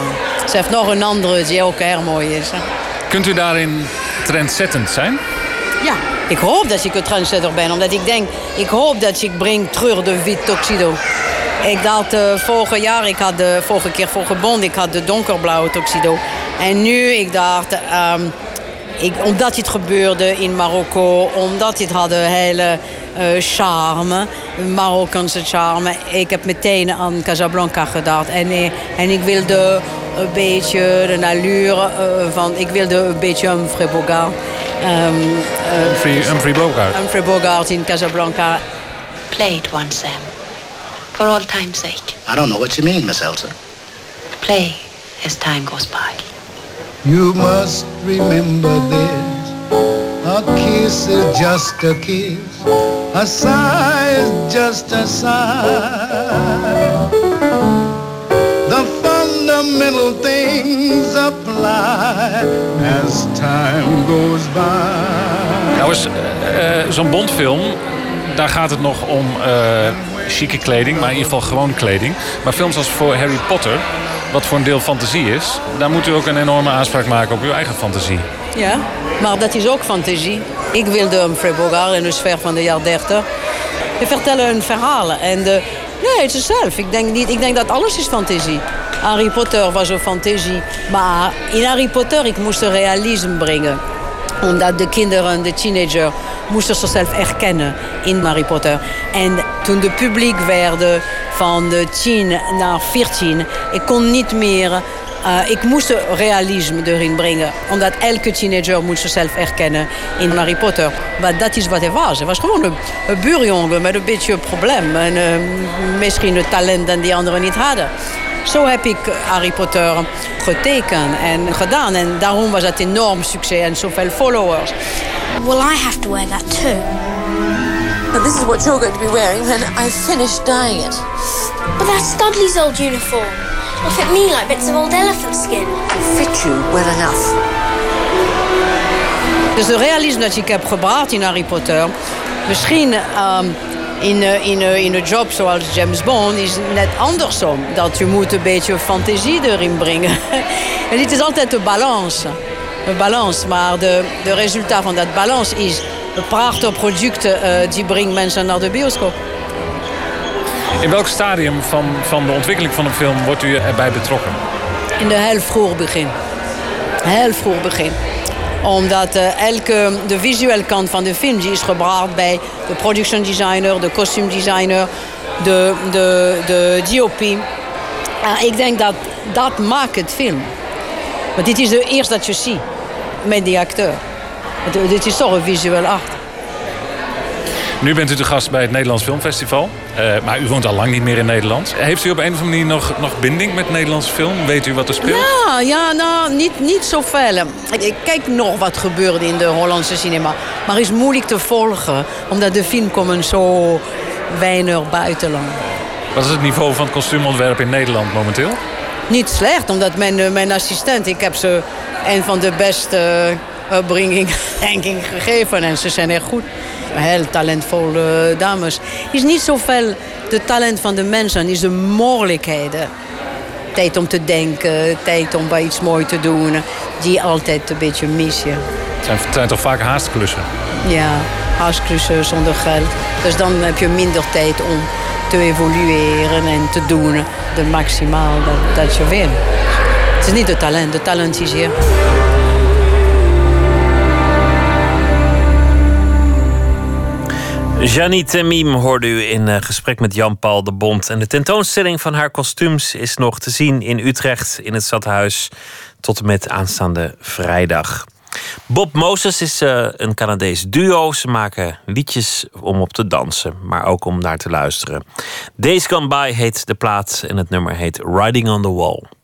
Ze heeft nog een andere die ook erg mooi is. hè. Kunt u daarin trendzettend zijn? Ja, ik hoop dat ik een trendsetter ben. Omdat ik denk, ik hoop dat ik breng terug de wit tuxedo. Ik dacht uh, vorig jaar, ik had de vorige keer voor Bond, ik had de donkerblauwe tuxedo. En nu, ik dacht, ehm, ik, omdat dit gebeurde in Marokko, omdat dit had een hele eh, charme, een Marokkaanse charme. Ik heb meteen aan Casablanca gedacht. En, eh, en ik wilde een beetje de allure eh, van, ik wilde een beetje Humphrey Bogart. Eh, Humphrey, Humphrey Bogart. Humphrey Bogart in Casablanca. Play it once, Sam. For old time's sake. I don't know what you mean, Miss Elsa. Play as time goes by. You must remember this. A kiss is just a kiss. A sigh is just a sigh. The fundamental things apply as time goes by. Nou eh, zo'n Bondfilm, daar gaat het nog om eh chique kleding, maar in ieder geval gewoon kleding. Maar films als voor Harry Potter, wat voor een deel fantasie is... daar moet u ook een enorme aanspraak maken op uw eigen fantasie. Ja, maar dat is ook fantasie. Ik wilde Humphrey Bogart in de sfeer van de jaren 30. We vertellen een verhaal. En de, ja, het is zelf. Ik denk, niet, ik denk dat alles is fantasie. Harry Potter was een fantasie. Maar in Harry Potter ik moest een realisme brengen. Omdat de kinderen, de teenager, moesten zichzelf erkennen in Harry Potter. En toen de publiek werden van de 10 naar 14, ik kon niet meer uh, ik moest realisme erin brengen. Omdat elke teenager moet zichzelf erkennen in Harry Potter. Maar dat is wat hij was. Hij was gewoon een, een buurjongen met een beetje een probleem. En uh, misschien een talent dat die anderen niet hadden. Zo heb ik Harry Potter getekend en gedaan. En daarom was het enorm succes en zoveel followers. Well, I have to wear that too. And this is what you're going to be wearing when I've finished dyeing it. But that's Dudley's old uniform. It'll fit me like bits of old elephant skin. It'll fit you well enough. Dus de realisme dat ik heb gebracht in Harry Potter... misschien um, in, uh, in, uh, in een job zoals James Bond is net andersom. Dat je moet een beetje fantasie erin brengen. en het is altijd een balans. Een balans, maar de, de resultaat van dat balans is... prachtige producten uh, die brengen mensen naar de bioscoop. In welk stadium van, van de ontwikkeling van een film wordt u erbij betrokken? In de heel vroeg begin. Heel vroeg begin omdat uh, elke, de visuele kant van de film die is gebracht bij de production designer, de costume designer, de, de, de DOP. Uh, ik denk dat dat maakt het film. Maar dit is de eerste dat je ziet met die acteur. Dit is toch een visueel art. Nu bent u de gast bij het Nederlands Filmfestival. Uh, maar u woont al lang niet meer in Nederland. Heeft u op een of andere manier nog, nog binding met Nederlandse film? Weet u wat er speelt? Ja, ja nou, niet, niet zoveel. Ik, ik kijk nog wat gebeurt in de Hollandse cinema. Maar het is moeilijk te volgen. Omdat de film komen zo weinig buitenland. Wat is het niveau van het kostuumontwerp in Nederland momenteel? Niet slecht, omdat mijn, mijn assistent... Ik heb ze een van de beste upbringing, denk ik, gegeven. En ze zijn echt goed heel talentvolle dames. Het is niet zoveel de talent van de mensen, het is de mogelijkheden. Tijd om te denken, tijd om bij iets moois te doen, die altijd een beetje mis je. Het zijn, het zijn toch vaak haastklussen? Ja, haastklussen zonder geld. Dus dan heb je minder tijd om te evolueren en te doen de maximaal dat, dat je wil. Het is niet de talent, de talent is hier. Janie Temim hoorde u in eh, gesprek met Jan-Paul de Bond. En de tentoonstelling van haar kostuums is nog te zien in Utrecht in het stadhuis tot en met aanstaande vrijdag. Bob Moses is eh, een Canadees duo. Ze maken liedjes om op te dansen, maar ook om naar te luisteren. Days Gone By heet de plaat en het nummer heet Riding on the Wall.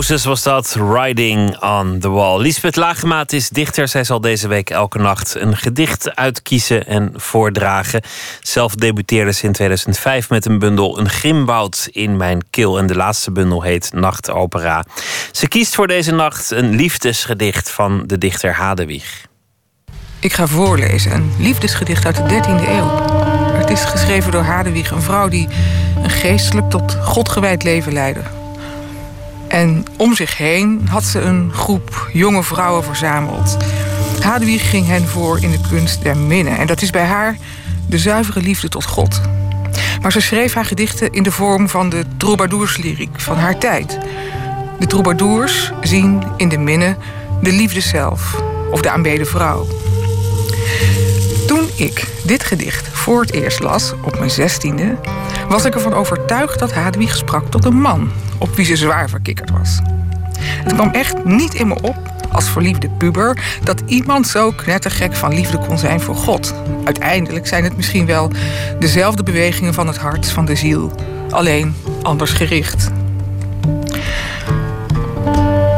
Moses was dat, Riding on the Wall. Lisbeth Lagemaat is dichter. Zij zal deze week elke nacht een gedicht uitkiezen en voordragen. Zelf debuteerde ze in 2005 met een bundel Een Grimwoud in mijn keel. En de laatste bundel heet Nachtopera. Ze kiest voor deze nacht een liefdesgedicht van de dichter Hadewig. Ik ga voorlezen, een liefdesgedicht uit de 13e eeuw. Het is geschreven door Hadewig, een vrouw die een geestelijk tot God gewijd leven leidde. En om zich heen had ze een groep jonge vrouwen verzameld. Hadewig ging hen voor in de kunst der minnen. En dat is bij haar de zuivere liefde tot God. Maar ze schreef haar gedichten in de vorm van de troubadourslyriek van haar tijd. De troubadours zien in de minne de liefde zelf, of de aanbeden vrouw. Toen ik dit gedicht voor het eerst las, op mijn zestiende... was ik ervan overtuigd dat Hadewig sprak tot een man... op wie ze zwaar verkikkerd was. Het kwam echt niet in me op, als verliefde puber... dat iemand zo knettergek van liefde kon zijn voor God. Uiteindelijk zijn het misschien wel dezelfde bewegingen van het hart, van de ziel. Alleen anders gericht.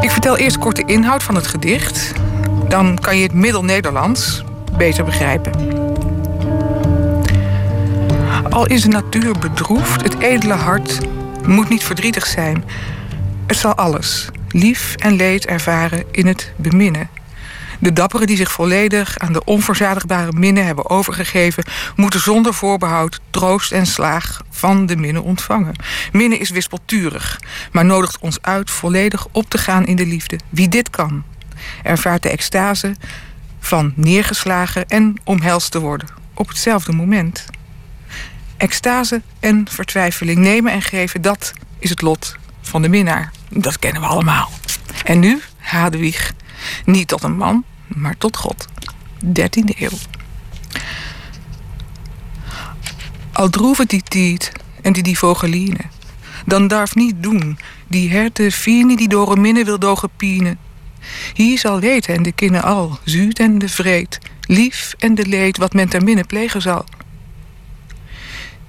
Ik vertel eerst kort de inhoud van het gedicht. Dan kan je het middel-Nederlands beter begrijpen. Al is de natuur bedroefd, het edele hart moet niet verdrietig zijn. Het zal alles, lief en leed ervaren in het beminnen. De dapperen die zich volledig aan de onverzadigbare minnen hebben overgegeven, moeten zonder voorbehoud troost en slaag van de minnen ontvangen. Minnen is wispelturig, maar nodigt ons uit volledig op te gaan in de liefde. Wie dit kan, ervaart de extase van neergeslagen en omhelst te worden op hetzelfde moment. Extase en vertwijfeling nemen en geven, dat is het lot van de minnaar. Dat kennen we allemaal. En nu, Hadewig, niet tot een man, maar tot God. 13e eeuw. Al droeven die tiet en die die vogeline, dan darf niet doen die herte fine die door een minne wil dogen. Hier zal weten en de kinne al, zuut en de vreed, lief en de leed wat men ter minne plegen zal.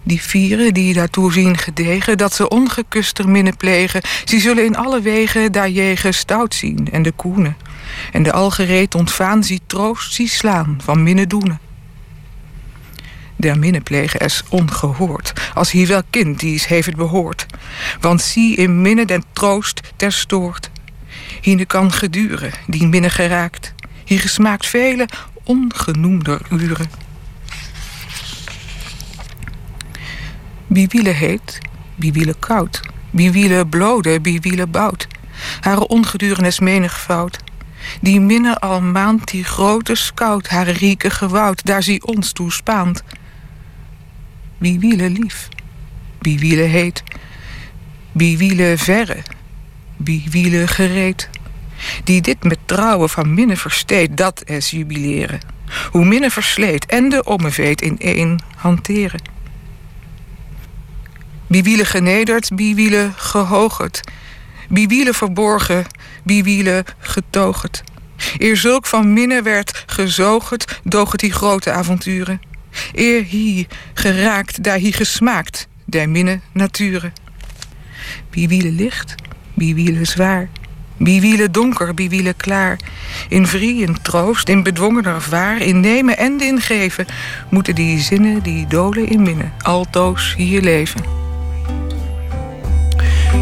Die vieren die daartoe zien gedegen, dat ze ongekuster minne plegen, ze zullen in alle wegen daar jegen stout zien en de koene. En de algereed ontvaan zie troost, zie slaan van minne doenen. Der minne plegen is ongehoord, als hier wel kind dies heeft het behoord. Want zie in minne den troost terstoort. Hier kan geduren, die minne geraakt. Hier gesmaakt vele ongenoemder uren. Wie wiele heet, wie wiele koud. Wie wiele blode, wie wiele bout. Hare ongeduren menig fout. Die minne al maand die grote scout, hare rieke gewoud, daar zie ons toe spaant. Wie wiele lief, wie wiele heet, wie wiele verre, wie wiele gereed. Die dit met trouwen van minne versteed, dat is jubileren. Hoe minne versleet en de ommeveet in één hanteren. Wie wiele genederd, wie wiele gehoogerd. Wie wiele verborgen, wie wiele getogerd. Eer zulk van minne werd gezogerd, doget die grote avonturen. Eer hier geraakt, daar hier gesmaakt, der minne naturen. Wie wiele licht, wie wiele zwaar. Wie wiele donker, wie wiele klaar. In vrie, in troost, in bedwongener vaar, in nemen en in geven, moeten die zinnen die dolen in minnen, altoos hier leven.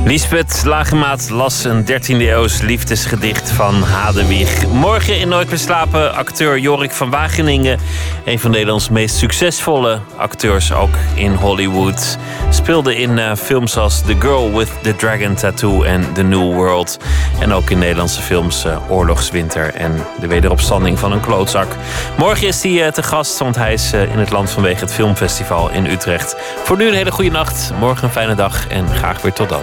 Lisbeth Lagemaat las een 13e eeuws liefdesgedicht van Hadewig. Morgen in Nooit meer slapen acteur Jorik van Wageningen. Een van Nederlands meest succesvolle acteurs, ook in Hollywood. Speelde in uh, films als The Girl with the Dragon Tattoo en The New World. En ook in Nederlandse films uh, Oorlogswinter en De Wederopstanding van een klootzak. Morgen is hij uh, te gast, want hij is in het land vanwege het filmfestival in Utrecht. Voor nu een hele goede nacht, morgen een fijne dag en graag weer tot dan.